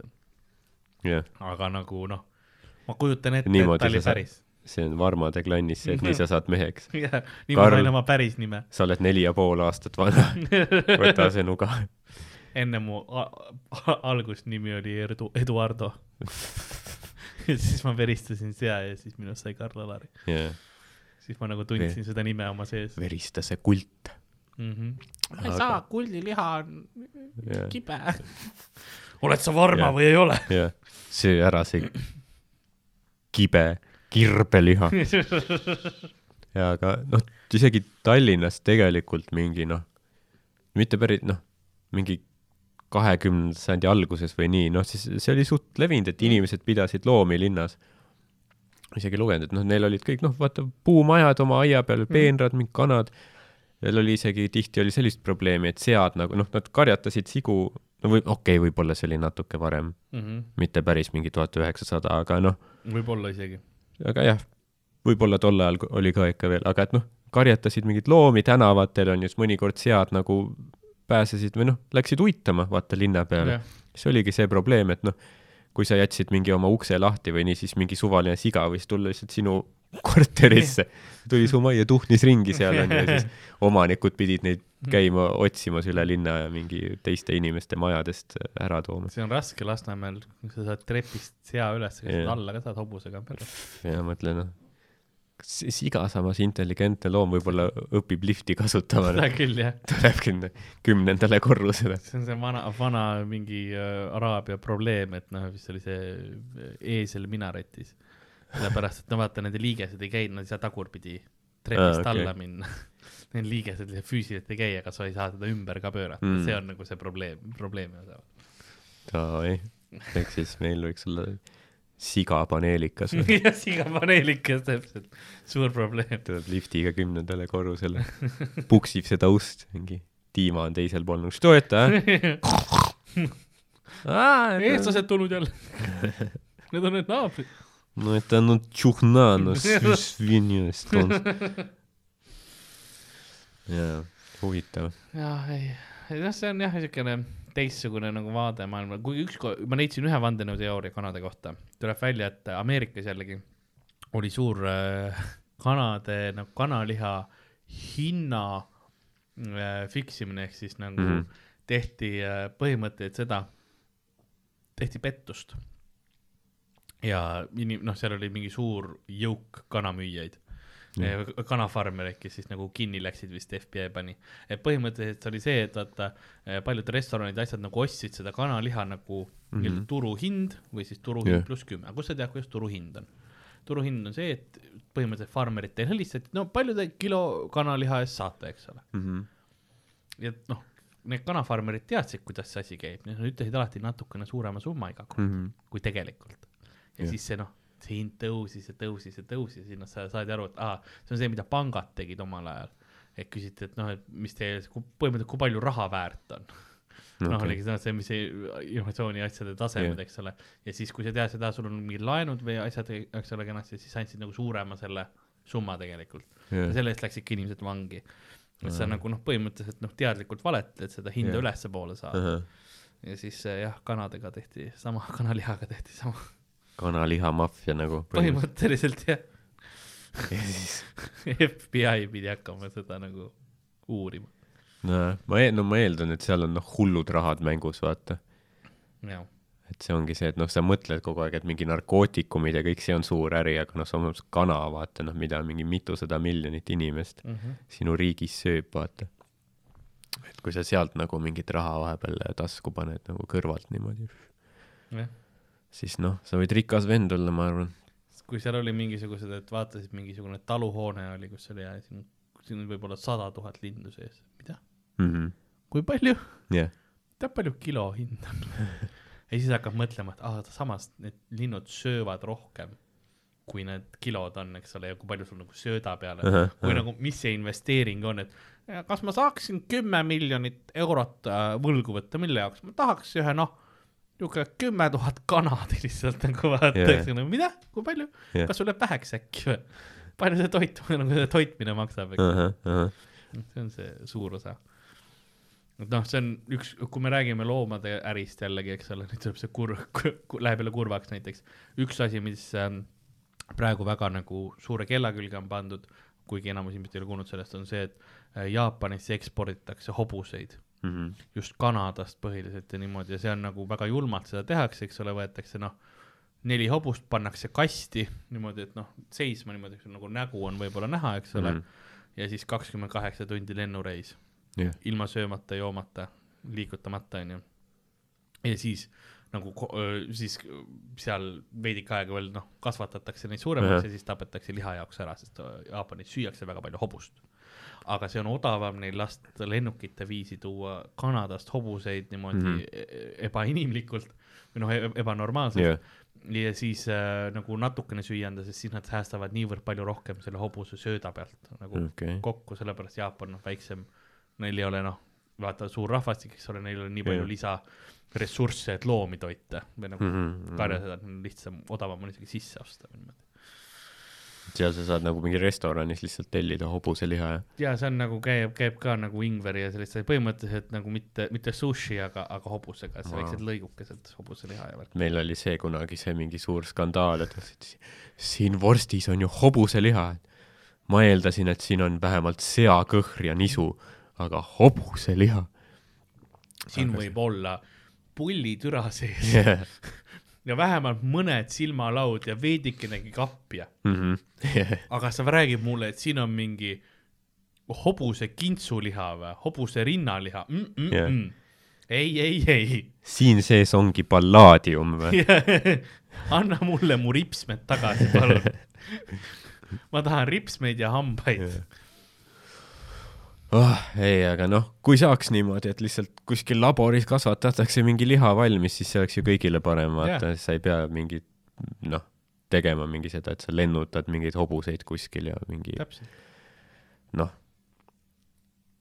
-hmm. aga nagu noh, ma kujutan ette, et ta oli päris. See on Varmade klannis see, et nii sa saad meheks. jah, nii ma sain oma päris nime, sa oled neli ja pool aastat vana, [laughs] võta see nuga. enne mu algusnimi oli Erdu, Eduardo. [laughs] siis ma veristasin sea ja siis minust sai Karl Alari, jah, siis ma nagu tundsin seda nime oma sees verista see kult. mm. -hmm. ma ei Aga- saa, kuldiliha on jah, kibe. oled sa varma Jah. või ei ole? jah, söö ära see [clears throat] kibe kirbeliha. [laughs] ja aga noh, isegi Tallinnas tegelikult mingi noh, mitte päris noh, mingi kahekümnenda sajandi alguses või nii, noh siis see oli suht levinud, et inimesed pidasid loomi linnas. isegi lugenud, et noh, neil olid kõik noh, vaata puumajad oma aia peal, peenrad, mingid kanad. veel oli isegi tihti oli sellist probleemi, et sead nagu noh, nad karjatasid sigu, no või okei okay,, võib-olla see oli natuke varem, Mhm. mitte päris mingi tuhat üheksasada, aga noh, võib-olla isegi. Aga jah, võib-olla tol ajal oli ka ikka veel, aga et noh, karjatasid mingeid loomi tänavatel on ju, siis mõnikord sead nagu pääsesid või noh, läksid uitama, vaata linna peale. siis oligi see probleem, et noh, kui sa jätsid mingi oma ukse lahti või nii, siis mingi suvaline siga võis tulla lihtsalt sinu [laughs] korterisse, tuli su majja, tuhnis ringi seal on ju, ja siis [laughs] omanikud pidid neid käima otsimas üle linna ja mingi teiste inimeste majadest ära tooma. see on raske Lasnamäel, kui sa saad trepist sea üles, Jah. alla ka saad hobusega peale. ja mõtlen, noh, kas see siga samas intelligentne loom võib-olla õpib lifti kasutama, seda küll jah, tuleb kümne, kümnendale korrusele. see on see vana, vana mingi äh, araabia probleem, et noh, vist oli see äh, eesel minaretis. sellepärast, et no vaata, nende liigesed ei käinud, nad ei saa tagurpidi trepist ah, okei. alla minna. [laughs] Need liigesed lihtsalt füüsiliselt ei käi , aga sa ei saa seda ümber ka pöörata Mm. mm. , see on nagu see probleem , probleemi osa . ei , ehk siis meil võiks olla sigapaneelikas või [laughs] jah , sigapaneelikas täpselt , suur probleem . tuleb liftiga kümnendale korrusele , puksib seda ust , mingi tiima on teisel pool , nagu что это , ah ? eestlased tulnud jälle . Need on need naabrid . no это ну чухна , no свинья эстонская . jaa, huvitav. jah, ei, noh, see on jah, niisugune teistsugune nagu vaade maailmale, kuigi ükskord ma leidsin ühe vandenõuteooria kanade kohta, tuleb välja, et Ameerikas jällegi oli suur äh, kanade nagu kanaliha hinna äh, fiksimine ehk siis nagu mm. -hmm. tehti äh, põhimõtteliselt seda, tehti pettust. ja inim-, noh, seal oli mingi suur jõuk kanamüüjaid mm., kanafarmereid, kes siis nagu kinni läksid vist FBI pani. et põhimõtteliselt oli see, et vaata eh, paljud restoranid ja asjad nagu ostsid seda kanaliha nagu mm. -hmm. turuhind või siis turuhind yeah. pluss kümme, aga kust sa tead, kuidas turuhind on? turuhind on see, et põhimõtteliselt farmeritele helistati, no palju te kilo kanaliha eest saate, eks ole. Mhm. ja et noh, need kanafarmerid teadsid, kuidas see asi käib, nad ütlesid alati natukene suurema summa iga kord Mhm. kui tegelikult. ja Jah. siis see noh, see hind tõusis ja tõusis ja tõusis ja siis nad sa- saadi aru, et aa, see on see, mida pangad tegid omal ajal. et küsiti, et noh, et mis teie, põhimõtteliselt, kui palju raha väärt on. noh, Okei. oligi see, see, mis see innovatsiooni asjade tasemed Jah. eks ole. ja siis, kui sa tead seda, sul on mingid laenud või asjad, eks ole, kenasti, siis andsid nagu suurema selle summa tegelikult. ja jah, selle eest läksidki inimesed vangi. et sa nagu noh, põhimõtteliselt noh, teadlikult valetad, et seda hinda Jah. ülespoole saada. ja siis äh, jah, kanadega tehti sama, [laughs] kanalihaga tehti sama. Kanalihamaffia nagu. põhimõtteliselt jah, [laughs] ja siis, FBI pidi hakkama seda nagu uurima. no ma, no ma eeldan, et seal on noh, hullud rahad mängus, vaata. et see ongi see, et noh, sa mõtled kogu aeg, et mingi narkootikumid ja kõik see on suur äri, aga noh, samas kana, vaata noh, mida mingi mitusada miljonit inimest sinu riigis sööb, vaata. et kui sa sealt nagu mingit raha vahepeal tasku paned nagu kõrvalt niimoodi, jah. Siis noh, sa võid rikas vend olla, ma arvan. kui seal oli mingisugused, et vaatasid, mingisugune taluhoone oli, kus oli ja siin, siin on võib-olla sada tuhat lindu sees. mida? kui palju? jah, tead, palju kilo hind on? [laughs] ja siis hakkab mõtlema, et aa, samas need linnud söövad rohkem, kui need kilod on, eks ole, ja kui palju sul nagu sööda peale uh, -huh, või ahah. nagu, mis see investeering on, et kas ma saaksin kümme miljonit eurot äh, võlgu võtta, mille jaoks, ma tahaks ühe noh, niisugune kümme tuhat kanadi lihtsalt nagu vaata yeah., nagu mida, kui palju yeah., kas sul jääb väheks äkki või? palju see toit, nagu see toitmine maksab, eks see on see suur osa. et noh, see on üks, kui me räägime loomade ärist jällegi, eks ole, nüüd tuleb see kurv, läheb jälle kurvaks näiteks. üks asi, mis ähm, praegu väga nagu suure kella külge on pandud, kuigi enamus inimesed ei ole kuulnud sellest, on see, et äh, Jaapanisse eksporditakse hobuseid just Kanadast põhiliselt ja niimoodi ja see on nagu väga julmalt seda tehakse, eks ole, võetakse noh, neli hobust pannakse kasti niimoodi, et noh, seisma niimoodi, eks nagu nägu on võib-olla näha, eks ole mm, -hmm. ja siis kakskümmend kaheksa tundi lennureis jah, ilma söömata, joomata, liigutamata, onju. ja siis nagu siis seal veidike aega veel noh, kasvatatakse neid suuremaks Ahah. ja siis tapetakse liha jaoks ära, sest Jaapanis süüakse väga palju hobust. Aga see on odavam neil lasta lennukite viisi tuua Kanadast hobuseid niimoodi mm. -hmm. ebainimlikult või noh, ebanormaalselt jah, ja siis äh, nagu natukene süüa anda, sest siis nad säästavad niivõrd palju rohkem selle hobuse sööda pealt nagu okei, kokku, sellepärast Jaapan on väiksem, neil ei ole noh, vaata suur rahvastik, eks ole, neil ei ole nii palju Jah. lisaressursse, et loomi toita või nagu mm -hmm. karjaseda, neil on lihtsam, odavam on isegi sisse osta niimoodi. Seal sa saad nagu mingi restoranis lihtsalt tellida hobuseliha ja ja see on nagu käib, käib ka nagu ingveri ja sellist, põhimõtteliselt nagu mitte, mitte sushi, aga, aga hobusega, see Vau. väiksed lõigukesed hobuseliha ja värk. meil oli see kunagi see mingi suur skandaal, et si- siin vorstis on ju hobuseliha. ma eeldasin, et siin on vähemalt seakõhr ja nisu, aga hobuseliha. siin Aga- võib olla pullitüra sees jah, ja vähemalt mõned silmalaud ja veidikenegi kapja Mhm. [laughs] aga sa räägid mulle, et siin on mingi hobuse kintsuliha või hobuse rinnaliha mm,. Mm, mm. ei, ei, ei siin sees ongi pallaadium või? [laughs] anna mulle mu ripsmed tagasi, palun. [laughs] ma tahan ripsmeid ja hambaid. oh,. ei, aga noh, kui saaks niimoodi, et lihtsalt kuskil laboris kasvatatakse mingi liha valmis, siis see oleks ju kõigile parem, vaata, sa ei pea mingit noh, tegema mingi seda, et sa lennutad mingeid hobuseid kuskil ja mingi noh,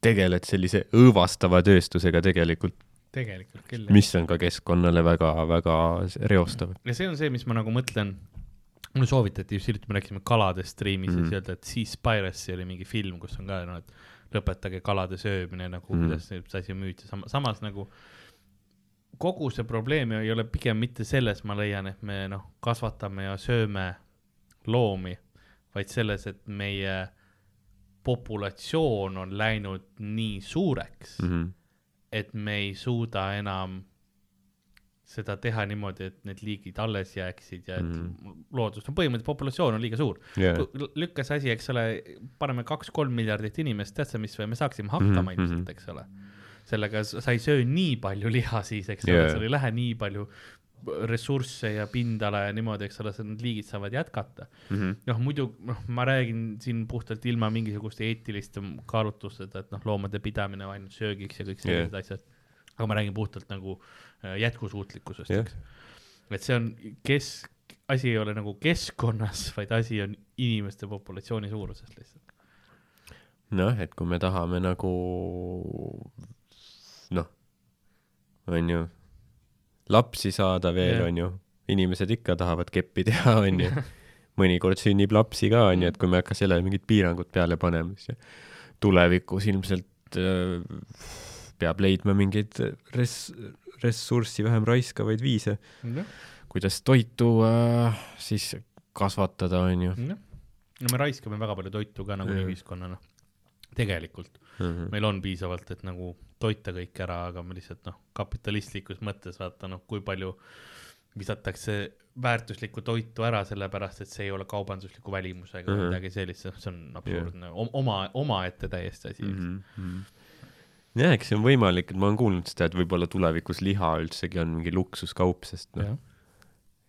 tegeled sellise õõvastava tööstusega tegelikult, tegelikult küll. mis on ka keskkonnale väga-väga reostav. ja see on see, mis ma nagu mõtlen. mulle soovitati just hiljuti, me rääkisime kaladest striimis mm Mhm. -hmm. ja siis öeldi, et Seaspiracy oli mingi film, kus on ka noh, et lõpetage kalade söömine nagu mm, kuidas see asi müüti, samas nagu kogu see probleem ei ole pigem mitte selles, ma leian, et me noh, kasvatame ja sööme loomi, vaid selles, et meie populatsioon on läinud nii suureks mm. -hmm. et me ei suuda enam seda teha niimoodi, et need liigid alles jääksid ja et mm. -hmm. loodus, no põhimõtteliselt populatsioon on liiga suur jah, L- lükka see asi, eks ole, paneme kaks-kolm miljardit inimest, tead sa mis me saaksime hakkama mm Mhm, -hmm. ilmselt, eks ole. sellega sa ei söö nii palju liha siis, eks ole yeah., sul ei lähe nii palju ressursse ja pindala ja niimoodi, eks ole, need liigid saavad jätkata. Mhm. noh, muidu noh, ma räägin siin puhtalt ilma mingisuguste eetiliste kaalutlusteta, et noh, loomade pidamine ainult söögiks ja kõik sellised yeah. asjad. Aga ma räägin puhtalt nagu äh, jätkusuutlikkusest eks. et see on kesk, asi ei ole nagu keskkonnas, vaid asi on inimeste populatsiooni suuruses lihtsalt. noh, et kui me tahame nagu noh, on ju, lapsi saada veel, on ju, inimesed ikka tahavad keppi teha, on ju. [laughs] mõnikord sünnib lapsi ka, on ju, et kui me ei hakka sellele mingid piirangud peale panema, siis tulevikus ilmselt äh, peab leidma mingeid res-, ressurssi vähem raiskavaid viise, kuidas toitu äh, siis kasvatada, on ju. noh, no me raiskame väga palju toitu ka nagu Jah. ühiskonnana. tegelikult Mhm. meil on piisavalt, et nagu toita kõik ära, aga me lihtsalt noh, kapitalistlikus mõttes vaata noh, kui palju visatakse väärtuslikku toitu ära, sellepärast et see ei ole kaubandusliku välimusega või Mhm. midagi sellist, see on absurdne, oma, omaette täiesti asi mm. mm. -hmm. jah, eks see on võimalik, et ma olen kuulnud seda, et võib-olla tulevikus liha üldsegi on mingi luksuskaup, sest noh,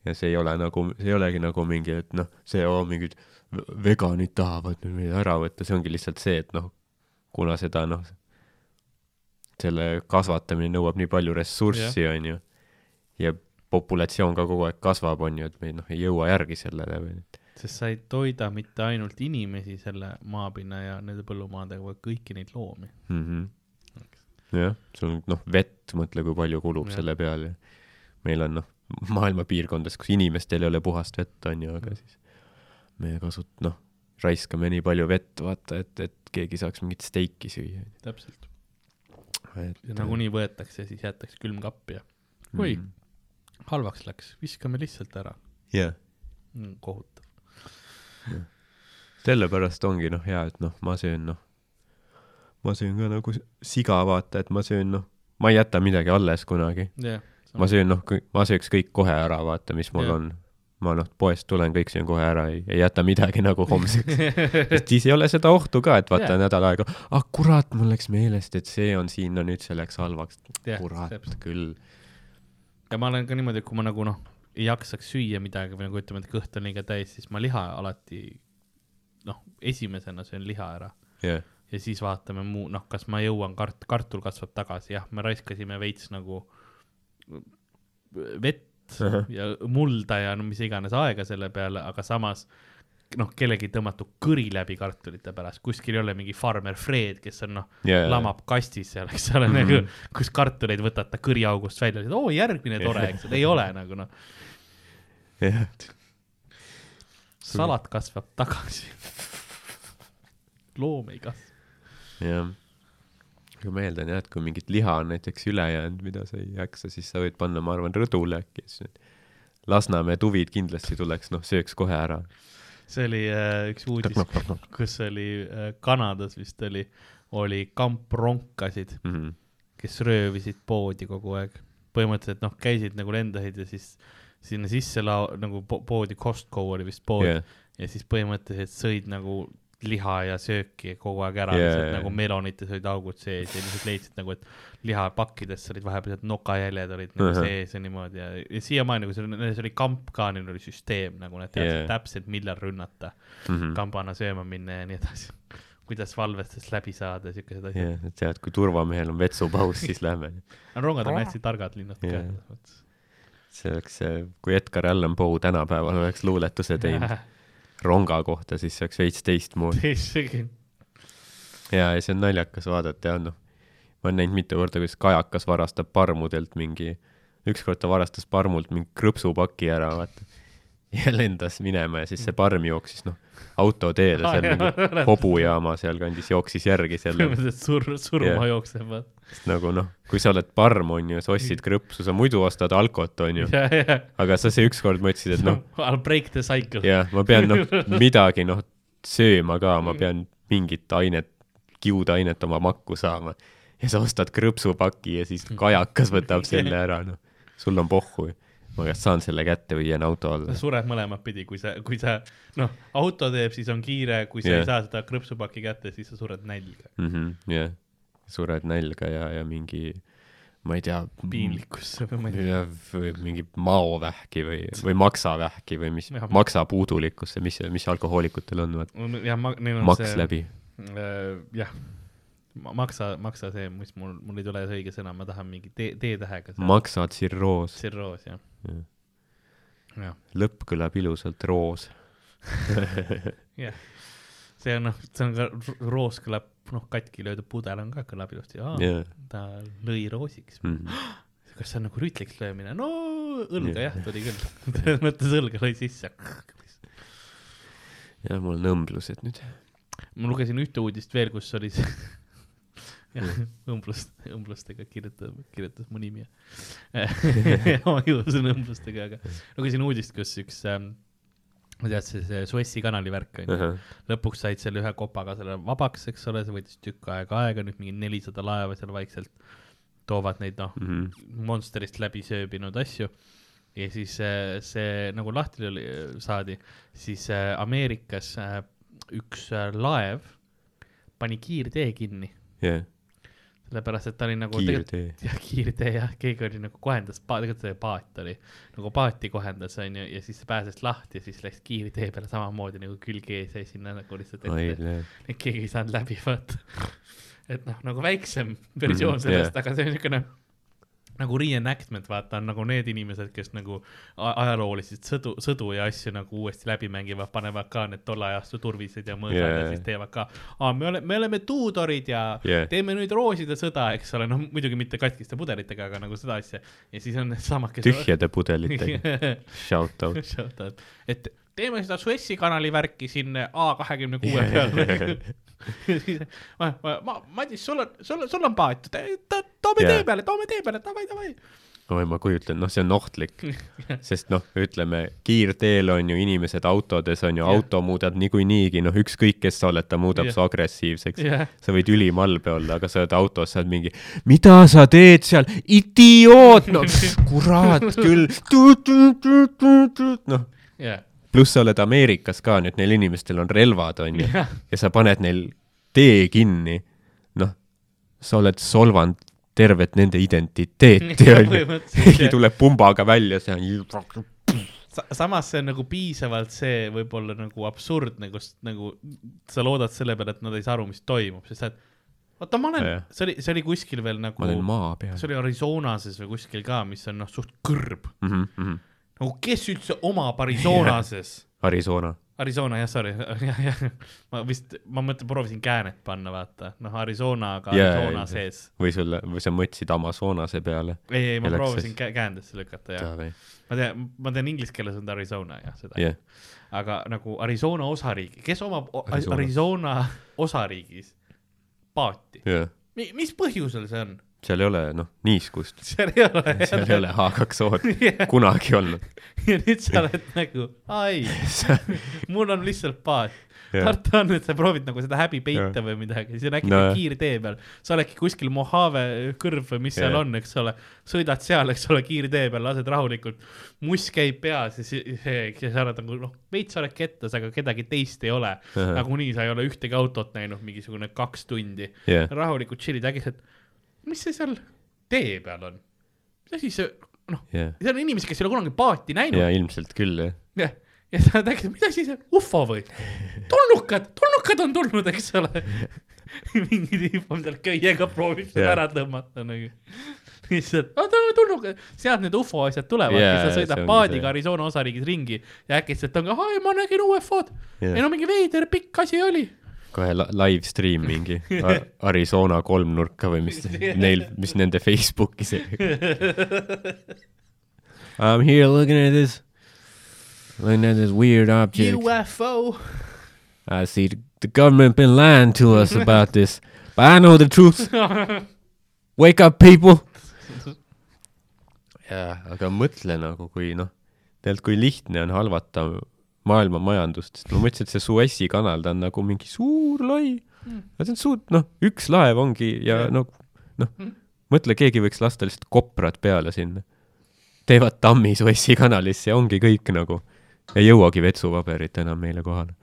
ja see ei ole nagu, see ei olegi nagu mingi, et noh, see oo, mingid veganid tahavad nüüd meid ära võtta, see ongi lihtsalt see, et noh, kuna seda noh, selle kasvatamine nõuab nii palju ressurssi, onju, ja populatsioon ka kogu aeg kasvab, onju, et me noh, ei jõua järgi sellele või sest sa ei toida mitte ainult inimesi selle maapinna ja nende põllumaadega, vaid kõiki neid loomi. mm. -hmm. jah, sul on noh, vett, mõtle, kui palju kulub ja. selle peale. meil on noh, maailma piirkondades, kus inimestel ei ole puhast vett, on ju, aga Mm. siis me kasut-, noh, raiskame nii palju vett, vaata, et, et keegi saaks mingit steiki süüa. täpselt. et ja nagunii võetakse, siis jäetakse külmkappi ja oi. mm, halvaks läks, viskame lihtsalt ära. jah, kohutav. sellepärast ongi noh, hea, et noh, ma söön noh, ma söön ka nagu siga, vaata, et ma söön noh, ma ei jäta midagi alles kunagi. jah. ma söön noh, ma sööks kõik kohe ära, vaata, mis mul Jah. on. ma noh, poest tulen, kõik söön kohe ära, ei, ei jäta midagi nagu homseks. [laughs] sest siis ei ole seda ohtu ka, et vaata yeah. nädal aega, ah kurat, mul läks meelest, et see on siin, no nüüd see läks halvaks. Jah, kurat täpselt. küll. ja ma olen ka niimoodi, et kui ma nagu noh, ei jaksaks süüa midagi või nagu ütleme, et kõht on liiga täis, siis ma liha alati noh, esimesena söön liha ära jah, ja siis vaatame muu, noh, kas ma jõuan kart-, kartul kasvab tagasi, jah, me raiskasime veits nagu vett Ahah. ja mulda ja no mis iganes aega selle peale, aga samas noh, kellegi tõmmatud kõri läbi kartulite pärast, kuskil ei ole mingi farmer Fred, kes on noh, ja, lamab kastis seal, eks ole Mhm. mm, -hmm. nagu, kus kartuleid võtad ta kõriaugust välja, oo järgmine tore, eks ole, ei ole nagu noh, jah, salat kasvab tagasi. loom ei kasva. jah. aga ma eeldan jah, et kui mingit liha on näiteks üle jäänud, mida sa ei jaksa, siis sa võid panna, ma arvan, rõdule äkki, siis need Lasnamäe tuvid kindlasti tuleks, noh, sööks kohe ära. see oli äh, üks uudis, kus oli äh, Kanadas vist oli, oli kamp ronkasid, Mhm. kes röövisid poodi kogu aeg. põhimõtteliselt noh, käisid nagu lendasid ja siis sinna sisse lao-, nagu po poodi, Costco oli vist pood yeah. ja siis põhimõtteliselt sõid nagu liha ja sööki kogu aeg ära yeah,, jaa, nagu melonites olid augud sees ja lihtsalt leidsid nagu, et lihapakkides olid vahepeal nokajäljed olid nagu uh. -huh. sees ja niimoodi ja, ja siiamaani, kui seal, neil oli kamp ka, neil oli süsteem nagu nad teadsid yeah. täpselt, millal rünnata Mhm. kambana sööma minna ja nii edasi. [laughs] kuidas valvestest läbi saada, siukesed asjad. jah, et tead, kui turvamehel on vetsupaus, siis lähme. [laughs] aga rongad on hästi targad linnad ka Jaa. selles mõttes. see oleks, kui Edgar Allan Poe tänapäeval oleks luuletuse teinud [laughs] ronga kohta, siis see oleks veits teistmoodi. ja, ja see on naljakas vaadata ja noh, ma olen näinud mitu korda, kuidas kajakas varastab parmudelt mingi, ükskord ta varastas parmult mingi krõpsupaki ära, vaata. Ja [laughs] lendas minema ja siis see parm jooksis noh, autoteele seal mingi [laughs] hobujaama sealkandis jooksis järgi selle, sur-, surma yeah. jookseb, vaata. nagu noh, kui sa oled parm, on ju, sa ostsid krõpsu, sa muidu ostad alkot, on ju, ja, ja, aga sa see ükskord mõtlesid, et noh, [laughs] I'll break the cycle. jah, ma pean noh, midagi noh, sööma ka, ma pean mingit ainet, kiudainet oma makku saama. ja sa ostad krõpsupaki ja siis kajakas võtab selle ära, noh. sul on pohhu. Ma kas saan selle kätte või jään auto alla sured mõlemat pidi, kui sa, kui sa, noh, auto teeb, siis on kiire, kui sa yeah. ei saa seda krõpsupaki kätte, siis sa sured nälga. mhmh, jah. sured nälga ja, ja mingi, ma ei tea. piinlikkusse või ma ei tea. või mingi maovähki või, või maksavähki või mis maksapuudulikkusse, mis, mis alkohoolikutel on, vaat jah, ma, neil on maks see, läbi. jah, maksa, maksa see, mis mul, mul ei tule see õige sõna, ma tahan mingi T, T-tähega. maksatsirroos. tsirroos, jah. Jah. jah, lõpp kõlab ilusalt, roos. [laughs] jah. see on noh, see on ka, roos kõlab, noh, katki löödud pudel on ka, kõlab ilusti, jah. ta lõi roosiks. [gasps] kas see on nagu rütliks löömine? no õlga jah, tuli küll. [laughs] selles mõttes õlga lõi sisse. ja mul on õmblused nüüd. ma lugesin ühte uudist veel, kus oli see jah, [laughs] õmblust, [laughs] õmblustega kirjutab, kirjutas mu nimi. [laughs] ma juhusin õmblustega, aga lugesin uudist, kus üks ähm,, ma tead, see, see Suessi kanali värk on ju, lõpuks said selle ühe kopaga selle vabaks, eks ole, see võttis tükk aega aega, nüüd mingi nelisada laeva seal vaikselt toovad neid noh, Mhm. Monsterist läbi sööbinud asju. ja siis äh, see nagu lahti oli, saadi, siis äh, Ameerikas äh, üks äh, laev pani kiirtee kinni, jah, sellepärast et ta oli nagu kiirtee. [laughs] jah, kiirtee jah, keegi oli nagu kohendas, tegelikult see paat oli, nagu paati kohendas, onju, ja siis pääses lahti ja siis läks kiirtee peale samamoodi nagu külg ees jäi sinna nagu lihtsalt ette, et keegi ei saanud läbi, vaata. [laughs] et noh, nagu väiksem versioon Mhm, sellest jah. aga see on niisugune nagu reenactment, vaata, on nagu need inimesed, kes nagu ajaloolisi sõdu, sõdu ja asju nagu uuesti läbi mängivad, panevad ka need tolle ajastu turvised ja mõõsad yeah. Ja siis teevad ka, aa, me oleme, me oleme tuudorid ja yeah. teeme nüüd rooside sõda, eks ole, noh muidugi mitte katkiste pudelitega, aga nagu seda asja. ja siis on needsamad, kes tühjade pudelitega, [laughs] shout out. Shout out, et teeme seda Suessi kanali värki siin A kahekümne kuue peal. [laughs] ma, ma, ma, Madis, sul on, sul on, sul on paat, toome Jaa. tee peale, toome tee peale, davai, davai. oi, ma kujutan, noh, see on ohtlik, [laughs] sest noh, ütleme kiirteel on ju inimesed autodes on ju, Jah. auto muudab niikuinii, noh, ükskõik kes sa oled, ta muudab Jah. su agressiivseks. jah, sa võid ülimalbe olla, aga sa oled autos, sa oled mingi, mida sa teed seal, idioot, no pff, [laughs] kurat küll, noh, jah, pluss sa oled Ameerikas ka nüüd, neil inimestel on relvad, onju, jah, ja sa paned neil tee kinni, noh, sa oled solvanud tervet nende identiteeti, onju. põhimõtteliselt keegi tuleb pumbaga välja, see on, Sa- samas see on nagu piisavalt see võib-olla nagu absurdne, kus nagu sa loodad selle peale, et nad ei saa aru, mis toimub, sest et vaata, ma olen see oli, see oli kuskil veel nagu see oli Arizonases või kuskil ka, mis on noh, suht kõrb. mm. -hmm. Nagu kes üldse omab Arizonases? [laughs] Arizona, Arizona jah, sorry, [laughs] jah, jah, ma vist, ma mõtlen, proovisin käänet panna, vaata, noh, Arizona, aga Jaa, Arizona jaa, sees. või sulle, või sa mõtlesid Amazonase peale. ei, ei, ma läks proovisin kä- käändasse lükata ja ma tean, ma tean inglise keeles on ta Arizona jah, seda. Jah, aga nagu Arizona osariigi, kes omab Arizona. Arizona osariigis paati, jah, mis põhjusel see on? Seal ei ole, noh, niiskust, [laughs] seal ei ole. seal ei ole H2O-d [laughs] Jah. kunagi olnud. ja nüüd sa oled [laughs] nagu, ai, mul on lihtsalt paat. Jah. karta on, et sa proovid nagu seda häbi peita Jah. või midagi, siis on äkki No kiirtee peal, sa oledki kuskil Mojave kõrv või mis seal Jah. on, eks ole, sõidad seal, eks ole, kiirtee peal, lased rahulikult, muss käib peas ja siis sa oled nagu noh, veits oled kettas, aga kedagi teist ei ole. Ahah. nagunii sa ei ole ühtegi autot näinud mingisugune kaks tundi, jah, rahulikult chill'id äkki, et mis see seal tee peal on? mis asi see, noh, jah, seal on inimesi, kes ei ole kunagi paati näinud ja ilmselt küll, jah. jah, ja sa räägid, mida siis, ufo või? tulnukad, tulnukad on tulnud, eks ole. mingi tüüp on seal köiega proovib seda Jah. ära tõmmata nagu. lihtsalt, tulnukad, sealt need ufo asjad tulevad Jaa, yeah,, sa see sõidad paadiga see. Arizona osariigis ringi ja äkitselt on ka, ai ma nägin ufo-d Jah. ei no mingi veider pikk asi oli. Kohe live stream mingi A- Arizona kolmnurka või mis neil, mis nende Facebookis. I m here looking at this, looking at this weird object. UFO. I see the, the government been lying to us about this, but I know the truth. Wake up, people. jaa, aga mõtle nagu, kui noh, tegelikult kui lihtne on halvata maailma majandust, sest ma mõtlesin, et see Suessi kanal, ta on nagu mingi suur lai mm.. see on suur, noh, üks laev ongi ja Jah. no noh, mõtle, keegi võiks lasta lihtsalt koprad peale sinna. teevad tammi Suessi kanalisse ja ongi kõik nagu. ei jõuagi vetsupaberit enam meile kohale.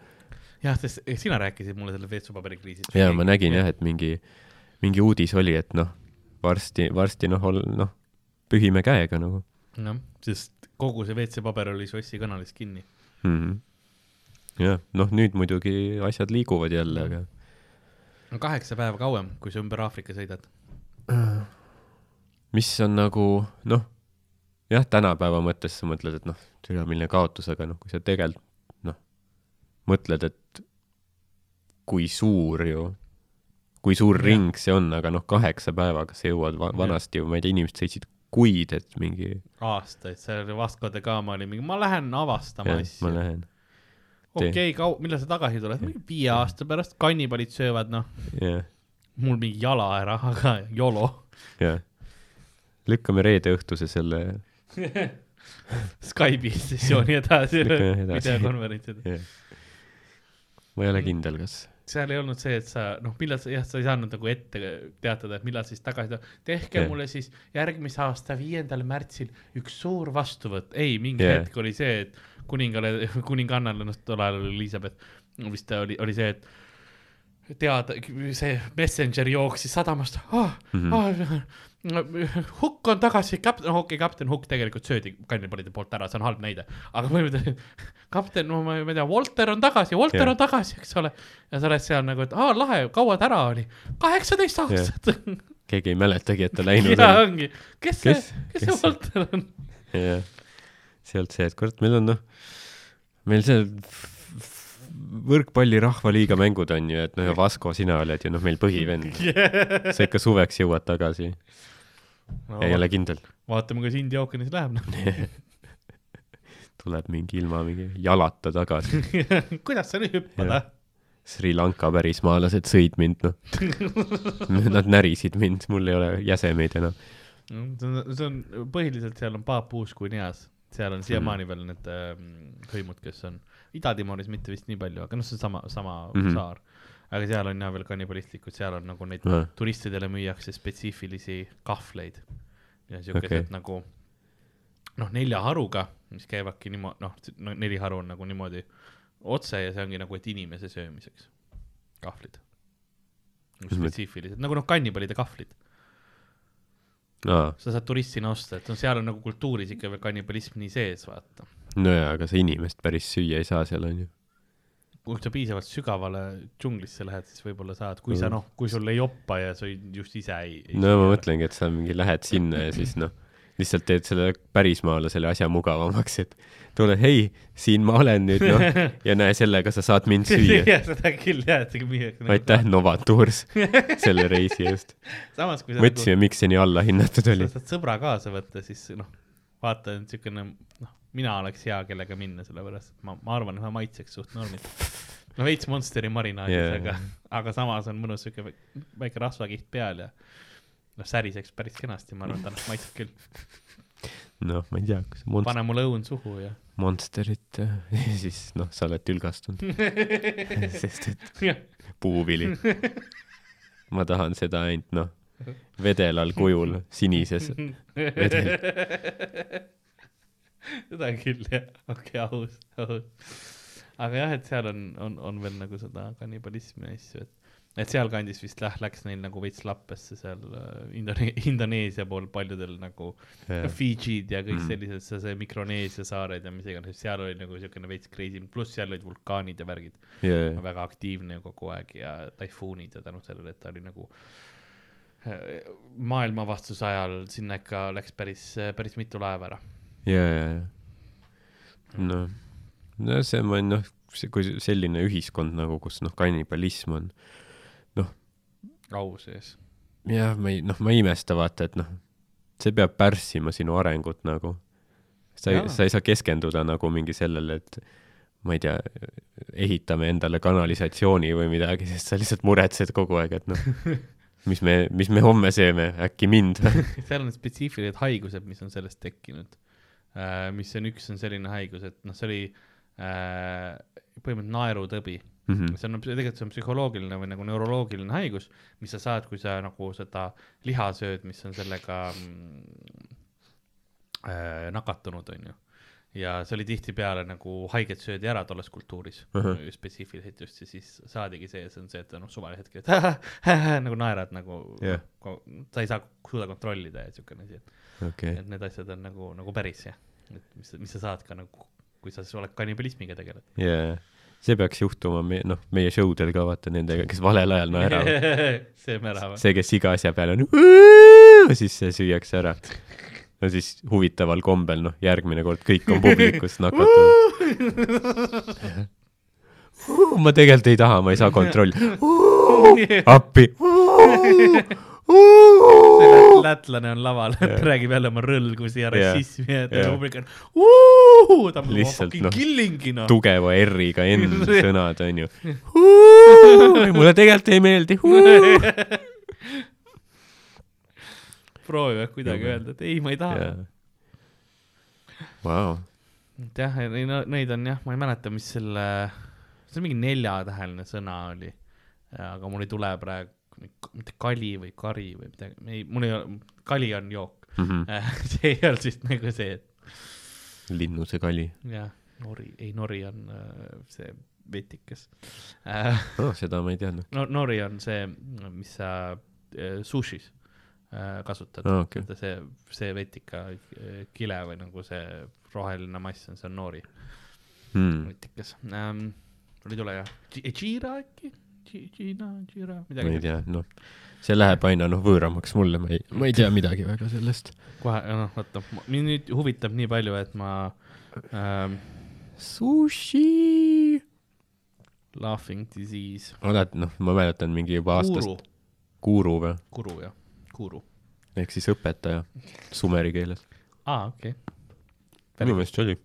jah, sest eh, sina rääkisid mulle selle vetsupaberikriisist. ja ma nägin jah, et mingi, mingi uudis oli, et noh, varsti, varsti noh, noh, pühime käega nagu noh, sest kogu see WC-paber oli Suessi kanalis kinni. mm. -hmm. jah, noh, nüüd muidugi asjad liiguvad jälle, aga on kaheksa päeva kauem, kui sa ümber Aafrika sõidad. mis on nagu noh, jah, tänapäeva mõttes sa mõtled, et noh, türa milline kaotus, aga noh, kui sa tegelikult noh, mõtled, et kui suur ju, kui suur Jah. ring see on, aga noh, kaheksa päevaga sa jõuad va, vanasti ju, ma ei tea, inimesed sõitsid kuid, et mingi, aastaid, seal oli Vasco da Gama oli mingi, ma lähen avastama jah, ma asju. lähen, okei okay,, kau-, millal sa tagasi tuled? viie aasta pärast kannibalid söövad, noh, jah, mul mingi jala ära, [laughs] aga YOLO. jah. lükkame reede õhtuse selle, [laughs] Skype'i sessiooni edasi, Lükkame edasi. videokonverentsid. jah. ma ei ole kindel, kas, seal ei olnud see, et sa noh, millal sa jah, sa ei saanud nagu ette teatada, et millal siis tagasi tehke Jah. mulle siis järgmise aasta viiendal märtsil üks suur vastuvõtt. ei, mingi Jah. hetk oli see, et kuningale, [laughs] kuningannale, noh tol ajal oli Elizabeth, vist oli, oli see, et teada, see messenger jooksis sadamast oh,. Mhm. Oh, Hukk on tagasi, kapten, okei okay,, kapten Hukk tegelikult söödi kannibalide poolt ära, see on halb näide, aga põhimõtteliselt kapten, no ma ei [laughs] ei tea, Walter on tagasi, Walter Jah. on tagasi, eks ole. ja sa oled seal nagu, et aa lahe, kaua ta ära oli, kaheksateist aastat. keegi ei mäletagi, et ta [laughs] läinud on. ongi, kes see Kes-, see see- Walter on? jah, sealt see, et kurat, meil on noh, meil see f- võrkpalli rahvaliiga mängud on ju, et noh, ja Vasko, sina oled ju noh, meil põhivend. [laughs] sa ikka suveks jõuad tagasi, No, ei ole kindel. vaatame, kuidas India ookeanis läheb, noh. [laughs] tuleb mingi ilma mingi jalata tagasi. [laughs] kuidas sa nüüd hüppad, ah? Sri Lanka pärismaalased sõid mind, noh. Nad närisid mind, mul ei ole jäsemeid enam. see on, see on, põhiliselt seal on Paapuu Uus-Guineas, seal on siiamaani veel need ähm, hõimud, kes on, Ida-Timoris mitte vist nii palju, aga noh, see on sama, sama mm. -hmm. saar. aga seal on jah veel kannibalistlikud, seal on nagu neid Ahah. turistidele müüakse spetsiifilisi kahvleid ja siukesed okay. Nagu noh, nelja haruga, mis käivadki niimoodi, noh no,, neli haru on nagu niimoodi otse ja see ongi nagu, et inimese söömiseks, kahvlid. mõttes? spetsiifilised, nagu noh, kannibalide kahvlid, aa, sa saad turistina osta, et no seal on nagu kultuuris ikka veel kannibalism nii sees, vaata. nojaa, aga sa inimest päris süüa ei saa seal, on ju. kui sa piisavalt sügavale džunglisse lähed, siis võib-olla saad, kui sa Mm. noh, kui sul ei joppa ja sa just ise ei, ei. no ma. mõtlengi, et sa mingi lähed sinna ja siis noh, lihtsalt teed selle pärismaalasele asja mugavamaks, et tule, hei, siin ma olen nüüd noh, ja näe, sellega sa saad mind süüa. jah, seda küll jah, et müüakse. aitäh, Novatours, selle reisi eest. sa nagu, mõtlesime, miks see nii allahinnatud oli sa. saad sõbra kaasa võtta, siis noh, vaata, siukene, noh, mina oleks hea, kellega minna, sellepärast et ma, ma arvan, et ma maitseks suht normilt. no veits Monsteri marinaadis yeah., aga, aga samas on mõnus siuke väike- rasvakiht peal ja noh, säriseks päris kenasti, ma arvan, et annaks maitset küll. noh, ma ei tea, kas monst-, pane mulle õun suhu ja Monsterit, [laughs] siis noh, sa oled tülgastunud, [laughs] sest et puuvili. ma tahan seda ainult noh, vedelal kujul, sinises [laughs] vedel. [laughs] seda küll jah, okei okay,, aus, aus. aga jah, et seal on, on, on veel nagu seda kannibalismi asju, et, et sealkandis vist läh-, läks neil nagu veits lappesse seal äh, Indone-, Indoneesia pool paljudel nagu yeah. Fidžid ja kõik Mm. sellised, see, see Mikroneesia saared ja mis iganes, seal oli nagu siukene veits crazy, pluss seal olid vulkaanid ja värgid, yeah. väga aktiivne kogu aeg ja taifuunid ja tänu sellele, et ta oli nagu äh, maailmavastuse ajal sinna ikka läks päris, päris mitu laeva ära. ja, ja, ja. noh, no see on noh, kui selline ühiskond nagu, kus noh, kannibalism on, au sees. jah, ma ei, noh, ma ei imesta vaata, et noh, see peab pärssima sinu arengut nagu. sa ei sa ei saa keskenduda nagu mingi sellele, et ma ei tea, ehitame endale kanalisatsiooni või midagi, sest sa lihtsalt muretsed kogu aeg, et noh, [laughs] mis me, mis me homme sööme, äkki mind seal on spetsiifilised haigused, mis on sellest tekkinud. Mis on, üks on selline haigus, et noh, see oli äh, põhimõtteliselt naerutõbi Mhm. see on tegelikult see on psühholoogiline või nagu neuroloogiline haigus, mis sa saad, kui sa nagu seda liha sööd, mis on sellega mm, äh, nakatunud, onju. ja see oli tihtipeale nagu haiget söödi ära tolles kultuuris uh. -huh., spetsiifiliselt just ja siis saadigi see, see on see, et noh, suval hetkel, et nagu naerad nagu yeah., sa ei saa suuda kontrollida ja siukene asi, et okei, et need asjad on nagu, nagu päris jah, et mis, mis sa saad ka nagu, kui sa oled kannibalismiga tegeled. jaa. see peaks juhtuma me, noh, meie show del ka vaata nendega, kes valel ajal naeravad. [laughs] see on ära või? see, kes iga asja peale on, siis see süüakse ära. no siis huvitaval kombel, noh, järgmine kord kõik on publikust [laughs] nakatunud. [laughs] ma tegelikult ei taha, ma ei saa kontrolli. appi. See lät- lätlane on laval, räägib jälle oma rõlgusi ja rassismi ja Jah. publik on "Uhuu!" ta on Lihtsalt, noh, killing'i noh. tugeva R-iga N [laughs] sõnad onju. mulle tegelikult ei meeldi. [laughs] proovivad kuidagi Jube. öelda, et ei, ma ei taha. Vau, et jah, neid on jah, ma ei mäleta, mis selle, see on mingi neljatäheline sõna oli. aga mul ei tule praegu, mitte kali või kari või midagi, ei, mul ei ole, kali on jook. Mhm. [laughs] see ei olnud vist nagu see, et linnuse kali jah, nori, ei nori on äh, see vetikas [laughs] oh,, seda ma ei teadnud. no nori on see, mis sa äh, sushis äh, kasutad Aa, okei. Vaata see, see vetika kile või nagu see roheline mass on, see on nori Hmm. vetikas ähm,. mul ei tule jah, Jira äkki, Gina, Jira, ma ei midagi. tea, noh, see läheb aina noh võõramaks mulle, ma ei, ma ei tea midagi väga sellest. kohe, noh, vaata, mind nüüd huvitab nii palju, et ma ähm, Sushi. laughing disease, oled, noh, ma mäletan mingi juba aastast Guru või, kuru jah, kuru. ehk siis õpetaja sumeri keeles. aa, okei, minu meelest see oli.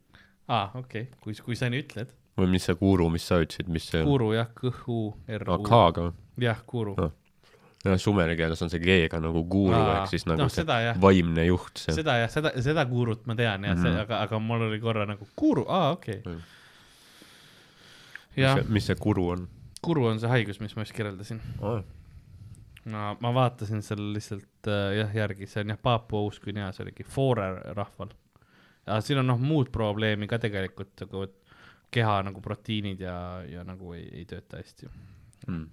aa, okei, kui, kui sa nii ütled. Või mis see Guru, mis sa ütlesid, mis see on? kuru jah, kõhu, R aa, U. K-ga jah, kuru Aa. ja sumeri keeles on see G-ga nagu Guru Aa, ehk siis nagu noh, see seda jah. vaimne juht, seda jah, seda, seda kuurut ma tean jah mm, -hmm. Mhm. see, aga, aga mul oli korra nagu kuru, aa okei okay. Mm.. jah, mis see Guru on kuru on see haigus, mis ma just kirjeldasin. oh.? no ma vaatasin selle lihtsalt äh, jah järgi, see on jah Paapua Uus-Guinea, see oligi Foore rahval. aga siin on noh muud probleemi ka tegelikult nagu, et keha nagu proteiinid ja, ja nagu ei, ei tööta hästi. Hmm.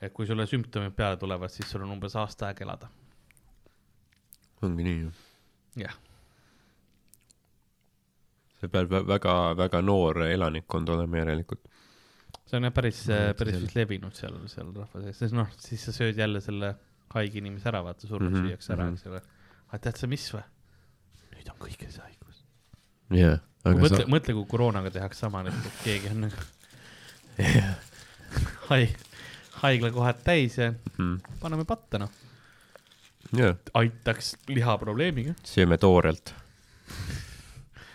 et kui sulle sümptomid peale tulevad, siis sul on umbes aasta aega elada. ongi nii ju. jah, see peab väga-väga noor elanikkond olema järelikult. see on jah päris päris vist levinud seal, seal rahva sees, sest noh, siis sa sööd jälle selle haige inimese ära, vaata surnud mm Mhm, -hmm, süüakse ära, mhm. eks ole. aga tead sa mis või? nüüd on kõigil see haigus. jah, aga mõtle sa mõtle, kui koroonaga tehakse sama, et keegi on nagu haig-, haiglakohad täis ja mm.. paneme patta noh, jah, aitaks lihaprobleemiga. sööme toorelt,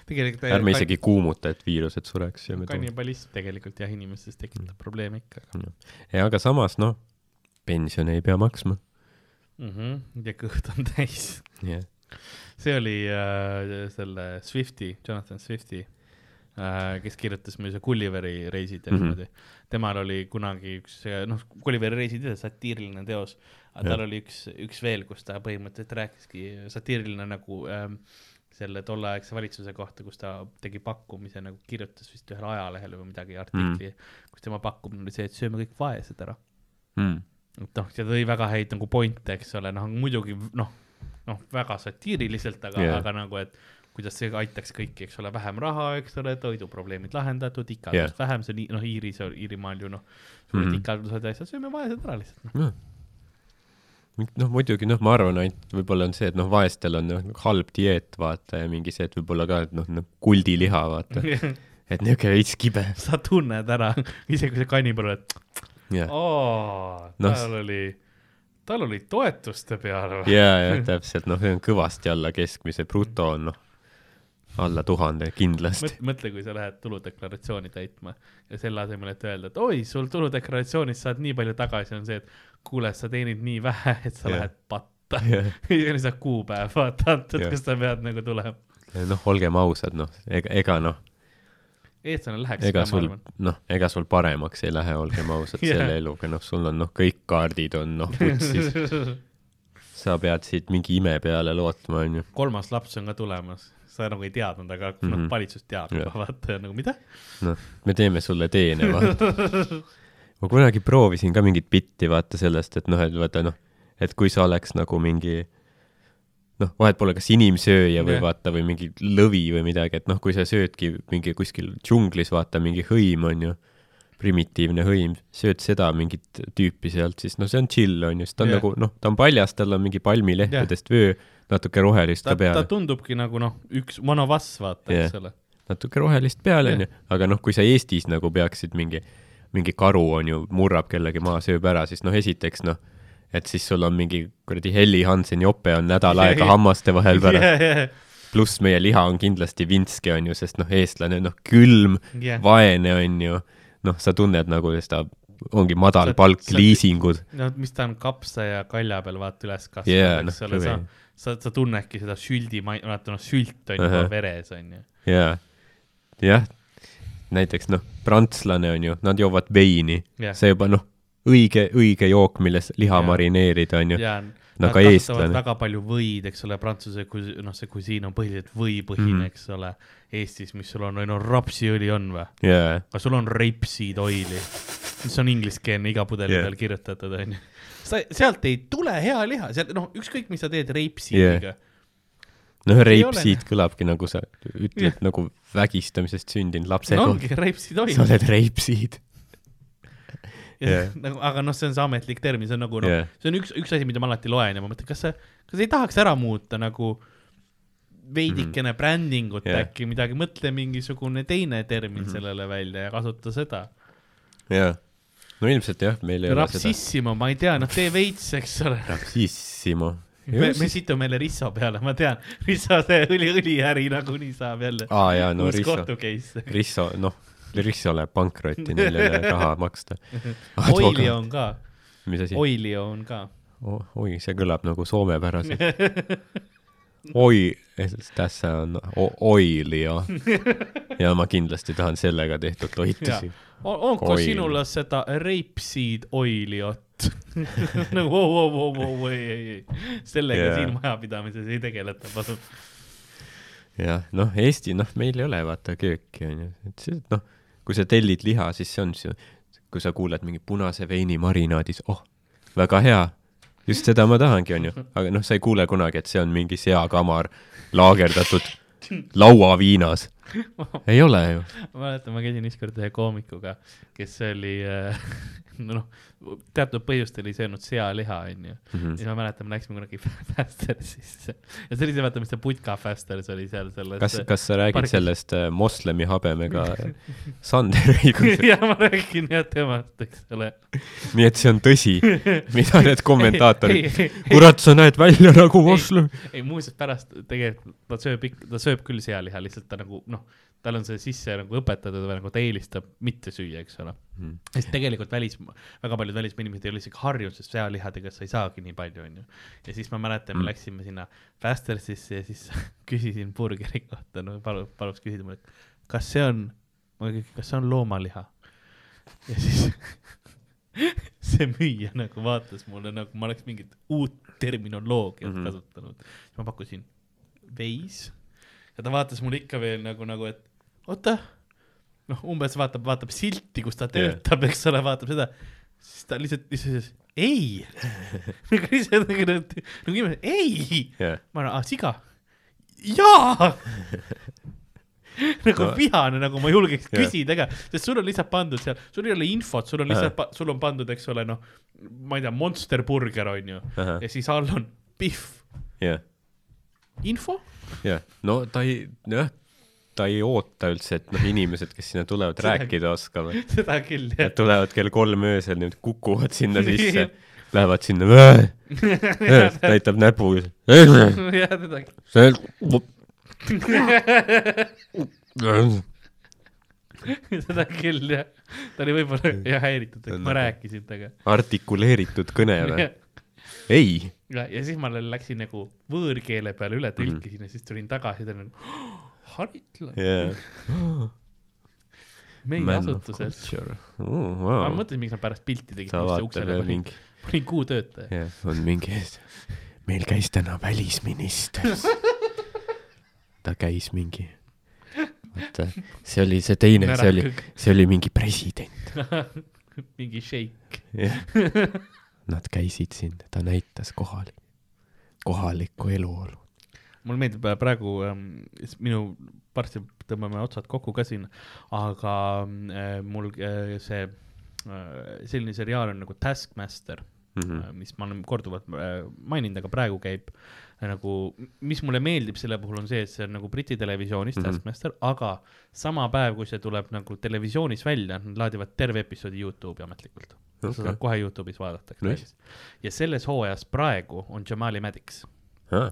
tegelikult ärme isegi kuumuta, et viirused sureks, kannibalism tegelikult jah, inimestes tekitab probleeme ikka ja aga samas noh, pensione ei pea maksma. mm. -hmm. ja kõht on täis jah, see oli äh, selle Swifti, Jonathan Swifti äh,, kes kirjutas muide Gulliveri reisid ja mm. -hmm. niimoodi. temal oli kunagi üks, noh, Gulliveri reisid ise satiiriline teos, aga Jah. tal oli üks, üks veel, kus ta põhimõtteliselt rääkiski satiiriline nagu ähm, selle tolleaegse valitsuse kohta, kus ta tegi pakkumise nagu kirjutas vist ühele ajalehele või midagi artikli mm., kus tema pakkumine oli see, et sööme kõik vaesed ära mm. et noh, see tõi väga häid nagu pointe, eks ole, noh muidugi noh, noh väga satiiriliselt, aga yeah., aga nagu, et kuidas see aitaks kõiki, eks ole, vähem raha, eks ole, toiduprobleemid lahendatud, ikaldust yeah. vähem, see on, noh, Iiris, Iirimaal ju noh, suured mm -hmm. ikaldused ja asjad, sööme vaesed ära lihtsalt, noh. noh, noh muidugi noh, ma arvan ainult võib-olla on see, et noh, vaestel on noh, halb dieet vaata ja mingi see, et võib-olla ka, et noh, noh kuldiliha vaata, [laughs] et niisugune veits kibe. sa tunned ära, isegi kui see kannibal, et jah, oo, Noh, tal oli, tal oli toetuste peal või? ja, ja täpselt noh, see on kõvasti alla keskmise, bruto on noh, alla tuhande kindlasti. mõtle, mõtle, kui sa lähed tuludeklaratsiooni täitma ja selle asemel, et öelda, et oi, sul tuludeklaratsioonis saad nii palju tagasi, on see, et kuule, sa teenid nii vähe, et sa yeah. lähed patta. ja siis [laughs] saab kuupäev vaata yeah., kus sa pead nagu tulema. noh, olgem ausad, noh, ega, ega noh, eestlane läheks ega sul noh, ega sul paremaks ei lähe, olgem ausad [laughs] Jah. selle eluga, noh, sul on noh, kõik kaardid on noh, vutsis, [laughs] sa pead siit mingi ime peale lootma, onju. kolmas laps on ka tulemas, sa nagu ei teadnud, aga mm -hmm. noh Mhm., valitsus teab juba, [laughs] vaata nagu mida. noh, me teeme sulle teene, vaata. ma kunagi proovisin ka mingit bitti, vaata sellest, et noh, et vaata noh, et kui sa oleks nagu mingi noh, vahet pole, kas inimsööja või Jah. vaata või mingi lõvi või midagi, et noh, kui sa söödki mingi kuskil džunglis, vaata mingi hõim on ju, primitiivne hõim, sööd seda mingit tüüpi sealt, siis no see on chill, on ju, sest ta on yeah. nagu noh, ta on paljas, tal on mingi palmilehtedest yeah. vöö, natuke rohelist ta ka, ta peal, tundubki nagu noh, üks us, vaata, Jah. eks ole. natuke rohelist peal, Jah. on ju, aga noh, kui sa Eestis nagu peaksid mingi, mingi karu on ju, murrab kellegi maha, sööb ära, siis noh, esiteks noh, et siis sul on mingi kuradi Helly Hansen jope on nädal [laughs] aega hammaste vahel pärast, pluss meie liha on kindlasti vintske, on ju, sest noh, eestlane, noh, külm, jah, vaene on ju, noh, sa tunned nagu seda, ongi madal Sa- palk, liisingud, no mis ta on kapsa ja kalja peal vaata üles Jaa, yeah,, eks ole, sa sa, sa tunnedki seda süldi, vaata noh, sült on juba Ahah. veres, on ju. jaa, jah, näiteks noh, prantslane on ju, nad joovad veini. Jah. see juba noh, õige, õige jook, milles liha Jah. marineerida on ju, ja no kasutavad eestlane, väga palju võid, eks ole, prantsuse noh, see kusiin on põhiliselt võipõhine mm., eks ole. Eestis, mis sul on, no rapsiõli on või? jaa, aga sul on rapeseed oili, mis on ingliskeelne iga pudeli Jah. peal kirjutatud, onju. sa, sealt ei tule hea liha, sealt noh, ükskõik, mis sa teed rapeseediga noh, ei reipsiid kõlabki nagu sa ütled Jah. nagu vägistamisest sündinud lapse no kohta, ongi rapeseed oil sa. oled reipsiid, jah. [laughs] nagu, aga noh, see on see ametlik termin, see on nagu noh Jah. yeah., see on üks, üks asi, mida ma alati loen ja ma mõtlen, kas sa, kas ei tahaks ära muuta nagu veidikene mm -hmm. brändingut Jah. yeah. äkki midagi, mõtle mingisugune teine termin mm. -hmm. sellele välja ja kasuta seda. jaa. no ilmselt jah, meil ei ole seda rapsissimo, ma ei tea, noh tee veits, eks ole. [laughs] rapsissimo. me, me situme jälle Risso peale, ma tean, Risso see õli, õliäri nagunii saab jälle aa jaa, no Risso. Risso, noh, Risso läheb pankrotti, neil ei ole [laughs] raha maksta. Oilio on ka, mis asi? Oilio on ka. oi, see kõlab nagu soomepäraselt. [laughs] oi, tässä on o- oilio. ja ma kindlasti tahan sellega tehtud loitusi. onko Oil. sinulla seda rapeseed oiliot? nagu vau, vau, vau, vau, ei, ei, ei, sellega Jaa. siin majapidamises ei tegeleta, palun. jah, noh, Eesti, noh, meil ei ole vaata kööki, onju, et see, noh, kui sa tellid liha, siis see on see, kui sa kuuled mingi punase veini marinaadis, oh, väga hea, just seda ma tahangi, onju, aga noh, sa ei kuule kunagi, et see on mingi seakamar laagerdatud [laughs] lauaviinas. ei ole ju. ma mäletan, ma käisin ükskord ühe koomikuga, kes oli äh, [laughs] noh, teatud põhjustel ei söönud sealiha, onju. Mhm. siis ma mäletan, me läksime kunagi [laughs] Fastersisse ja see oli see, vaata, mis see putka Fasters oli seal selles. kas, kas sa räägid pargis. sellest äh, moslemi habemega [laughs] Sander õigus, ja ma räägin jah temast, eks ole. nii et see on tõsi, mida need kommentaatorid, ei, kurat, sa näed välja nagu moslem. ei muuseas pärast tegelikult ta sööb ikka, ta sööb küll sealiha, lihtsalt ta nagu noh, tal on see sisse nagu õpetatud või nagu ta eelistab mitte süüa, eks ole. Mhm. sest tegelikult välis, väga paljud välismaa inimesed ei ole isegi harjunud, sest sealihadega sa ei saagi nii palju, onju. ja siis ma mäletan, me Mm. läksime sinna Fastersisse ja siis [laughs] küsisin burgeri kohta, no palu-, paluks küsida mulle, kas see on, kas see on loomaliha? ja siis [laughs] see müüja nagu vaatas mulle nagu ma oleks mingit uut terminoloogiat mm. -hmm. kasutanud. siis ma pakkusin veis ja ta vaatas mulle ikka veel nagu, nagu et oota, noh, umbes vaatab, vaatab silti, kus ta töötab, eks ole, vaatab seda, siis ta lihtsalt, lihtsalt ei. [laughs] nagu lihtsalt nagu, nagu inimene, ei. jah, ma arvan, aa, siga. jaa. [laughs] nagu No. vihane, nagu ma julgeks Jah. küsida ka, sest sul on lihtsalt pandud seal, sul ei ole infot, sul on lihtsalt, sul on pandud, eks ole, noh, ma ei tea, Monster Burger on ju, ahah, ja siis all on Pihv, jah, info. jah, no ta ei, jah, ta ei oota üldse, et noh, inimesed, kes sinna tulevad, rääkida oskavad. seda küll jah tulevad kell kolm öösel, nüüd kukuvad sinna sisse, lähevad sinna, näitab näpuga. jah, seda küll, seda küll jah. ta oli võib-olla jah häiritud, et ma rääkisin temaga. artikuleeritud kõne või? ei, ja, ja siis ma läksin nagu võõrkeele peale üle tõlkisin ja siis tulin tagasi, ta oli nagu haritlane [gasps] jah. meie Man asutuses. ma Wow. mõtlesin, miks nad pärast pilti tegid, mis see uksele panin, mingi, panin kuutöötaja. jah, on mingi, meil käis täna välisminister. ta käis mingi, vaata, see oli see teine, see oli, see oli mingi president. [laughs] mingi šeik. Nad käisid siin, ta näitas kohalik, kohalikku eluolu. Mulle meeldib äh, praegu ähm, minu, varsti tõmbame otsad kokku ka siin, aga äh, mul äh, see äh, selline seriaal on nagu Taskmaster mm, mis ma olen korduvalt äh, maininud, aga praegu käib nagu, mis mulle meeldib selle puhul on see, et see on nagu Briti televisioonis mm. -hmm. Taskmaster, aga sama päev, kui see tuleb nagu televisioonis välja, nad laadivad terve episoodi Youtube'i ametlikult okay.. sa saad kohe Youtube'is vaadata Nice. nice.. ja selles hooajas praegu on Jamali Madix Ah,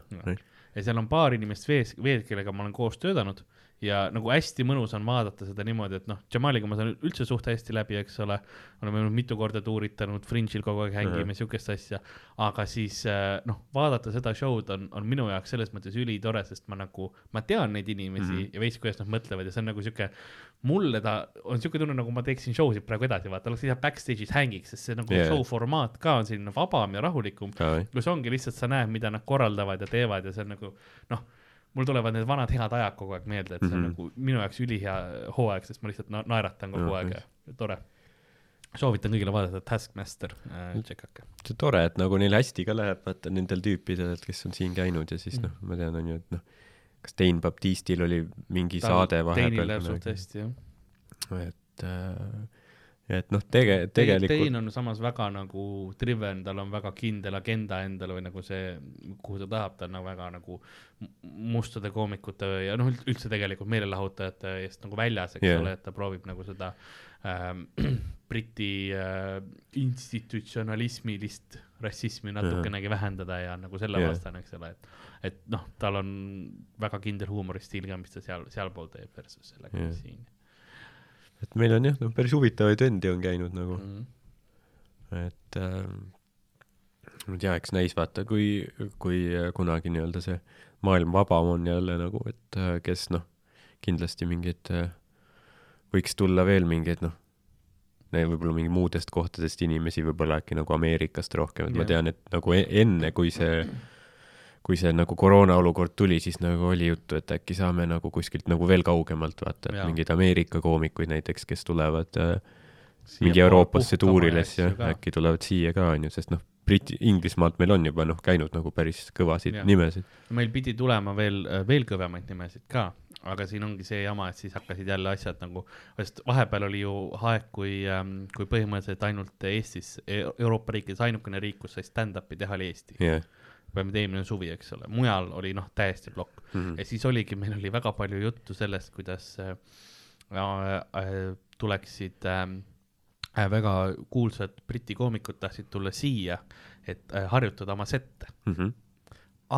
ja seal on paar inimest vees, veel, kellega ma olen koos töötanud ja nagu hästi mõnus on vaadata seda niimoodi, et noh, Jamaliga ma saan üldse suht hästi läbi, eks ole, oleme mitu korda tuuritanud, Fringe'il kogu aeg hängime, siukest asja, aga siis äh, noh, vaadata seda show'd on, on minu jaoks selles mõttes ülitore, sest ma nagu, ma tean neid inimesi mm. -hmm. ja veits, kuidas nad mõtlevad ja see on nagu siuke, mulle ta on siuke tunne, nagu ma teeksin show sid praegu edasi, vaata, oleks lihtsalt backstage'is hängiks, sest see nagu yeah. show formaat ka on selline vabam ja rahulikum kus ongi lihtsalt sa näed, mida nad korraldavad ja teevad ja see on nagu noh, mul tulevad need vanad head ajad kogu aeg meelde, et see on mm. -hmm. nagu minu jaoks ülihea hooaeg, sest ma lihtsalt na naeratan kogu Jah, aeg ja tore. soovitan kõigile vaadata Taskmaster äh,, Mm. tšekake. see tore, et nagu neil hästi ka läheb, vaata nendel tüüpidel, kes on siin käinud ja siis Mm. noh, ma tean, on ju, et noh, kas Dane Baptistil oli mingi saade Teinil läheb vahepeal suht, hästi jah. et äh, et noh, tege-, Tein tegelikult on samas väga nagu driven, tal on väga kindel agenda endal või nagu see, kuhu ta tahab, ta on nagu väga nagu mustade koomikute ja noh, üldse tegelikult meelelahutajate eest nagu väljas, eks yeah. ole, et ta proovib nagu seda ähm, [clears throat] Briti äh, institutsionalismilist rassismi natukenegi vähendada ja nagu selle yeah. vastane, eks ole, et et noh, tal on väga kindel huumoristiil ka, mis ta seal, sealpool teeb versus sellega yeah. siin et meil on jah, noh, päris huvitavaid vendi on käinud nagu, mm. et äh, ma ei tea, eks näis vaata, kui, kui kunagi nii-öelda see maailm vabam on jälle nagu, et äh, kes noh, kindlasti mingeid äh, võiks tulla veel mingeid noh, võib-olla mingi muudest kohtadest inimesi, võib-olla äkki nagu Ameerikast rohkem, et ma Jah. tean, et nagu e- enne, kui see kui see nagu koroona olukord tuli, siis nagu oli juttu, et äkki saame nagu kuskilt nagu veel kaugemalt vaata, et mingeid Ameerika koomikuid näiteks, kes tulevad äh, mingi Euroopasse tuurile, siis jah, äkki tulevad siia ka onju, sest noh, Briti, Inglismaalt meil on juba noh, käinud nagu päris kõvasid ja. nimesid. meil pidi tulema veel, veel kõvemaid nimesid ka, aga siin ongi see jama, et siis hakkasid jälle asjad nagu, sest vahepeal oli ju aeg, kui, kui põhimõtteliselt ainult Eestis, Euroopa riikides ainukene riik, kus sai stand-up'i teha, oli Eesti. jah, vähemalt eelmine suvi, eks ole, mujal oli noh, täiesti plokk. Mhm. ja siis oligi, meil oli väga palju juttu sellest, kuidas äh, äh, tuleksid äh, äh, väga kuulsad Briti koomikud tahtsid tulla siia, et äh, harjutada oma sette,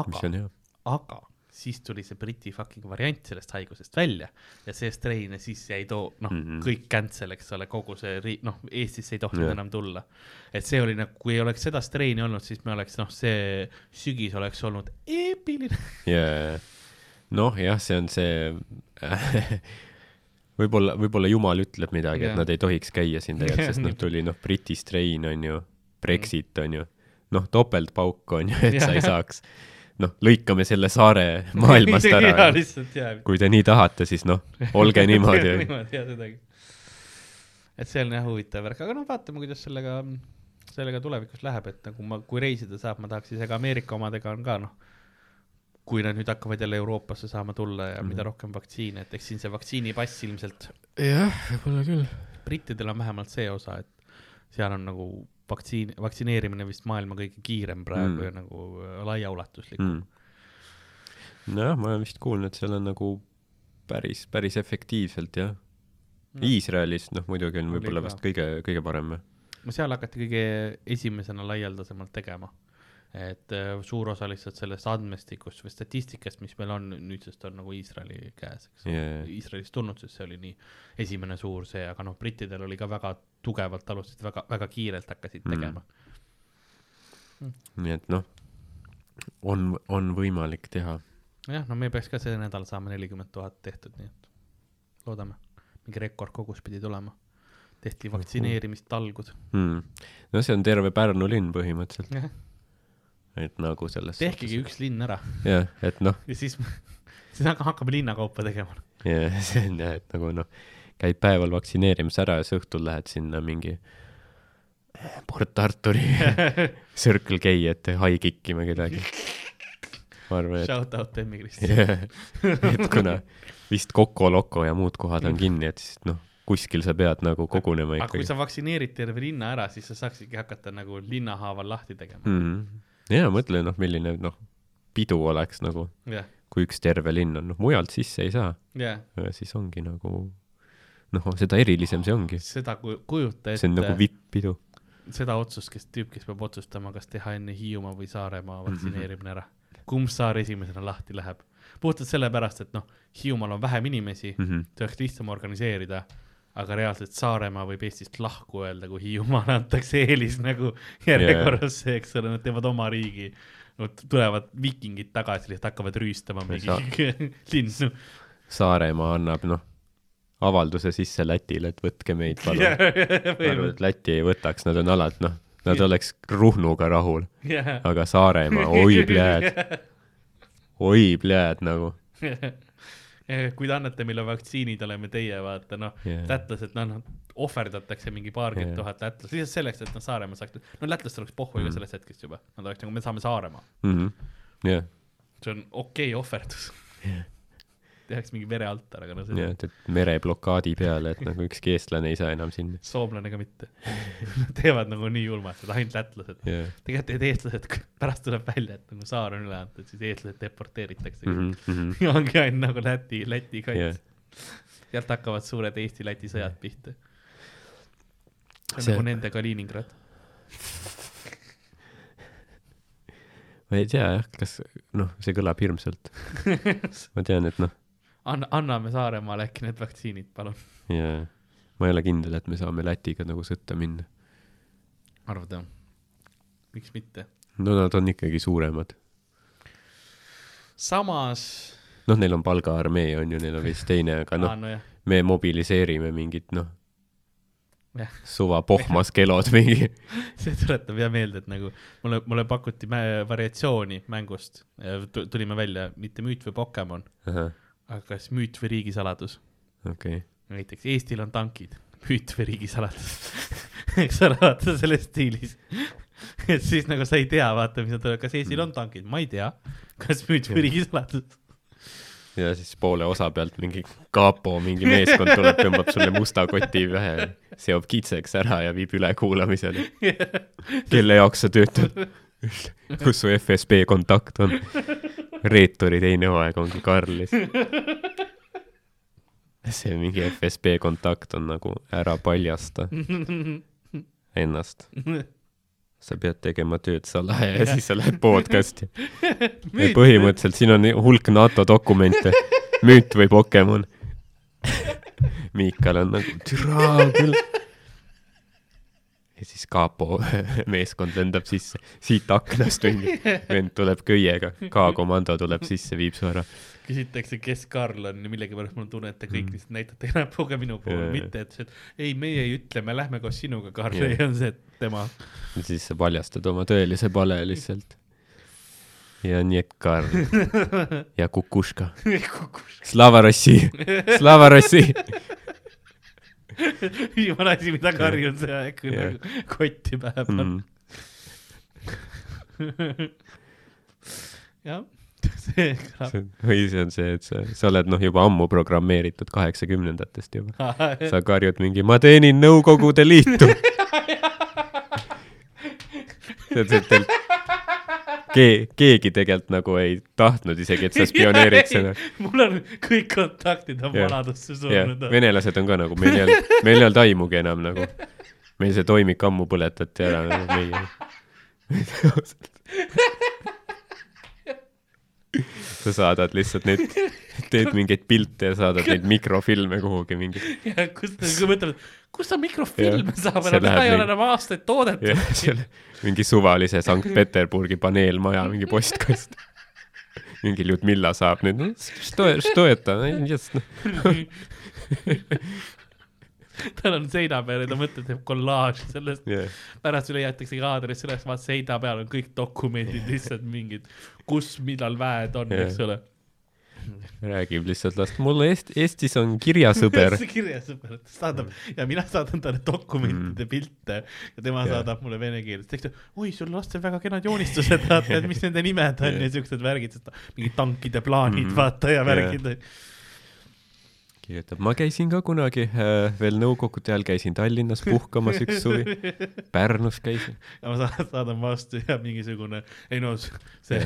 mis aga on hea. aga siis tuli see Briti fucking variant sellest haigusest välja ja see strain ja siis jäi too, noh mm Mhm. -hmm. kõik cancel, eks ole, kogu see riik, noh, Eestisse ei tohtinud Jah. enam tulla. et see oli nagu, kui ei oleks seda strain'i olnud, siis me oleks, noh, see sügis oleks olnud eepiline. ja, noh jah, see on see [laughs] võib-olla, võib-olla jumal ütleb midagi, Jah. et nad ei tohiks käia siin tegelikult, sest noh, tuli noh, Briti strain on ju, Brexit on ju, noh, topeltpauk on ju, et sa ei saaks, noh, lõikame selle saare [laughs] maailmast jaa, ära. lihtsalt jaa. kui te nii tahate, siis noh, [laughs] olge niimoodi. niimoodi jah, sedagi. et see on jah huvitav värk, aga noh, vaatame, kuidas sellega, sellega tulevikus läheb, et nagu ma, kui reisida saab, ma tahaks ise ka Ameerika omadega on ka noh, kui nad nüüd hakkavad jälle Euroopasse saama tulla ja mm -hmm. mida rohkem vaktsiine, et eks siin see vaktsiinipass ilmselt, jah, võib-olla küll. brittidel on vähemalt see osa, et seal on nagu vaktsiin, vaktsineerimine vist maailma kõige kiirem praegu Mm. mm. ja nagu äh, laiaulatuslik mm.. mm.. nojah, ma olen vist kuulnud, et seal on nagu päris, päris efektiivselt jah. Iisraelis noh, muidugi on võib-olla vast kõige, kõige parem. no seal hakati kõige esimesena laialdasemalt tegema. Et äh, suur osa lihtsalt sellest andmestikust või statistikast, mis meil on nüüdsest on nagu Iisraeli käes, eks ole Jaa. Iisraelist tulnud, sest see oli nii esimene suur see, aga noh, brittidel oli ka väga tugevalt alustasid väga, väga kiirelt hakkasid Mm. tegema nii et noh, on, on võimalik teha. jah, no me peaks ka see nädal saama nelikümmend tuhat tehtud, nii et loodame, mingi rekordkogus pidi tulema. tehti vaktsineerimistalgud. Hmm. no see on terve Pärnu linn põhimõtteliselt, et nagu selles tehkegi üks linn ära jah, et noh, ja siis, [laughs] siis hakka- hakkame linnakaupa tegema. ja [laughs] see on jah, et nagu noh, käid päeval vaktsineerimas ära ja siis õhtul lähed sinna mingi Port Arturi [laughs] Circle K ette hai kikkima kedagi. ma arvan, et Shout out Emmi Krist. yeah., et kuna vist Coco Loco ja muud kohad on kinni, et siis noh, kuskil sa pead nagu kogunema aga kui ikkagi sa vaktsineerid terve linna ära, siis sa saaksidki hakata nagu linnahaaval lahti tegema. mm. -hmm. Ja mõtle noh, milline noh, pidu oleks nagu, jah, kui üks terve linn on, noh mujalt sisse ei saa, jah, siis ongi nagu noh, seda erilisem see ongi, seda ku- kujuta see on nagu ette, vipp-pidu. seda otsust, kes tüüp, kes peab otsustama, kas teha enne Hiiumaa või Saaremaa Mhm. vaktsineerimine ära. kumb saar esimesena lahti läheb? puhtalt sellepärast, et noh, Hiiumaal on vähem inimesi, Mhm. see oleks lihtsam organiseerida, aga reaalselt Saaremaa võib Eestist lahku öelda, kui Hiiumaale antakse eelis nagu järjekorras yeah., eks ole, nad teevad oma riigi. Nad tulevad vikingid tagasi, lihtsalt hakkavad rüüstama mingi [laughs] linnu. Saaremaa annab noh, avalduse sisse Lätile, et võtke meid palun. [laughs] ma arvan, et Läti ei võtaks, nad on alati noh, nad oleks Ruhnuga rahul, jah, aga Saaremaa, oi pljääd, [laughs] oi pljääd nagu kui te annate meile vaktsiinid, oleme teie, vaata noh yeah.. lätlased, noh, noh, ohverdatakse mingi paarkümmend Jah. tuhat lätlast lihtsalt selleks, et noh, Saaremaa saaks, no lätlastel oleks pohhu Mm. sellest hetkest juba, nad oleks nagu, me saame Saaremaa, mm. -hmm. jah, see on okei okay ohverdus Jah. Tehakse mingi verealtar, aga no see jah, et, mereblokaadi peale, et nagu ükski eestlane ei saa enam sinna. soomlane ka mitte [laughs] teevad nagu nii julmalt, et ainult lätlased. jah, tegelikult need eestlased, pärast tuleb välja, et nagu saar on üle antud, siis eestlased deporteeritakse mm. -hmm. ja ongi ainult nagu Läti, Läti kaits yeah.. sealt hakkavad suured Eesti-Läti sõjad pihta. see on See- nagu nende Kaliningrad. ma ei tea jah, kas noh, see kõlab hirmsalt. [laughs] ma tean, et noh, anna, anname Saaremaale äkki need vaktsiinid, palun. ja ma ei ole kindel, et me saame Lätiga nagu sõtta minna. arvad jah? miks mitte? no nad on ikkagi suuremad. samas, noh, neil on palgaarmee on ju, neil on vist teine, aga [laughs] noh, nojah, me mobiliseerime mingit noh Jah., suva pohmas kelod mingi. [laughs] see tuletab hea meelde, et nagu mulle, mulle pakuti mä- variatsiooni mängust, tulime välja mitte müüt või Pokemon, aga kas müüt või riigisaladus. okei, näiteks Eestil on tankid, müüt või riigisaladus. [laughs] eks ole, vaata selles stiilis. et siis nagu sa ei tea, vaata, mis nad kas Eestil on tankid, ma ei tea. kas müüt või riigisaladus? ja siis poole osa pealt mingi kapo mingi meeskond tuleb, tõmbab sulle musta koti pähe, seob kitseks ära ja viib ülekuulamisele. [laughs] kelle jaoks sa töötad? Kus su FSB kontakt on? reeturi teine hooaeg ongi Karlis. see mingi FSB kontakt on nagu ära paljasta ennast. sa pead tegema tööd salaja ja siis sa lähed podcast'i. põhimõtteliselt siin on hulk NATO dokumente, müüt või Pokemon. Miikal on nagu türa küll. Ja siis kapo [laughs] meeskond lendab sisse, siit aknast mingi vend tuleb köiega, K-komando tuleb sisse, viib su ära. küsitakse, kes Karl on ja millegipärast mul on tunne, et te kõik Mm. lihtsalt näitate näpuga minu poole mitte et see, et ei, meie ei ütle, me lähme koos sinuga, Karl, ei on see, tema. ja siis sa paljastad oma tõelise pale lihtsalt. ja nii, et Karl [laughs] ja Kukuška. Slava Rossi, Slava Rossi. [laughs] [laughs] viimane asi, mida Karl on see aeg, kui Jah. nagu kotti pähe panna. Mm. [laughs] jah, see kõlab. See- või see on see, et sa, sa oled noh, juba ammu programmeeritud kaheksakümnendatest juba. sa karjud mingi, ma teenin Nõukogude Liitu. [laughs] Ke-, keegi tegelikult nagu ei tahtnud isegi, et sa spioneerid [laughs] seda. mul on kõik kontaktid on vanadusse surnud. venelased on ka nagu, meil ei olnud, meil ei olnud aimugi enam nagu. meil see toimik ammu põletati ära nagu [laughs] meie. [laughs] sa saadad lihtsalt neid , teed mingeid pilte ja saadad neid mikrofilme kuhugi mingi ja kus ta , kui mõtled , kus ta mikrofilme Jah. saab , See enam seda läheb ei ole nii- enam aastaid toodetud jah , selle mingi suvalise Sankt-Peterburgi paneelmaja mingi postkast . mingi Ljudmilla saab nüüd , что что это , just noh . [laughs] tal on seina peal ja ta mõtleb, teeb kollaaži sellest, jah, pärast leiatakse kaadris sellest, vaat seina peal on kõik dokumendid lihtsalt mingid, kus, millal väed on, Jah. eks ole. räägib lihtsalt last, mul Eest-, Eestis on kirjasõber. [laughs] kirjasõber saadab ja mina saadan talle dokumentide pilte ja tema Jaa. saadab mulle vene keeles teksti. oi, sul lastel väga kenad joonistused, vaata, et mis nende nimed on ja siuksed värgid, ta- mingid tankide plaanid, Mhm. vaata ja värgid. kirjutab, ma käisin ka kunagi äh, veel nõukogude ajal, käisin Tallinnas puhkamas üks suvi, Pärnus käisin. ja ma saadan, saadan vastu ja mingisugune, ei no see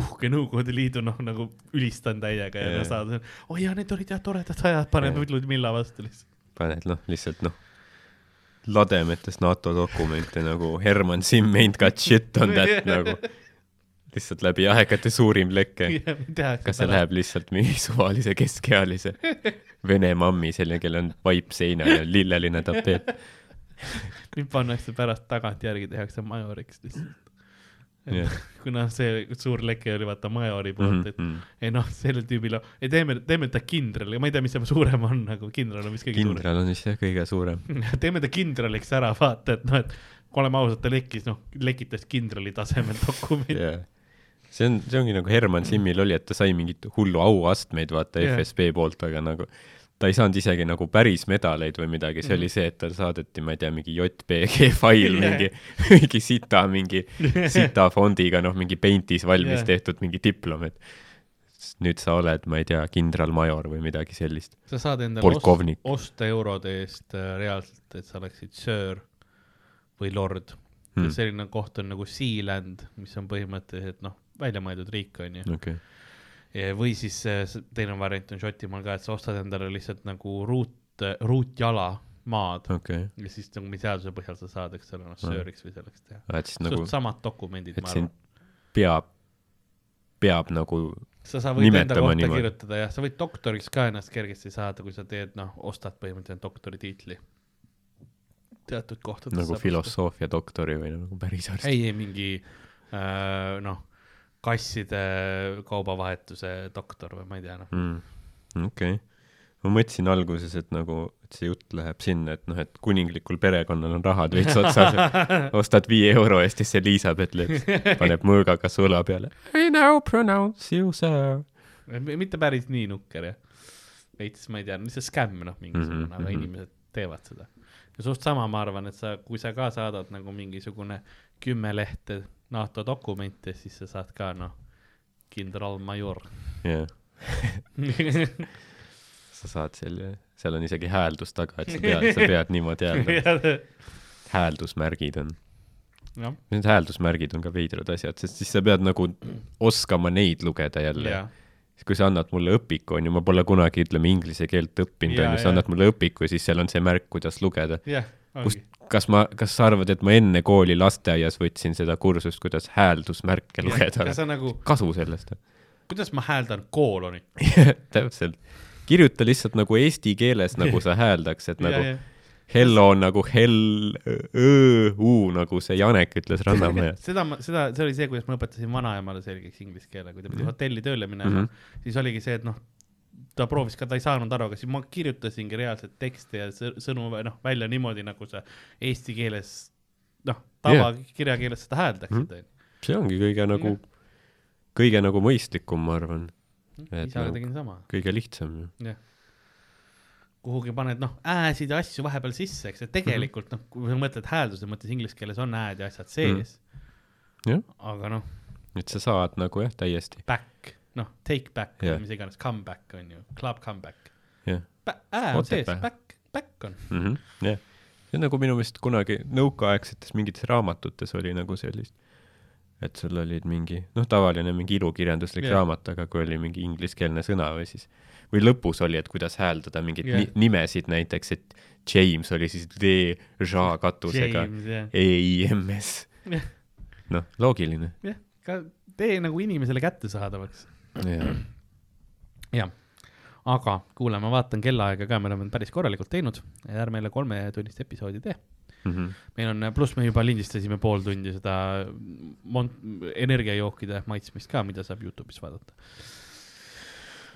uhke Nõukogude Liidu noh, nagu ülistan täiega ja Jaa. no saadan, oi jaa, need olid jah toredad ajad, Jaa. Ludmilla vastu lihtsalt. paned noh, lihtsalt noh, lademetes NATO dokumente nagu Herman Simm ain't got shit on that nagu lihtsalt läbi aegade suurim leke. [laughs] kas see läheb lihtsalt mingi suvalise keskealise [laughs] vene mammi, selle, kellel on vaip seinal ja lilleline tapeet. mind [laughs] pannakse pärast tagantjärgi tehakse majoriks lihtsalt. Jah. kuna see suur leke oli vaata majori poolt, et Mhm. ei noh, sellel tüübil, ei teeme, teeme ta kindrali, ma ei tea, mis see suurem on nagu, kindral on vist kõige suurem. kindral on vist jah kõige suurem. teeme ta kindraliks ära, vaata, et noh, et oleme ausad, ta lekkis, noh, lekitas kindrali tasemel dokument yeah.. See on, see ongi nagu Herman Simmil oli, et ta sai mingit hullu auastmeid vaata Jah. FSB poolt, aga nagu ta ei saanud isegi nagu päris medaleid või midagi, see Mhm. oli see, et tal saadeti, ma ei tea, mingi JPG fail, Jah. mingi, mingi sita, mingi sita fondiga, noh, mingi Paintis valmis Jah. tehtud mingi diplom, et nüüd sa oled, ma ei tea, kindralmajor või midagi sellist. sa saad endale ost, osta eurode eest äh, reaalselt, et sa oleksid söör või lord Hmm. mm.. selline koht on nagu Sealand, mis on põhimõtteliselt noh, välja mõeldud riik on ju. okei, või siis s- teine variant on Šotimaal ka, et sa ostad endale lihtsalt nagu ruut, ruutjala maad okei. ja siis nagu mis seaduse põhjal sa saad, eks ole, noh sööriks või selleks teha. siis nagu suht, samad dokumendid, ma arvan. peab, peab nagu, sa, sa võid enda kohta niimoodi. kirjutada jah, sa võid doktoriks ka ennast kergesti saada, kui sa teed, noh, ostad põhimõtteliselt doktoritiitli. teatud kohtades nagu filosoofia doktori või nagu päris arst. ei, ei mingi äh, noh, kasside kaubavahetuse doktor või ma ei tea, noh. mm.. okei okay.. ma mõtlesin alguses, et nagu, et see jutt läheb sinna, et noh, et kuninglikul perekonnal on rahad veits otsas, [laughs] ostad viie euro eest ja siis Elizabeth Lips paneb mõõgaga su õla peale. I now pronounce you sir. mitte päris nii nukker jah. veits, ma ei tea, lihtsalt skämm noh, mingisugune mm, -hmm, aga mhm. inimesed teevad seda. ja suht sama, ma arvan, et sa, kui sa ka saadad nagu mingisugune kümme lehte NATO dokumente, siis sa saad ka noh, kindralmajor. jah, [laughs] sa saad selle, seal on isegi hääldus taga, et sa [laughs] pead, sa pead niimoodi hääldama. hääldusmärgid on, need hääldusmärgid on ka veidrad asjad, sest siis sa pead nagu oskama neid lugeda jälle. Jah, kui sa annad mulle õpiku, on ju, ma pole kunagi, ütleme, inglise keelt õppinud, Jaa, on ju, sa annad mulle õpiku ja siis seal on see märk, kuidas lugeda. kust kas ma, kas sa arvad, et ma enne kooli lasteaias võtsin seda kursust, kuidas hääldusmärke lugeda nagu, kasu sellest. kuidas ma hääldan koolonit? [laughs] täpselt. kirjuta lihtsalt nagu eesti keeles, nagu sa hääldaks, et [laughs] nagu ja, hello on nagu hell, u nagu see Janek ütles Rannamajas. [laughs] seda ma, seda, see oli see, kuidas ma õpetasin vanaemale selgeks inglise keele, kui ta pidi Mhm. hotelli tööle minema mm. -hmm. siis oligi see, et noh, ta proovis ka, ta ei saanud aru, aga siis ma kirjutasingi reaalselt tekste ja sõ- sõnu noh, välja niimoodi, nagu sa eesti keeles noh, tavakirjakeeles seda hääldaksid, onju. see ongi kõige nagu, kõige nagu mõistlikum, ma arvan, et isaga nagu- tegin sama, kõige lihtsam ju. kuhugi paned noh, ääsid ja asju vahepeal sisse, eks, et tegelikult noh, kui sa mõtled häälduse mõttes inglise keeles on hääd ja asjad sees. Mhm. Jah. aga noh, et sa saad nagu jah, täiesti, back, noh, take back Jah. või mis iganes, come back on ju, club come back. jah ää on sees, back, back on. mm -hmm.. jah, see on nagu minu meelest kunagi nõukaaegsetes mingites raamatutes oli nagu sellist, et sul olid mingi, noh, tavaline mingi ilukirjanduslik yeah. raamat, aga kui oli mingi ingliskeelne sõna või siis, või lõpus oli, et kuidas hääldada mingeid yeah. nimesid näiteks, et James oli siis D, Ž katusega, jah. E noh, loogiline. jah, ka tee nagu inimesele kättesaadavaks. Jah, [clears throat] jah, aga kuule, ma vaatan kellaaega ka, me oleme päris korralikult teinud, ärme jälle kolmetunnist episoodi tee. Mhm. meil on, pluss me juba lindistasime pool tundi seda mon-, energiajookide maitsmist ka, mida saab Youtube'is vaadata.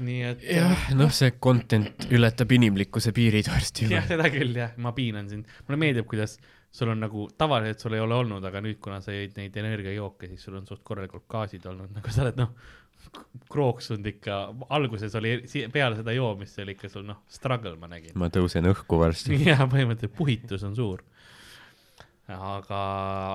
nii et. jah, noh, see content ületab inimlikkuse piirid varsti jah, juba. seda küll jah, ma piinan sind, mulle meeldib, kuidas sul on nagu tavaliselt sul ei ole olnud, aga nüüd, kuna sa jõid neid energiajooke, siis sul on suht korralikult gaasid olnud, nagu sa oled noh, krooksunud ikka, alguses oli peale seda joomist, oli ikka sul noh, struggle ma nägin. ma tõusen õhku varsti. [laughs] ja põhimõtteliselt puhitus on suur. aga,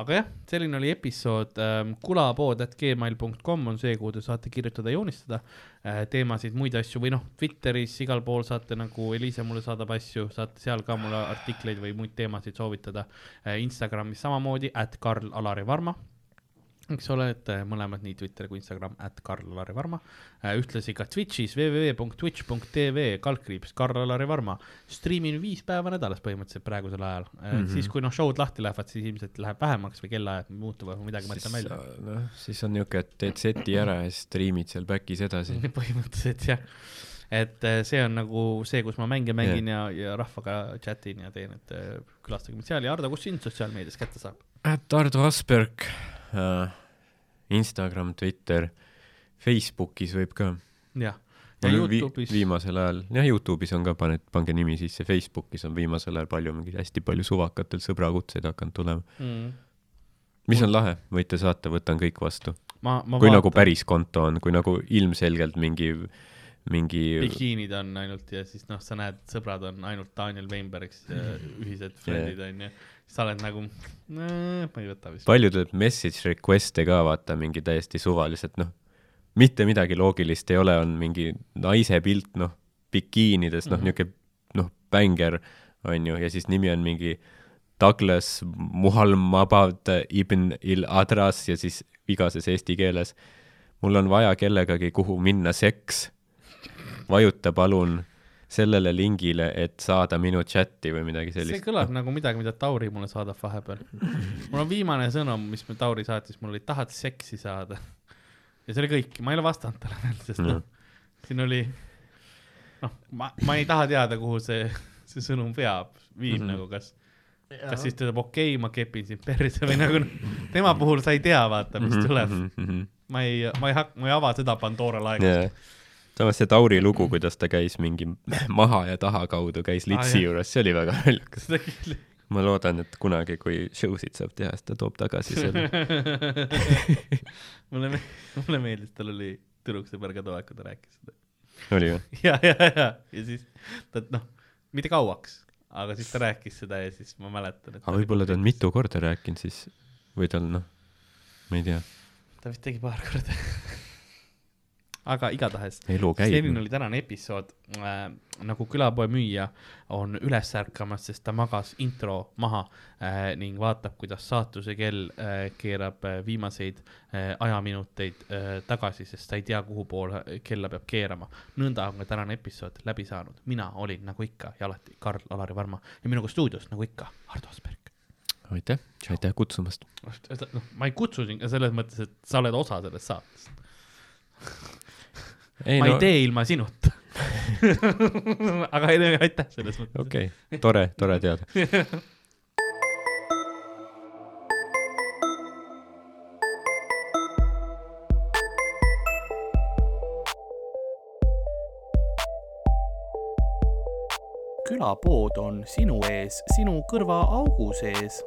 aga jah, selline oli episood ähm,. kulapood.gmail.com on see, kuhu te saate kirjutada, joonistada äh, teemasid, muid asju või noh, Twitteris igal pool saate nagu Eliise mulle saadab asju, saate seal ka mulle artikleid või muid teemasid soovitada äh,. Instagramis samamoodi, at Karl Alari Varma eks ole, et äh, mõlemad nii Twitter kui Instagram, at Karl-Alari Varma. ühtlasi ka Twitch'is www.twitch.tv kaldkriips Karl-Alari Varma. striimin viis päeva nädalas põhimõtteliselt praegusel ajal mm. -hmm. siis, kui noh, show'd lahti lähevad, siis ilmselt läheb vähemaks või kellaajad muutuvad või midagi mõtlen välja. noh, siis on niuke, et teed seti ära ja striimid seal back'is edasi. [laughs] põhimõtteliselt jah. et äh, see on nagu see, kus ma mänge mängin yeah. ja, ja rahvaga chat in ja teen, et äh, külastage mind seal ja Ardo, kus sind sotsiaalmeedias kätte saab? at Ardo Asperg äh,, Instagram, Twitter, Facebookis võib ka. jah, ja Youtube'is vi. viimasel ajal, jah, Youtube'is on ka, paned, pange nimi sisse, Facebookis on viimasel ajal palju mingeid hästi palju suvakatel sõbrakutseid hakanud tulema. mm.. mis on lahe, võite saata, võtan kõik vastu. ma, ma kui nagu päris konto on, kui nagu ilmselgelt mingi, mingi bikiinid on ainult ja siis noh, sa näed, sõbrad on ainult Daniel Weinbergs ja ühised friend'id onju. Sa oled nagu, ma ei võta vist. palju tuleb message request'e ka vaata mingi täiesti suvaliselt noh mitte midagi loogilist ei ole on mingi naise pilt noh bikiinides noh Mhm. niuke noh bänger onju ja siis nimi on mingi Douglas Muhammad ibn il Adras ja siis vigases eesti keeles mul on vaja kellegagi kuhu minna seks vajuta palun sellele lingile et saada minu chati või midagi see sellist kõlab nagu midagi, mida Tauri mulle saadab vahepeal. mul on viimane sõnum, mis me Tauri saatis mulle oli, tahad seksi saada. ja see oli kõik, ma ei ole vastanud talle veel, sest noh, siin oli, noh, ma, ma ei taha teada, kuhu see, see sõnum veab, viib mm Mhm. -hmm. nagu kas, kas siis ta ütleb okei okay,, ma kepin sind perse või nagu tema puhul sa ei tea, vaata, mis tuleb. -hmm. ma ei, ma ei hakka, ma ei ava seda Pandora laegust yeah.. Samas see Tauri lugu, kuidas ta käis mingi [laughs] maha ja taha kaudu, käis litsi jah. juures, see oli väga naljakas. ma loodan, et kunagi, kui show sid saab teha, siis ta toob tagasi selle. [laughs] mulle, mulle meeldis, tal oli tüdruksõber ka too aeg, kui ta rääkis seda. oli või? [laughs] ja, ja, ja, ja siis ta noh, mitte kauaks, aga siis ta rääkis seda ja siis ma mäletan, et aga võib-olla ta on. mitu korda rääkinud siis või tal noh, ma ei tea, ta vist tegi paar korda. Aga igatahes, selline. oli tänane episood äh,. nagu külapoe müüja on üles ärkamas, sest ta magas intro maha äh, ning vaatab, kuidas saatuse kell äh, keerab äh, viimaseid äh, ajaminuteid äh, tagasi, sest ta ei tea, kuhu poole kella peab keerama. nõnda on ka tänane episood läbi saanud. mina olin nagu ikka ja alati Karl-Alari Varma ja minuga stuudios nagu ikka Hardo Asperg. aitäh, aitäh kutsumast. noh, ma ei kutsu sind selles mõttes, et sa oled osa sellest saatest. [laughs] ei ma no [laughs] ei tee ilma sinuta. aga ei, aitäh selles mõttes. okei okay., tore, tore teada. külapood on sinu ees, sinu kõrvaaugu sees